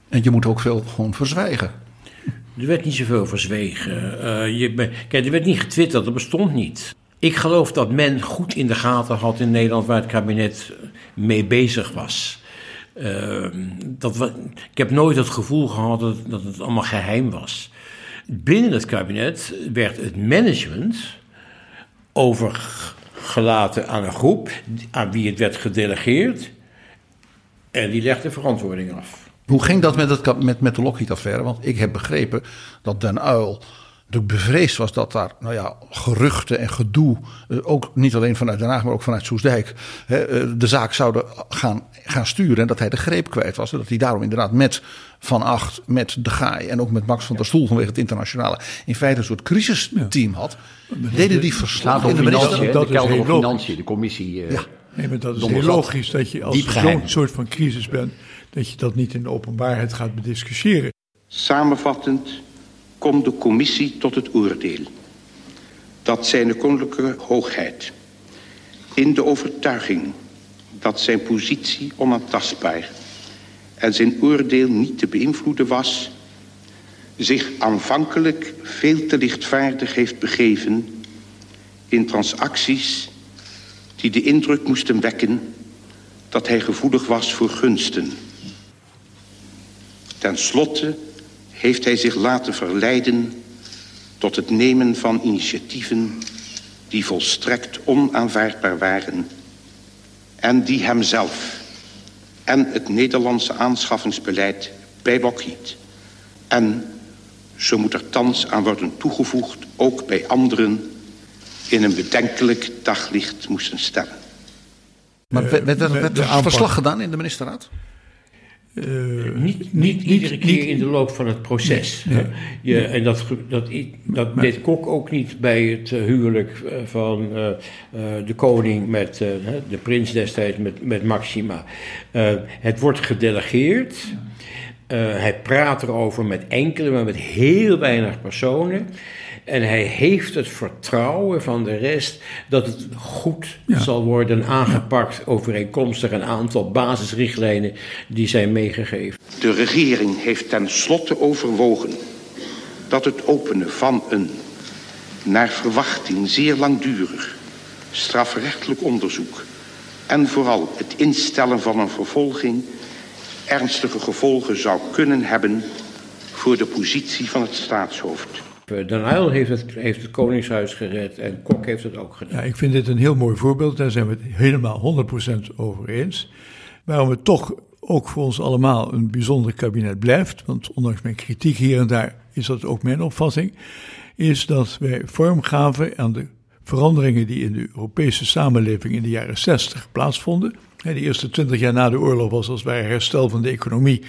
En je moet ook veel gewoon verzwijgen. Er werd niet zoveel verzwegen. Uh, je, kijk, er werd niet getwitterd, dat bestond niet. Ik geloof dat men goed in de gaten had in Nederland waar het kabinet mee bezig was. Uh, dat ik heb nooit het gevoel gehad dat, dat het allemaal geheim was. Binnen het kabinet werd het management overgelaten aan een groep aan wie het werd gedelegeerd. En die legde verantwoording af. Hoe ging dat met, het, met, met de Lockheed-affaire? Want ik heb begrepen dat Den Uyl natuurlijk bevreesd was dat daar nou ja, geruchten en gedoe, ook niet alleen vanuit Den Haag, maar ook vanuit Soesdijk, de zaak zouden gaan, gaan sturen. En dat hij de greep kwijt was. En dat hij daarom inderdaad met Van Acht, met De Gaai en ook met Max van der Stoel vanwege het internationale in feite een soort crisisteam had. Deden die verslagen in de minister? Dat is heel financiën, de commissie. Uh, ja. Nee, maar dat is heel logisch dat je als zo'n soort van crisis bent, dat je dat niet in de openbaarheid gaat bediscussiëren. Samenvattend komt de commissie tot het oordeel dat zijn koninklijke hoogheid in de overtuiging dat zijn positie onaantastbaar en zijn oordeel niet te beïnvloeden was, zich aanvankelijk veel te lichtvaardig heeft begeven in transacties die de indruk moesten wekken dat hij gevoelig was voor gunsten. Ten slotte heeft hij zich laten verleiden tot het nemen van initiatieven die volstrekt onaanvaardbaar waren en die hemzelf en het Nederlandse aanschaffingsbeleid bij Lockheed en, zo moet er thans aan worden toegevoegd, ook bij anderen in een bedenkelijk daglicht moesten stellen. Maar werd, er verslag gedaan in de ministerraad? Eh, niet, niet iedere keer in de loop van het proces. Nee. Je, en dat, dat, dat deed Kok ook niet bij het eh, huwelijk eh, van de koning met de prins destijds met, met Maxima. Het wordt gedelegeerd. Hij praat erover met enkele, maar met heel weinig personen. En hij heeft het vertrouwen van de rest dat het goed zal worden aangepakt overeenkomstig een aantal basisrichtlijnen die zijn meegegeven. De regering heeft ten slotte overwogen dat het openen van een, naar verwachting zeer langdurig, strafrechtelijk onderzoek en vooral het instellen van een vervolging ernstige gevolgen zou kunnen hebben voor de positie van het staatshoofd. Eh, Den Uyl heeft het, heeft het Koningshuis gered en Kok heeft het ook gedaan. Ja, ik vind dit een heel mooi voorbeeld. Daar zijn we het helemaal 100% over eens. Waarom het toch ook voor ons allemaal een bijzonder kabinet blijft, want ondanks mijn kritiek hier en daar is dat ook mijn opvatting, is dat wij vorm gaven aan de veranderingen die in de Europese samenleving in de jaren 60 plaatsvonden. De eerste twintig jaar na de oorlog was als het herstel van de economie.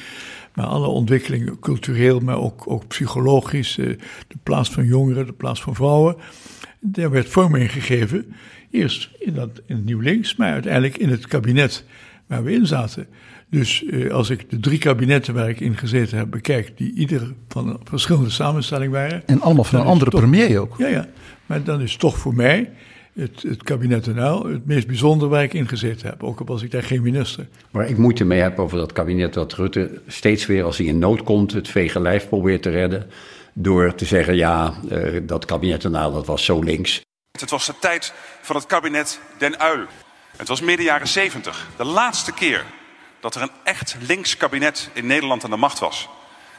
Maar alle ontwikkelingen, cultureel, maar ook, ook psychologisch, eh, de plaats van jongeren, de plaats van vrouwen, daar werd vorm in gegeven. Eerst in, dat, in het Nieuw Links, maar uiteindelijk in het kabinet waar we in zaten. Dus eh, als ik de drie kabinetten waar ik in gezeten heb bekijk, die ieder van een verschillende samenstelling waren. En allemaal van een andere toch- premier ook. Ja, ja. Maar dan is toch voor mij het, het kabinet Den Uyl het meest bijzondere waar ik in gezeten heb. Ook al was ik daar geen minister. Waar ik moeite mee heb over dat kabinet dat Rutte steeds weer als hij in nood komt het vege lijf probeert te redden. Door te zeggen, ja, eh, dat kabinet daarna dat was zo links. Het was de tijd van het kabinet Den Uyl. Het was midden jaren 70, de laatste keer dat er een echt links kabinet in Nederland aan de macht was.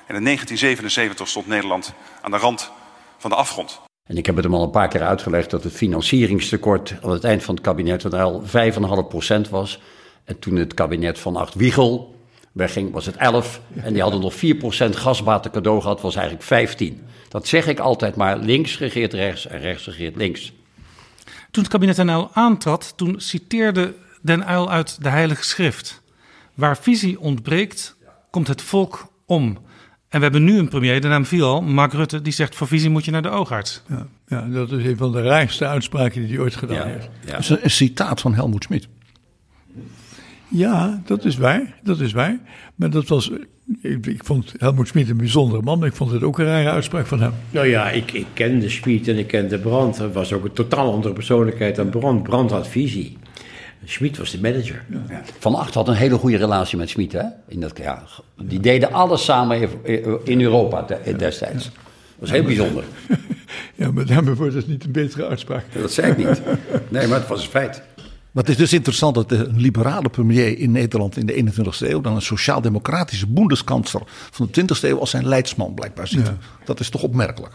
En in 1977 stond Nederland aan de rand van de afgrond. En ik heb het hem al een paar keer uitgelegd dat het financieringstekort aan het eind van het kabinet Uyl 5,5% was. En toen het kabinet van Acht Wiegel wegging, was het 11. En die hadden nog 4% gasbaten cadeau gehad, was eigenlijk 15. Dat zeg ik altijd maar, links regeert rechts en rechts regeert links. Toen het kabinet Uyl aantrad, toen citeerde Den Uyl uit de Heilige Schrift. Waar visie ontbreekt, komt het volk om. En we hebben nu een premier, de naam viel al, Mark Rutte, die zegt voor visie moet je naar de oogarts. Ja, ja, dat is een van de raarste uitspraken die hij ooit gedaan heeft. Dat is een, een citaat van Helmoet Schmid. Ja, dat is waar. Dat is waar. Maar dat was. Ik, ik vond Helmoet Schmid een bijzondere man, maar ik vond het ook een rare uitspraak van hem. Nou ja, ik, ik kende Schmid en ik kende Brandt. Dat was ook een totaal andere persoonlijkheid dan Brandt. Brandt had visie. Schmid was de manager. Van Acht had een hele goede relatie met Schmid, hè? In dat, ja, die deden alles samen in Europa de- destijds. Dat was heel bijzonder. Ja, maar daarmee wordt het niet een betere uitspraak. Dat zei ik niet. Nee, maar het was een feit. Maar het is dus interessant dat een liberale premier in Nederland in de 21ste eeuw dan een sociaal-democratische boendeskansler van de 20ste eeuw als zijn leidsman blijkbaar ziet. Ja. Dat is toch opmerkelijk.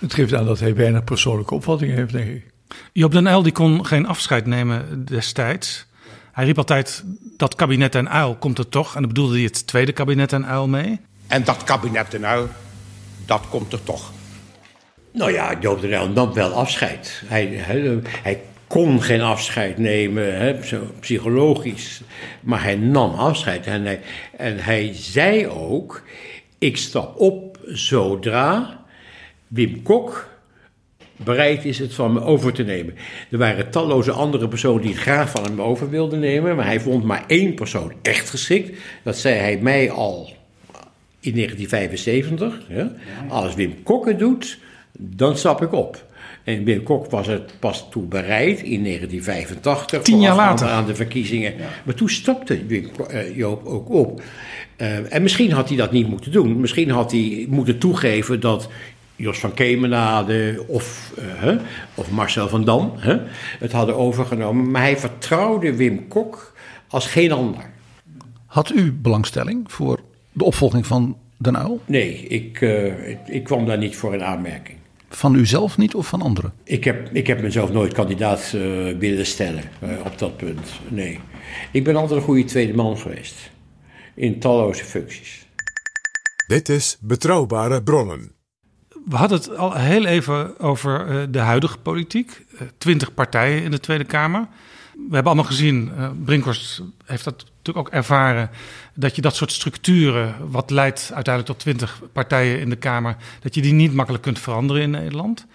Het geeft aan dat hij weinig persoonlijke opvattingen heeft, denk ik. Joop den Uyl die kon geen afscheid nemen destijds. Hij riep altijd, dat kabinet Den Uyl komt er toch. En dan bedoelde hij het tweede kabinet Den Uyl mee. En dat kabinet Den Uyl, dat komt er toch. Nou ja, Joop den Uyl nam wel afscheid. Hij, hij, hij kon geen afscheid nemen, hè, zo psychologisch. Maar hij nam afscheid. En hij, en hij zei ook: Ik stap op zodra Wim Kok bereid is het van me over te nemen. Er waren talloze andere personen die het graag van hem over wilden nemen. Maar hij vond maar één persoon echt geschikt. Dat zei hij mij al in 1975. Hè? Als Wim Kok het doet, dan stap ik op. En Wim Kok was het pas toe bereid in 1985. Tien jaar later. Aan de verkiezingen. Maar toen stapte Wim, eh, Joop ook op. Eh, en misschien had hij dat niet moeten doen. Misschien had hij moeten toegeven dat Jos van Kemenade of, eh, hè, of Marcel van Dam hè, het hadden overgenomen. Maar hij vertrouwde Wim Kok als geen ander. Had u belangstelling voor de opvolging van Den Uyl? Nee, ik, eh, ik, ik kwam daar niet voor in aanmerking. Van uzelf niet of van anderen? Ik heb, ik heb mezelf nooit kandidaat eh, willen stellen op dat punt. Nee. Ik ben altijd een goede tweede man geweest. In talloze functies. Dit is Betrouwbare Bronnen. We hadden het al heel even over eh, de huidige politiek. Eh, Twintig partijen in de Tweede Kamer. We hebben allemaal gezien, eh Brinkhorst heeft dat natuurlijk ook ervaren, dat je dat soort structuren, wat leidt uiteindelijk tot twintig partijen in de Kamer, dat je die niet makkelijk kunt veranderen in Nederland.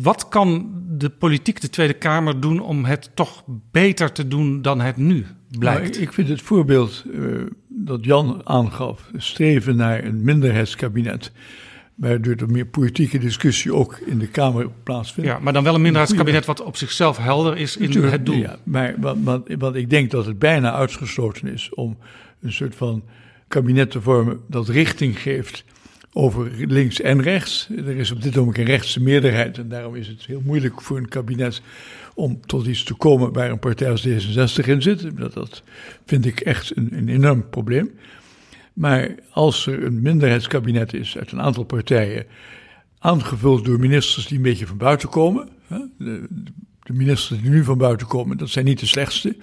Wat kan de politiek, de Tweede Kamer doen om het toch beter te doen dan het nu blijkt? Nou, ik, vind het voorbeeld dat Jan aangaf, streven naar een minderheidskabinet, waardoor er meer politieke discussie ook in de Kamer plaatsvindt. Ja, maar dan wel een minderheidskabinet wat op zichzelf helder is in Natuurlijk, het doel. Ja, maar wat ik denk dat het bijna uitgesloten is om een soort van kabinet te vormen dat richting geeft over links en rechts. Er is op dit moment een rechtse meerderheid en daarom is het heel moeilijk voor een kabinet om tot iets te komen waar een partij als D66 in zit. Dat, dat vind ik echt een, een enorm probleem. Maar als er een minderheidskabinet is uit een aantal partijen, aangevuld door ministers die een beetje van buiten komen. De, ministers die nu van buiten komen, dat zijn niet de slechtste.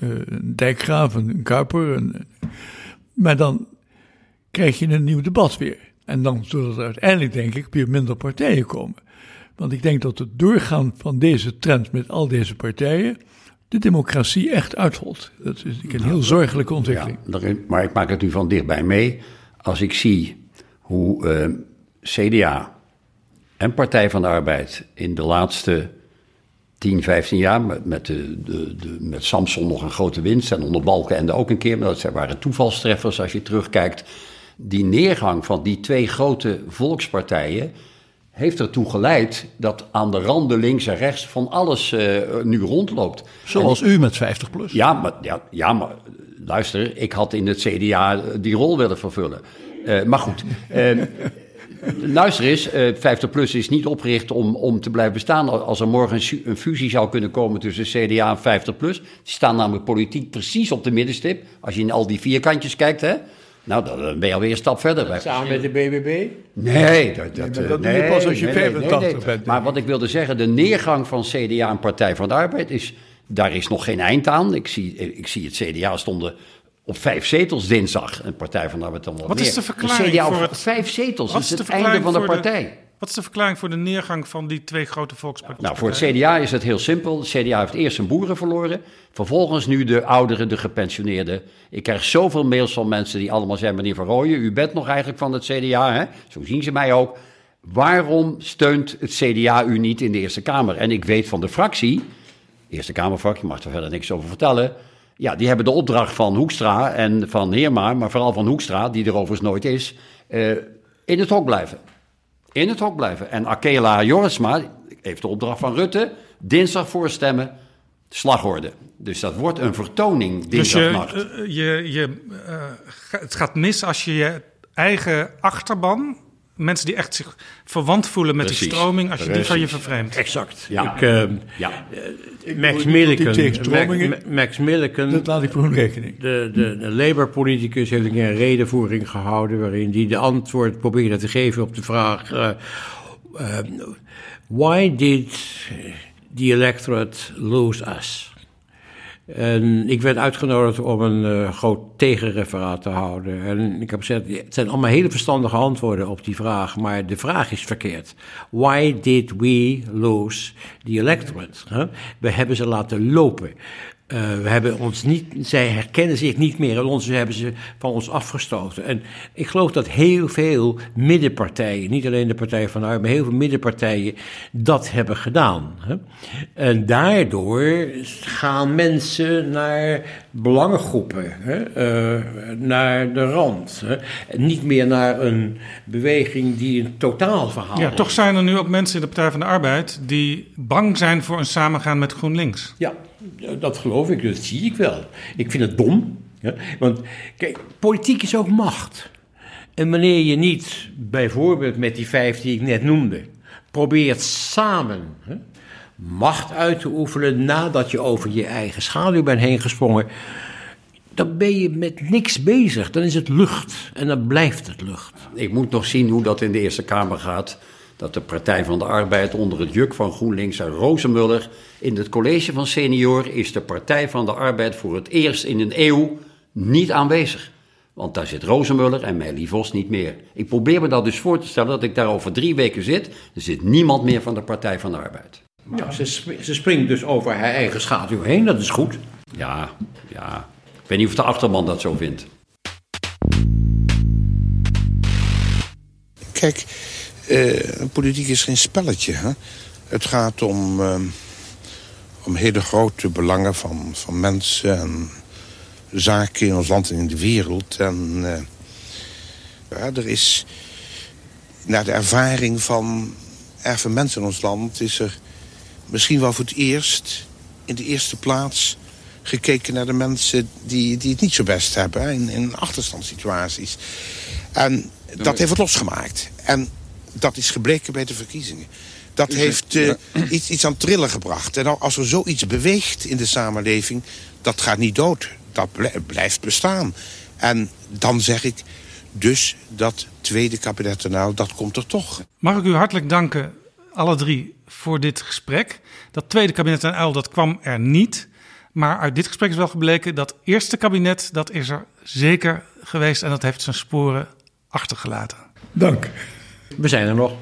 Eh, Een Dijkgraaf, een Kuiper. Maar dan krijg je een nieuw debat weer. En dan zullen er uiteindelijk, denk ik, weer minder partijen komen. Want ik denk dat het doorgaan van deze trend met al deze partijen de democratie echt uitholt. Dat is een heel zorgelijke ontwikkeling. Ja, maar ik maak het nu van dichtbij mee. Als ik zie hoe eh, CDA en Partij van de Arbeid in de laatste 10, 15 jaar... met, met, de, de, de, met Samson nog een grote winst en onder Balkenende ook een keer... maar dat waren toevalstreffers als je terugkijkt. Die neergang van die twee grote volkspartijen heeft ertoe geleid dat aan de randen links en rechts van alles eh, nu rondloopt. Zoals En- u met 50 plus. ja, maar, ja, ja, maar luister, ik had in het CDA die rol willen vervullen. Eh, maar goed, eh, luister eens, eh 50PLUS is niet opgericht om, om te blijven bestaan. Als er morgen een, fusie zou kunnen komen tussen CDA en 50PLUS... die staan namelijk politiek precies op de middenstip. Als je in al die vierkantjes kijkt, hè... Nou, dan ben je alweer een stap verder. Wij- Samen met de BBB? Nee, dat, dat, eh, dat doe je pas als je nee, nee, 85 nee, nee. bent. Maar wat ik wilde zeggen, de neergang van CDA en Partij van de Arbeid is, daar is nog geen eind aan. Ik zie, ik zie het CDA stonden op vijf zetels dinsdag en Partij van de Arbeid dan wat Wat meer. is de verklaring CDA op voor het- vijf zetels, dat is is de het einde van de de- partij. Wat is de verklaring voor de neergang van die twee grote volkspartijen? Nou, voor het CDA is het heel simpel. Het CDA heeft eerst zijn boeren verloren. Vervolgens nu de ouderen, de gepensioneerden. Ik krijg zoveel mails van mensen die allemaal zeggen... meneer Van Rooyen, u bent nog eigenlijk van het CDA, hè? Zo zien ze mij ook. Waarom steunt het CDA u niet in de Eerste Kamer? En ik weet van de fractie, Eerste Kamerfractie, mag er verder niks over vertellen... Ja, die hebben de opdracht van Hoekstra en van Heerma... maar vooral van Hoekstra, die er overigens nooit is... eh, in het hok blijven in het hok blijven. En Akela Jorisma heeft de opdracht van Rutte, dinsdag voorstemmen, slagorde. Dus dat wordt een vertoning Dus je, dinsdagnacht. eh, je, je, eh, het gaat mis als je je eigen achterban, mensen die echt zich verwant voelen met die Precies, stroming, als je die van je precies. vervreemdt. Exact. Ja. Ik, eh, ja. Max Milliken, Max, Max Milliken, Dat laat ik voor hun rekening. de, de, de Labour-politicus, heeft een keer een redenvoering gehouden... waarin hij de antwoord probeerde te geven op de vraag... eh, eh, why did the electorate lose us? En ik werd uitgenodigd om een eh, groot tegenreferaat te houden. En ik heb gezegd, het zijn allemaal hele verstandige antwoorden op die vraag, maar de vraag is verkeerd. Why did we lose the electorate? We hebben ze laten lopen. Eh, we hebben ons niet, zij herkennen zich niet meer in ons, ze hebben ze van ons afgestoten. En ik geloof dat heel veel middenpartijen, niet alleen de Partij van de Arbeid, maar heel veel middenpartijen dat hebben gedaan. Hè? En daardoor gaan mensen naar belangengroepen, hè? Eh, naar de rand. Hè? En niet meer naar een beweging die een totaal verhaal Ja, toch zijn er nu ook mensen in de Partij van de Arbeid die bang zijn voor een samengaan met GroenLinks. Ja, dat geloof ik, dat zie ik wel. Ik vind het dom. Ja? Want kijk, politiek is ook macht. En wanneer je niet, bijvoorbeeld met die vijf die ik net noemde, probeert samen hè, macht uit te oefenen nadat je over je eigen schaduw bent heen gesprongen, dan ben je met niks bezig. Dan is het lucht en dan blijft het lucht. Ik moet nog zien hoe dat in de Eerste Kamer gaat. Dat de Partij van de Arbeid onder het juk van GroenLinks en Rozenmuller... in het college van senior is de Partij van de Arbeid voor het eerst in een eeuw niet aanwezig. Want daar zit Rozenmuller en Meili Vos niet meer. Ik probeer me dat dus voor te stellen dat ik daar over drie weken zit. Er zit niemand meer van de Partij van de Arbeid. Ja, ze, sp- ze springt dus over haar eigen schaduw heen, dat is goed. Ja, ja. Ik weet niet of de achterman dat zo vindt. Kijk, politiek is geen spelletje. Hè? Het gaat om, eh, om hele grote belangen van, van mensen en zaken in ons land en in de wereld. En eh, ja, er is, naar de ervaring van erg veel mensen in ons land... is er misschien wel voor het eerst, in de eerste plaats... gekeken naar de mensen die, die het niet zo best hebben... hè, in, in achterstandssituaties. En dat heeft het losgemaakt. En dat is gebleken bij de verkiezingen. Dat heeft eh, iets, iets aan trillen gebracht. En als er zoiets beweegt in de samenleving... dat gaat niet dood. Dat blij- blijft bestaan. En dan zeg ik... dus dat tweede kabinet nou, dat komt er toch. Mag ik u hartelijk danken, alle drie, voor dit gesprek. Dat tweede kabinet en uil, dat kwam er niet. Maar uit dit gesprek is wel gebleken dat eerste kabinet, dat is er zeker geweest. En dat heeft zijn sporen achtergelaten. Dank. We zijn er nog.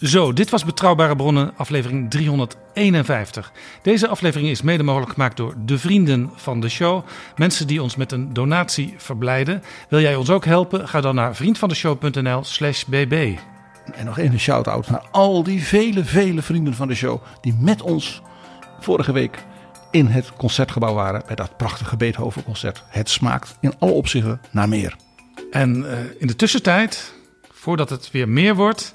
Zo, dit was Betrouwbare Bronnen, aflevering 351. Deze aflevering is mede mogelijk gemaakt door de vrienden van de show. Mensen die ons met een donatie verblijden. Wil jij ons ook helpen? Ga dan naar vriendvandeshow.nl slash bb. En nog even een shout-out naar al die vele, vele vrienden van de show... die met ons vorige week in het concertgebouw waren... bij dat prachtige Beethoven-concert. Het smaakt in alle opzichten naar meer. En eh, in de tussentijd, voordat het weer meer wordt...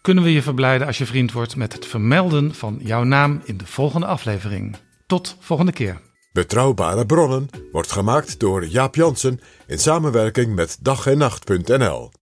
kunnen we je verblijden als je vriend wordt... met het vermelden van jouw naam in de volgende aflevering. Tot volgende keer. Betrouwbare bronnen wordt gemaakt door Jaap Jansen in samenwerking met dag en nacht.nl.